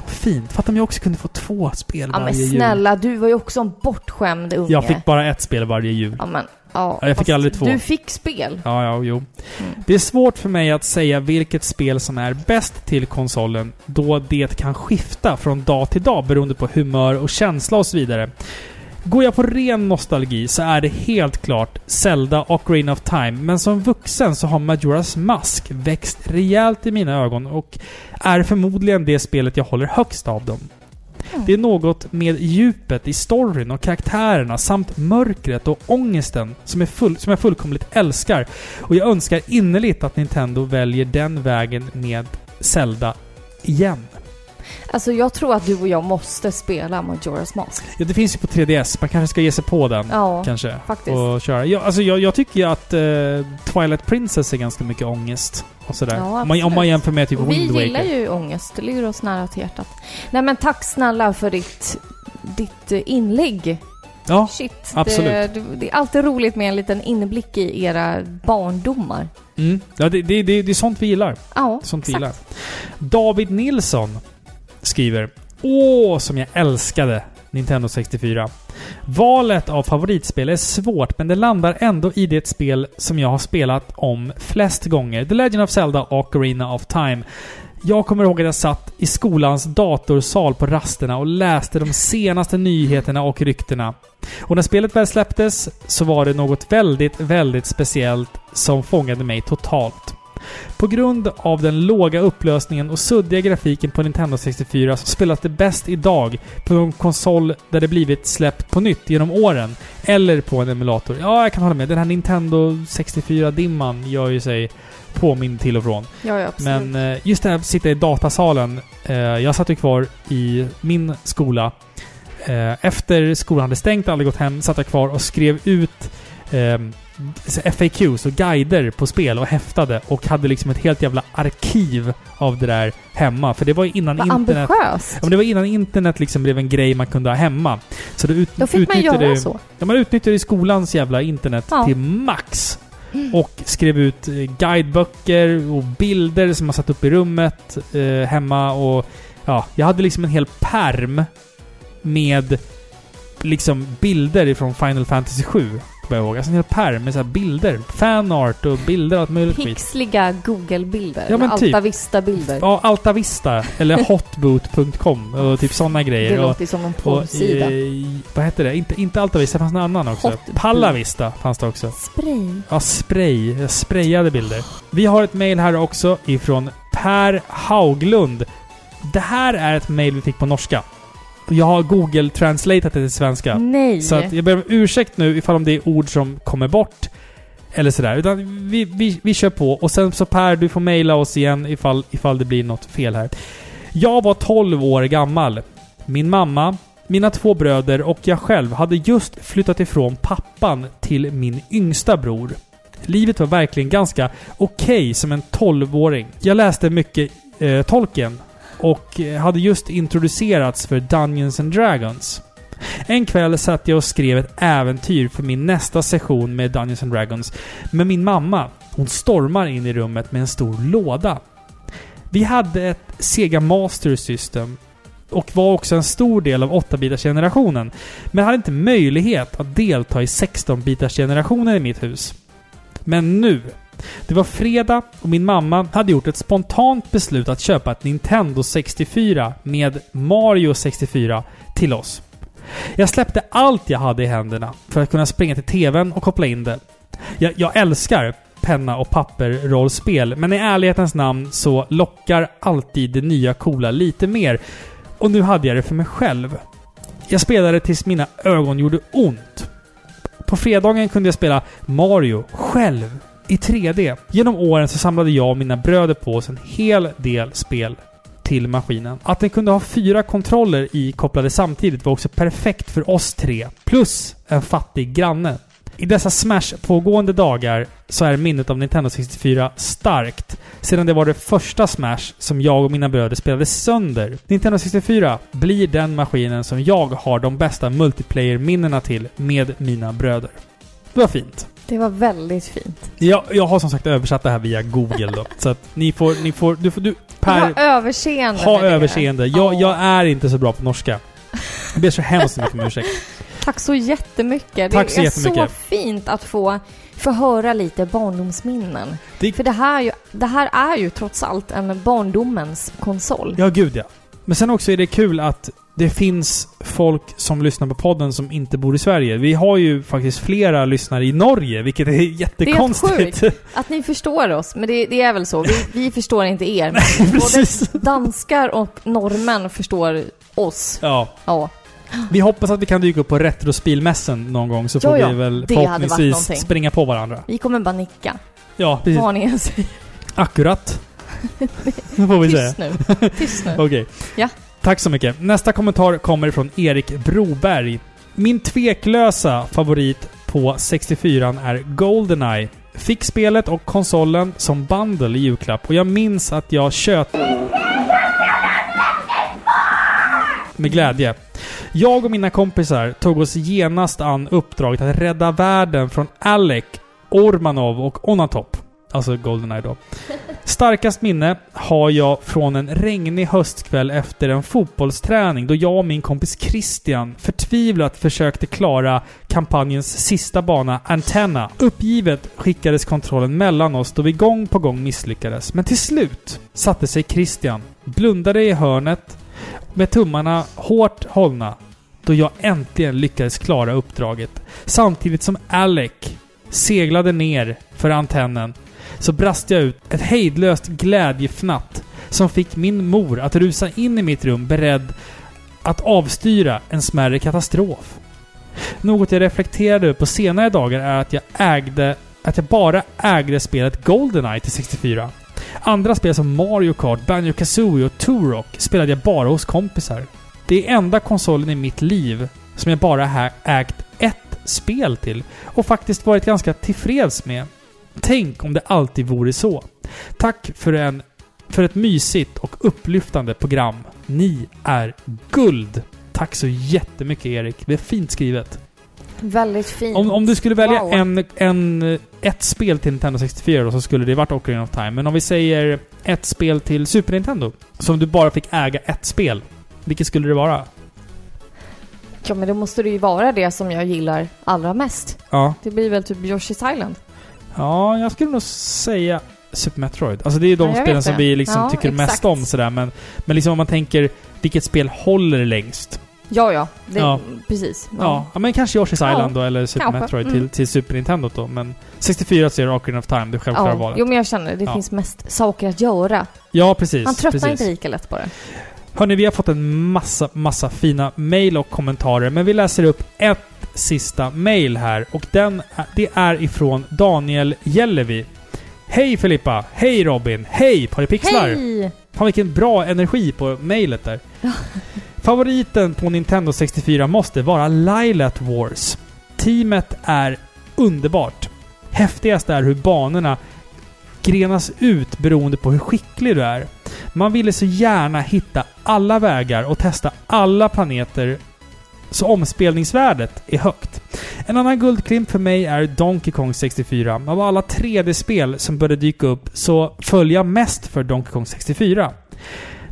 Fint. Fatta om jag också kunde få två spel
Ja men
varje jul.
snälla, du var ju också en bortskämd unge.
Jag fick bara ett spel varje jul.
Ja men, ja.
Ja, jag fick aldrig två.
Du fick spel.
Ja, ja, jo.
Mm.
Det är svårt för mig att säga vilket spel som är bäst till konsolen, då det kan skifta från dag till dag beroende på humör och känsla och så vidare. Går jag på ren nostalgi så är det helt klart Zelda och Rain of Time, men som vuxen så har Majora's Mask växt rejält i mina ögon och är förmodligen det spelet jag håller högst av dem. Det är något med djupet i storyn och karaktärerna samt mörkret och ångesten som, är full, som jag fullkomligt älskar. Och jag önskar innerligt att Nintendo väljer den vägen med Zelda igen.
Alltså jag tror att du och jag måste spela Majora's Mask.
Ja, det finns ju på 3DS. Man kanske ska ge sig på den.
Ja,
Kanske.
faktiskt.
Och köra. Ja, alltså jag, jag tycker ju att eh, Twilight Princess är ganska mycket ångest. Och sådär.
Ja,
om, man, om man jämför med typ
Och vi
Wind Waker.
gillar ju ångest. Det ligger oss nära till hjärtat. Nej men tack snälla för ditt, ditt eh, inlägg.
Ja,
Shit.
absolut.
Det, det, det är alltid roligt med en liten inblick i era barndomar.
mm. ja det, det, det, det är sånt vi gillar.
Ja,
Sånt vi
exakt.
gillar. David Nilsson skriver Åh, som jag älskade Nintendo 64. Valet av favoritspel är svårt, men det landar ändå i det spel som jag har spelat om flest gånger. The Legend of Zelda och Arena of Time. Jag kommer ihåg att jag satt i skolans datorsal på rasterna och läste de senaste nyheterna och ryktena. Och när spelet väl släpptes så var det något väldigt, väldigt speciellt som fångade mig totalt. På grund av den låga upplösningen och suddiga grafiken på Nintendo 64 så spelas det bäst idag på en konsol där det blivit släppt på nytt genom åren. Eller på en emulator. Ja, jag kan hålla med. Den här Nintendo 64-dimman gör ju sig påmind till och från.
Ja, ja.
Men eh, just det här att sitta i datasalen. Eh, jag satt ju kvar i min skola. Eh, efter skolan hade stängt och aldrig gått hem satt jag kvar och skrev ut eh, FAQs och guider på spel och häftade och hade liksom ett helt jävla arkiv av det där hemma. För det var innan
Vad
internet...
ambitiöst.
Ja, men det var innan internet liksom blev en grej man kunde ha hemma. Så då, ut,
Då fick man göra så.
Ja, man utnyttjade skolans jävla internet
Ja.
till max. Och skrev ut eh, guideböcker och bilder som man satt upp i rummet eh, hemma och... Ja, jag hade liksom en hel perm med liksom bilder ifrån Final Fantasy 7. Kommer jag ihåg. Alltså en hel perm med så bilder. Fanart och bilder och allt möjligt.
Pixliga Google-bilder.
Ja, men typ.
Alta Vista-bilder.
Ja, Alta Vista. Eller hotboot.com och typ sådana grejer.
Det
och,
låter ju som en
och,
porrsida.
vad hette det? Inte, inte Alta Vista, det fanns någon annan också.
Hotboot.
Palla Vista fanns det också.
Spray.
Ja, spray. Jag sprayade bilder. Vi har ett mail här också ifrån Per Hauglund. Det här är ett mail vi fick på norska. Jag har Google translatat det till svenska.
Nej.
Så att jag ber om ursäkt nu ifall om det är ord som kommer bort. Eller sådär. Utan vi, vi, vi kör på. Och sen så Per, du får mejla oss igen ifall, ifall det blir något fel här. Jag var 12 år gammal. Min mamma, mina två bröder och jag själv hade just flyttat ifrån pappan till min yngsta bror. Livet var verkligen ganska okej som en 12-åring. Jag läste mycket eh, Tolkien och eh, hade just introducerats för Dungeons and Dragons. En kväll satt jag och skrev ett äventyr för min nästa session med Dungeons and Dragons. Men min mamma, hon stormar in i rummet med en stor låda. Vi hade ett Sega Master System och var också en stor del av 8-bitars-generationen. Men hade inte möjlighet att delta i 16-bitars-generationen i mitt hus. Men nu. Det var fredag och min mamma hade gjort ett spontant beslut att köpa ett Nintendo 64 med Mario 64 till oss. Jag släppte allt jag hade i händerna för att kunna springa till TVn och koppla in det. Jag, jag älskar penna och papper-rollspel, men i ärlighetens namn så lockar alltid det nya coola lite mer. Och nu hade jag det för mig själv. Jag spelade tills mina ögon gjorde ont. På fredagen kunde jag spela Mario själv i 3D. Genom åren så samlade jag och mina bröder på oss en hel del spel till maskinen. Att den kunde ha fyra kontroller i kopplade samtidigt var också perfekt för oss tre. Plus en fattig granne. I dessa Smash-pågående dagar så är minnet av Nintendo 64 starkt. Sedan det var det första Smash som jag och mina bröder spelade sönder. Nintendo 64 blir den maskinen som jag har de bästa multiplayer-minnena till med mina bröder. Det var fint.
Det var väldigt fint.
Jag, jag har som sagt översatt det här via Google då. så att ni får... Ni får du får... Du,
Per, ha överseende
ha
med det.
överseende. Jag,
Ja.
jag är inte så bra på norska. Jag ber så hemskt mycket om ursäkt.
Tack så jättemycket.
Tack så
det är
jättemycket.
så fint att få, få höra lite barndomsminnen.
Det-
För det här, ju, det här är ju trots allt en barndomens konsol.
Ja, gud ja. Men sen också är det kul att det finns folk som lyssnar på podden som inte bor i Sverige. Vi har ju faktiskt flera lyssnare i Norge, vilket är jättekonstigt.
sjukt. Att ni förstår oss, men det, det är väl så. Vi, vi förstår inte er. Men <laughs>
Precis.
både danskar och norrmän förstår oss.
Ja.
Ja.
Vi hoppas att vi kan dyka upp på Retrospilmässan någon gång så
Ja,
får
ja.
vi väl
Det
förhoppningsvis springa på varandra.
Vi kommer bara nicka.
Ja, precis.
Vad ni än säger.
Akkurat. Det <laughs> får vi säga.
Tyst nu. Tyst nu. <laughs>
Okej.
Ja.
Tack så mycket. Nästa kommentar kommer från Erik Broberg. Min tveklösa favorit på 64 är Goldeneye. Fick spelet och konsolen som bundle i julklapp och jag minns att jag köpt Med glädje. Jag och mina kompisar tog oss genast an uppdraget att rädda världen från Alec, Ormanov och Onatop. Alltså Goldeneye då. Starkast minne har jag från en regnig höstkväll efter en fotbollsträning då jag och min kompis Christian förtvivlat försökte klara kampanjens sista bana, Antenna. Uppgivet skickades kontrollen mellan oss då vi gång på gång misslyckades. Men till slut satte sig Christian, blundade i hörnet med tummarna hårt hållna då jag äntligen lyckades klara uppdraget. Samtidigt som Alec seglade ner för antennen så brast jag ut ett hejdlöst glädjefnatt som fick min mor att rusa in i mitt rum beredd att avstyra en smärre katastrof. Något jag reflekterade över på senare dagar är att jag ägde att jag bara ägde spelet Goldeneye till 64. Andra spel som Mario Kart, Banjo Kazooie och Turok spelade jag bara hos kompisar. Det är enda konsolen i mitt liv som jag bara har ägt ett spel till och faktiskt varit ganska tillfreds med. Tänk om det alltid vore så. Tack för, en, för ett mysigt och upplyftande program. Ni är guld! Tack så jättemycket Erik. Det är fint skrivet.
Väldigt fint.
Om, om du skulle välja
Wow.
en, en, ett spel till Nintendo 64 då, så skulle det varit Ocarina of Time. Men om vi säger ett spel till Super Nintendo, som du bara fick äga ett spel. Vilket skulle det vara?
Ja, men då måste det ju vara det som jag gillar allra mest.
Ja.
Det blir väl typ Yoshi's Island.
Ja, jag skulle nog säga Super Metroid. Alltså det är de
Ja,
spelen som
det.
vi liksom
Ja,
tycker mest
exakt.
om sådär. Men, men liksom om man tänker vilket spel håller längst?
Ja, ja. Det,
Ja.
Precis.
Ja, ja men kanske Yoshi's
Ja,
Island då, eller Super
kanske.
Metroid
Mm.
till, till Super Nintendo då. Men 64 så är det Ocarina of Time, det självklara
Ja.
valet.
Jo, men jag känner det
Ja.
finns mest saker att göra.
Ja, precis.
Man tröttnar
precis.
inte lika lätt på det.
Hörni, vi har fått en massa, massa fina mail och kommentarer, men vi läser upp ett sista mail här och den, det är ifrån Daniel Jellevi. Hej Filippa! Hej Robin! Hej Paripixlar!
Hej!
Fan vilken bra energi på mejlet där. <laughs> Favoriten på Nintendo 64 måste vara Lilat Wars. Teamet är underbart. Häftigast är hur banorna grenas ut beroende på hur skicklig du är. Man ville så gärna hitta alla vägar och testa alla planeter så omspelningsvärdet är högt. En annan guldklimp för mig är Donkey Kong 64. Av alla 3D-spel som började dyka upp så följer jag mest för Donkey Kong 64.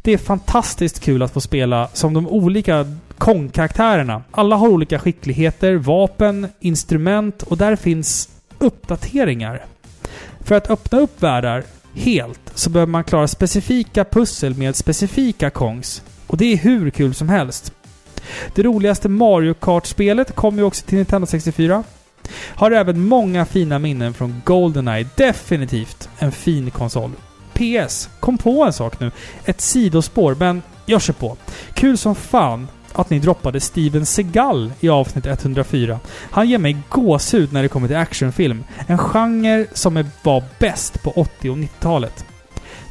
Det är fantastiskt kul att få spela som de olika Kong-karaktärerna. Alla har olika skickligheter, vapen, instrument och där finns uppdateringar. För att öppna upp världar helt så behöver man klara specifika pussel med specifika Kongs. Och det är hur kul som helst. Det roligaste Mario Kart-spelet kom ju också till Nintendo 64. Har även många fina minnen från Goldeneye. Definitivt en fin konsol. PS. Kom på en sak nu. Ett sidospår, men jag kör på. Kul som fan att ni droppade Steven Seagal i avsnitt 104. Han ger mig gåshud när det kommer till actionfilm. En genre som var bäst på 80 och 90-talet.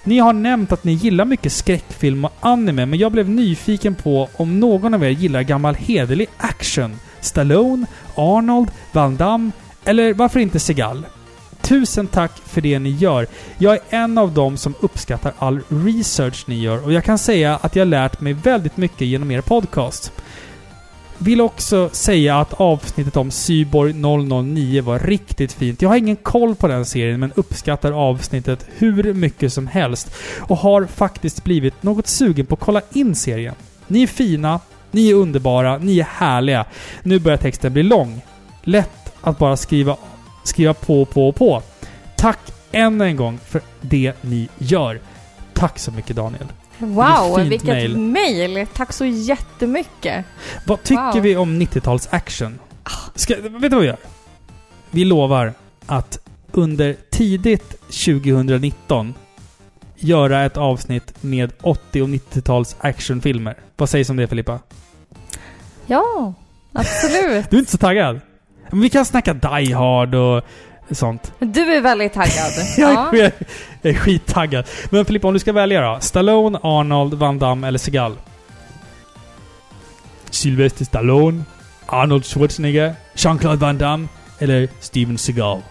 Ni har nämnt att ni gillar mycket skräckfilm och anime, men jag blev nyfiken på om någon av er gillar gammal hederlig action. Stallone, Arnold, Van Damme eller varför inte Seagal? Tusen tack för det ni gör. Jag är en av dem som uppskattar all research ni gör och jag kan säga att jag lärt mig väldigt mycket genom er podcast. Vill också säga att avsnittet om Cyborg 009 var riktigt fint. Jag har ingen koll på den serien men uppskattar avsnittet hur mycket som helst och har faktiskt blivit något sugen på att kolla in serien. Ni är fina, ni är underbara, ni är härliga. Nu börjar texten bli lång. Lätt att bara skriva skriva på, på, på. Tack än en gång för det ni gör. Tack så mycket Daniel.
Wow, vilket
mail.
mail. Tack så jättemycket.
Vad tycker
Wow. Ah.
vi om 90-tals action? Ska, vet du vad vi gör? Vi lovar att under tidigt 2019 göra ett avsnitt med 80 och 90-tals actionfilmer. Vad sägs om det Filippa?
Ja, absolut.
Du är inte så taggad? Men vi kan snacka Die Hard och sånt.
Du är väldigt taggad. <laughs>
Jag
Ja.
är, jag är skittaggad. Men Filippa, om du ska välja då? Stallone, Arnold, Van Damme eller Seagal? Sylvester Stallone, Arnold Schwarzenegger, Jean-Claude Van Damme eller Steven Seagal?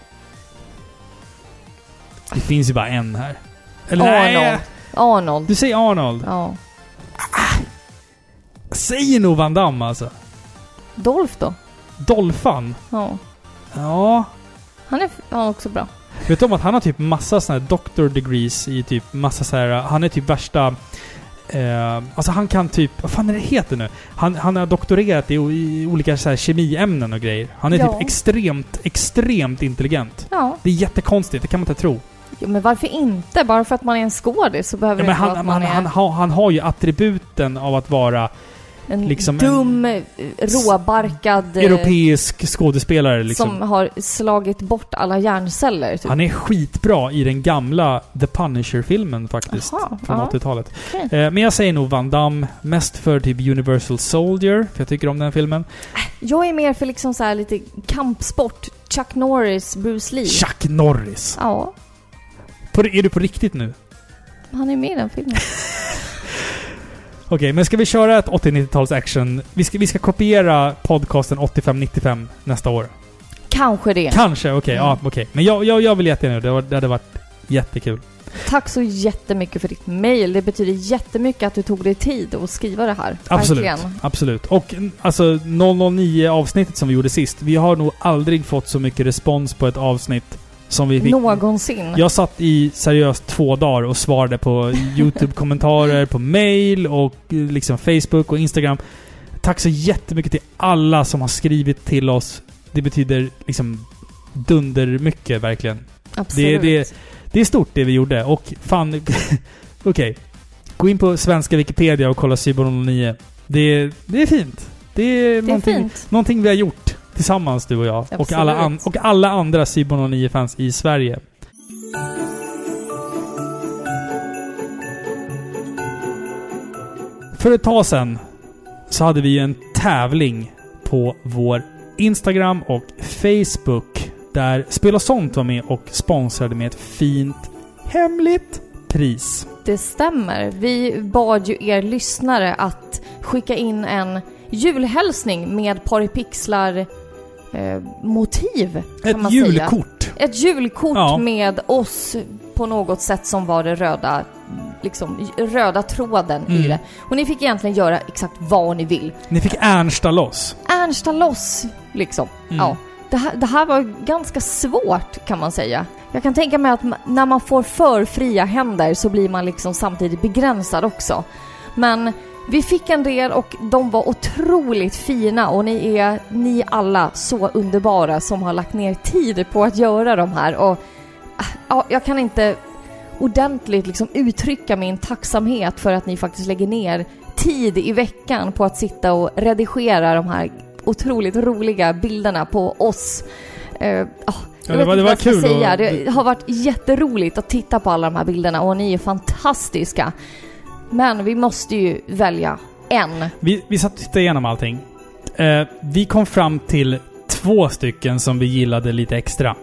Det finns ju bara en här. Eller nej,
Arnold. Arnold.
Du säger Arnold.
Ja.
Säger nog Van Damme alltså.
Dolph då?
Dolphan.
Ja.
Ja.
Han är ja, också bra.
Vet du om att han har typ massa såna här doctor degrees i typ massa så här. Han är typ värsta... Eh, alltså han kan typ... Vad fan är det heter nu? Han, han har doktorerat i, i olika så här kemiämnen och grejer. Han är
Ja.
typ extremt, extremt intelligent.
Ja.
Det är jättekonstigt, det kan man inte tro.
Jo, men varför inte? Bara för att man är en skådis så behöver
Ja,
det inte vara
han,
att man
han,
är
han, har, han har ju attributen av att vara
en
liksom en-
dum, eh, råbarkad... eh,
europeisk skådespelare liksom.
Som har slagit bort alla hjärnceller. Typ.
Han är skitbra i den gamla The Punisher-filmen faktiskt.
Jaha,
från
ja.
80-talet.
Okej.
Eh, men jag säger nog Van Damme. Mest för typ Universal Soldier, för jag tycker om den filmen.
Jag är mer för liksom så lite kampsport. Chuck Norris, Bruce Lee.
Chuck Norris.
Ja,
På, är du på riktigt nu?
han är med i den filmen. <laughs>
Okej, men ska vi köra ett 80-90-tals action? Vi ska, vi ska kopiera podcasten 85-95 nästa år.
Kanske det.
Kanske, okej.
Mm.
ja, okej. Men jag, jag, jag vill jättegärna det. var- Det hade varit jättekul.
Tack så jättemycket för ditt mail. Det betyder jättemycket att du tog dig tid att skriva det här.
Absolut.
Verkligen.
Absolut. Och alltså 009 avsnittet som vi gjorde sist. Vi har nog aldrig fått så mycket respons på ett avsnitt som vi fick.
Någonsin.
Jag satt i seriöst två dagar och svarade på YouTube-kommentarer, på mail och eh, liksom Facebook och Instagram. Tack så jättemycket till alla som har skrivit till oss. Det betyder liksom dundermycket verkligen.
Absolut.
det- det- Det är stort det vi gjorde och fan... <laughs> Okej. Gå in på svenska Wikipedia och kolla Cyber 09. Det, det är fint. Det är,
det är
någonting,
fint.
någonting vi har gjort tillsammans du och jag. Och alla, an, och alla andra Cyber 09-fans i Sverige. För ett tag sedan så hade vi ju en tävling på vår Instagram och Facebook där Spel och sånt var med och sponsrade med ett fint hemligt pris.
Det stämmer. Vi bad ju er lyssnare att skicka in en julhälsning med Paripixlar eh, motiv,
Ett
säga.
julkort.
Ett julkort
Ja.
med oss på något sätt som var det röda liksom röda tråden i
Mm.
det. Och ni fick egentligen göra exakt vad ni vill.
Ni fick Ernsta loss.
Ernsta loss, liksom.
Mm.
Ja. Det här, det här var ganska svårt kan man säga. Jag kan tänka mig att när man får för fria händer så blir man liksom samtidigt begränsad också. Men vi fick en del och de var otroligt fina och ni är, ni alla, så underbara som har lagt ner tid på att göra de här och ah, ja, jag kan inte ordentligt liksom uttrycka min tacksamhet för att ni faktiskt lägger ner tid i veckan på att sitta och redigera de här otroligt roliga bilderna på oss. Eh, ah, jag
det var- det var kul
säga. Det har varit jätteroligt att titta på alla de här bilderna och ni är fantastiska. Men vi måste ju välja en.
Vi, vi satt och tittade igenom allting. Eh, vi kom fram till två stycken som vi gillade lite extra.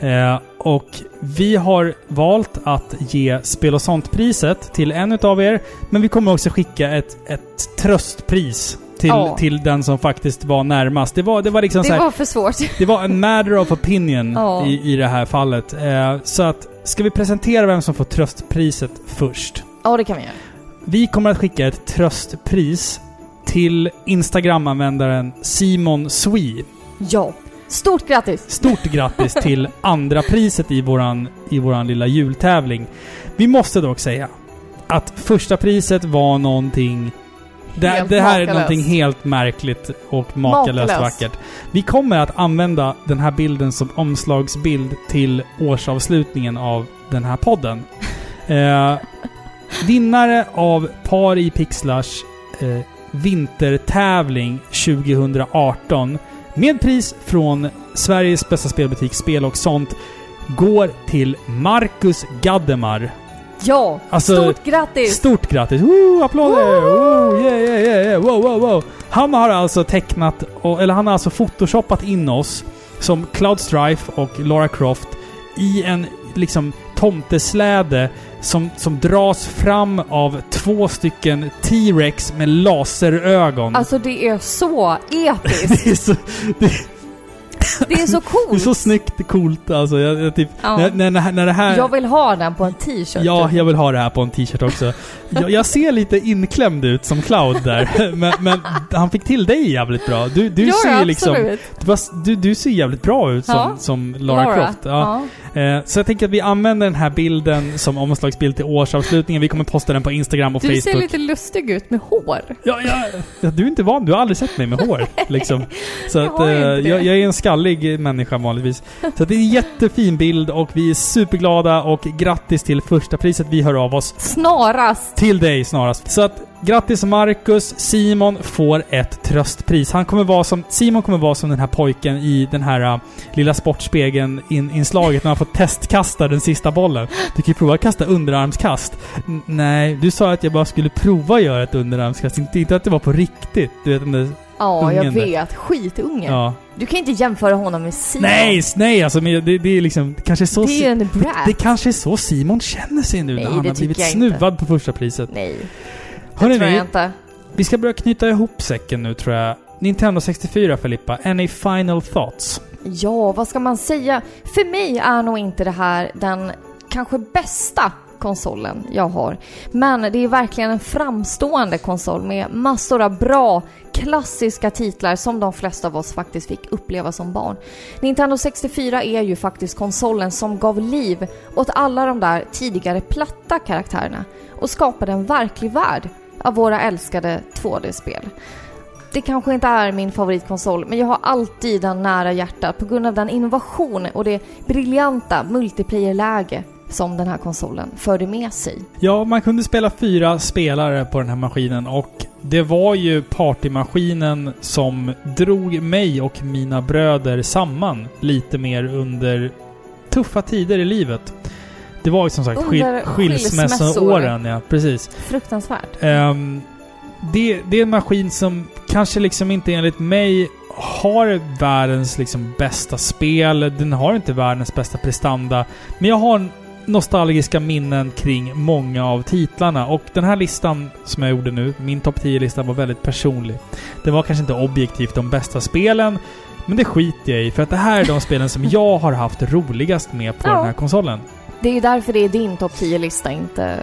Eh, och vi har valt att ge Spel och sånt-priset till en utav er. Men vi kommer också skicka ett, ett tröstpris till,
Ja.
till den som faktiskt var närmast. Det var, det var liksom så
Det
här,
var för svårt. <laughs>
det var en matter of opinion
Ja.
i, i det här fallet. Eh, så att, ska vi presentera vem som får tröstpriset först?
Ja, det kan vi göra.
Vi kommer att skicka ett tröstpris till Instagram-användaren Simon Swe.
Ja. Stort grattis!
Stort grattis till <laughs> andra priset i våran, i våran lilla jultävling. Vi måste dock säga att första priset var någonting... Det,
Helt
det här är
makalöst.
någonting helt märkligt och makalöst
Makalöst.
vackert. Vi kommer att använda den här bilden som omslagsbild till årsavslutningen av den här podden. <laughs> Eh, vinnare av Par i Pixlars eh, vintertävling 2018 med pris från Sveriges bästa spelbutik Spel och sånt går till Marcus Gaddemar.
Ja!
Alltså,
Stort grattis!
Stort grattis! Woo, applåder! Woo, yeah, yeah, yeah. Wow, wow, wow. Han har alltså tecknat, eller han har alltså photoshoppat in oss som Cloud Strife och Lara Croft i en liksom tomtesläde som, som dras fram av två stycken T-Rex med laserögon.
Alltså det är så episkt! <laughs>
det, är så, det, <laughs>
Det är så coolt!
det är så snyggt coolt alltså. Jag, jag typ,
Ja.
när, när, när, det här...
Jag vill ha den på en t-shirt.
Ja,
typ.
jag vill ha det här på en t-shirt också. Jag, jag ser lite inklämd ut som Cloud där. <laughs> Men, men han fick till dig jävligt bra. Du, du
ja,
ser liksom...
absolut.
Fast Du, du ser jävligt bra ut som,
Ja.
som Lara, Croft. Ja. Eh, så jag tänker att vi använder den här bilden som omslagsbild till årsavslutningen. Vi kommer posta den på Instagram och
Du
Facebook.
ser lite lustig ut med hår.
Ja, ja, du är inte van. Du har aldrig sett mig med hår. <laughs> Liksom. Så
Jag
att, eh, jag, jag är en skallig människa vanligtvis. Så det är en jättefin bild och vi är superglada och grattis till första priset vi hör av oss.
Snarast!
Till dig snarast. Så att grattis Marcus. Simon får ett tröstpris. Han kommer vara som, Simon kommer vara som den här pojken i den här uh, lilla Sportspegeln-inslaget när han får testkasta den sista bollen. Du kan ju prova att kasta underarmskast. N- nej, du sa att jag bara skulle prova att göra ett underarmskast. Inte, inte att det var på riktigt. Du vet den där,
Ja, jag
Ungen där.
vet. Skitunge.
ja.
Du kan inte jämföra honom med Simon.
Nej, nej alltså men det, det är liksom, det kanske är så...
Det är en
det,
brat.
det kanske är så Simon känner sig nu
Nej,
när han
det
har blivit
jag inte.
snuvad på första priset.
Nej, det
Hörrni,
tror jag inte.
Vi ska börja knyta ihop säcken nu tror jag. Nintendo 64 Filippa, any final thoughts?
Ja, vad ska man säga? För mig är nog inte det här den kanske bästa konsolen jag har. Men det är verkligen en framstående konsol med massor av bra klassiska titlar som de flesta av oss faktiskt fick uppleva som barn. Nintendo 64 är ju faktiskt konsolen som gav liv åt alla de där tidigare platta karaktärerna och skapade en verklig värld av våra älskade 2D-spel. Det kanske inte är min favoritkonsol, men jag har alltid den nära hjärtat på grund av den innovation och det briljanta multiplayer-läge som den här konsolen förde med sig.
Ja, man kunde spela fyra spelare på den här maskinen och det var ju partymaskinen som drog mig och mina bröder samman lite mer under tuffa tider i livet. Det var ju som sagt skil skilsmässoåren, ja. Precis.
Fruktansvärt.
Ehm, det, det är en maskin som kanske liksom inte enligt mig har världens liksom bästa spel. Den har inte världens bästa prestanda. Men jag har nostalgiska minnen kring många av titlarna. Och den här listan som jag gjorde nu, min topp 10-lista, var väldigt personlig. Det var kanske inte objektivt de bästa spelen. Men det skiter jag i, för att det här är de spelen som jag har haft roligast med på
Ja.
den här konsolen.
Det är ju därför det är din topp 10-lista, inte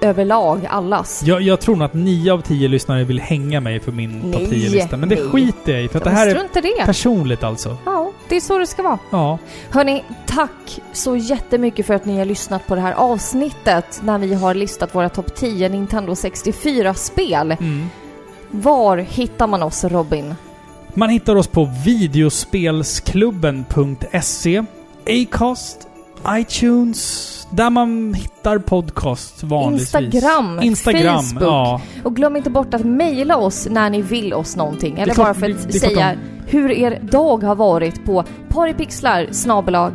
överlag allas.
Jag, jag tror nog att nio av tio lyssnare vill hänga mig för min
Nej,
topp 10-lista. Men det
nej.
skiter jag i, för att det här är
det.
personligt alltså.
Ja, det är så det ska vara.
Ja.
Hörni, tack så jättemycket för att ni har lyssnat på det här avsnittet när vi har listat våra topp 10 Nintendo 64-spel.
Mm.
Var hittar man oss Robin?
Man hittar oss på videospelsklubben.se, Acast, iTunes, där man hittar podcast vanligtvis.
Instagram,
Instagram,
Facebook.
ja.
Och glöm inte bort att mejla oss när ni vill oss någonting. Eller
klart-
bara för att säga hur er dag har varit på paripixlar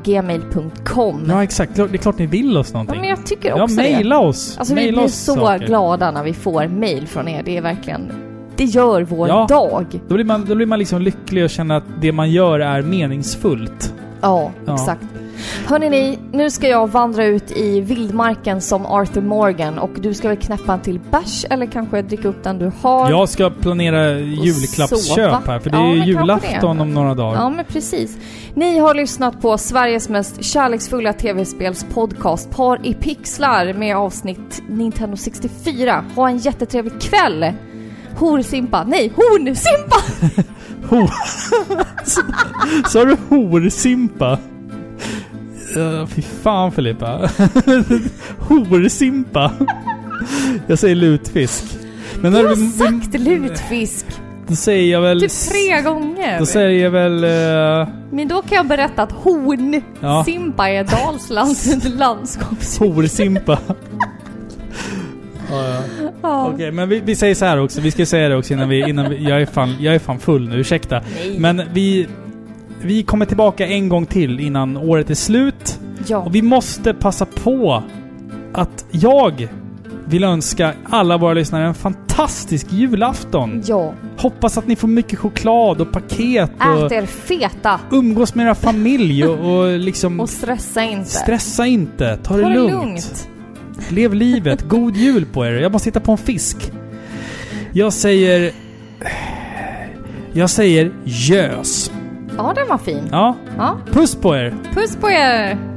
gmail.com.
Ja, exakt. Det är klart ni vill oss
Ja,
någonting.
men jag tycker
Ja,
också det.
mejla oss.
Alltså vi
Mejla
blir så
saker.
glada när vi får mejl från er. Det är verkligen... Det gör vår
Ja.
dag.
Då blir, man, då blir man liksom lycklig och känner att det man gör är meningsfullt.
Ja,
Ja.
exakt. Hörrni ni, nu ska jag vandra ut i vildmarken som Arthur Morgan och du ska väl knäppa en till bärs eller kanske dricka upp den du har.
Jag ska planera julklappsköp här, för det
Ja,
är julafton
det.
om några dagar.
Ja, men precis. Ni har lyssnat på Sveriges mest kärleksfulla tv-spelspodcast Par i pixlar med avsnitt Nintendo 64. Ha en jättetrevlig kväll! Horsimpa, nej Hornsimpa! <laughs> <laughs>
Sa du horsimpa? Uh, fy fan Filippa. <laughs> horsimpa. Jag säger lutfisk. Men när
har
vi-
sagt lutfisk
Då säger jag väl...
typ tre gånger.
Då säger jag väl... eh,
Men då kan jag berätta att Hornsimpa är Dalslands <laughs> landskaps...
horsimpa. <laughs> ja, ja.
Ja.
Okej, men vi, vi säger så här också. Vi ska säga det också innan vi... Innan vi jag, är fan, jag är fan full nu, ursäkta.
Nej.
Men vi... Vi kommer tillbaka en gång till innan året är slut.
ja.
Och vi måste passa på att jag vill önska alla våra lyssnare en fantastisk julafton.
ja.
Hoppas att ni får mycket choklad och paket och
Ät er feta
umgås med era familj och, och liksom
och stressa inte.
stressa inte. Ta det,
Ta det
lugnt.
lugnt.
Lev livet. God jul på er. Jag måste hitta på en fisk. Jag säger... Jag säger gös.
Ja, den var fin.
Ja,
Ja.
puss på er.
Puss på er!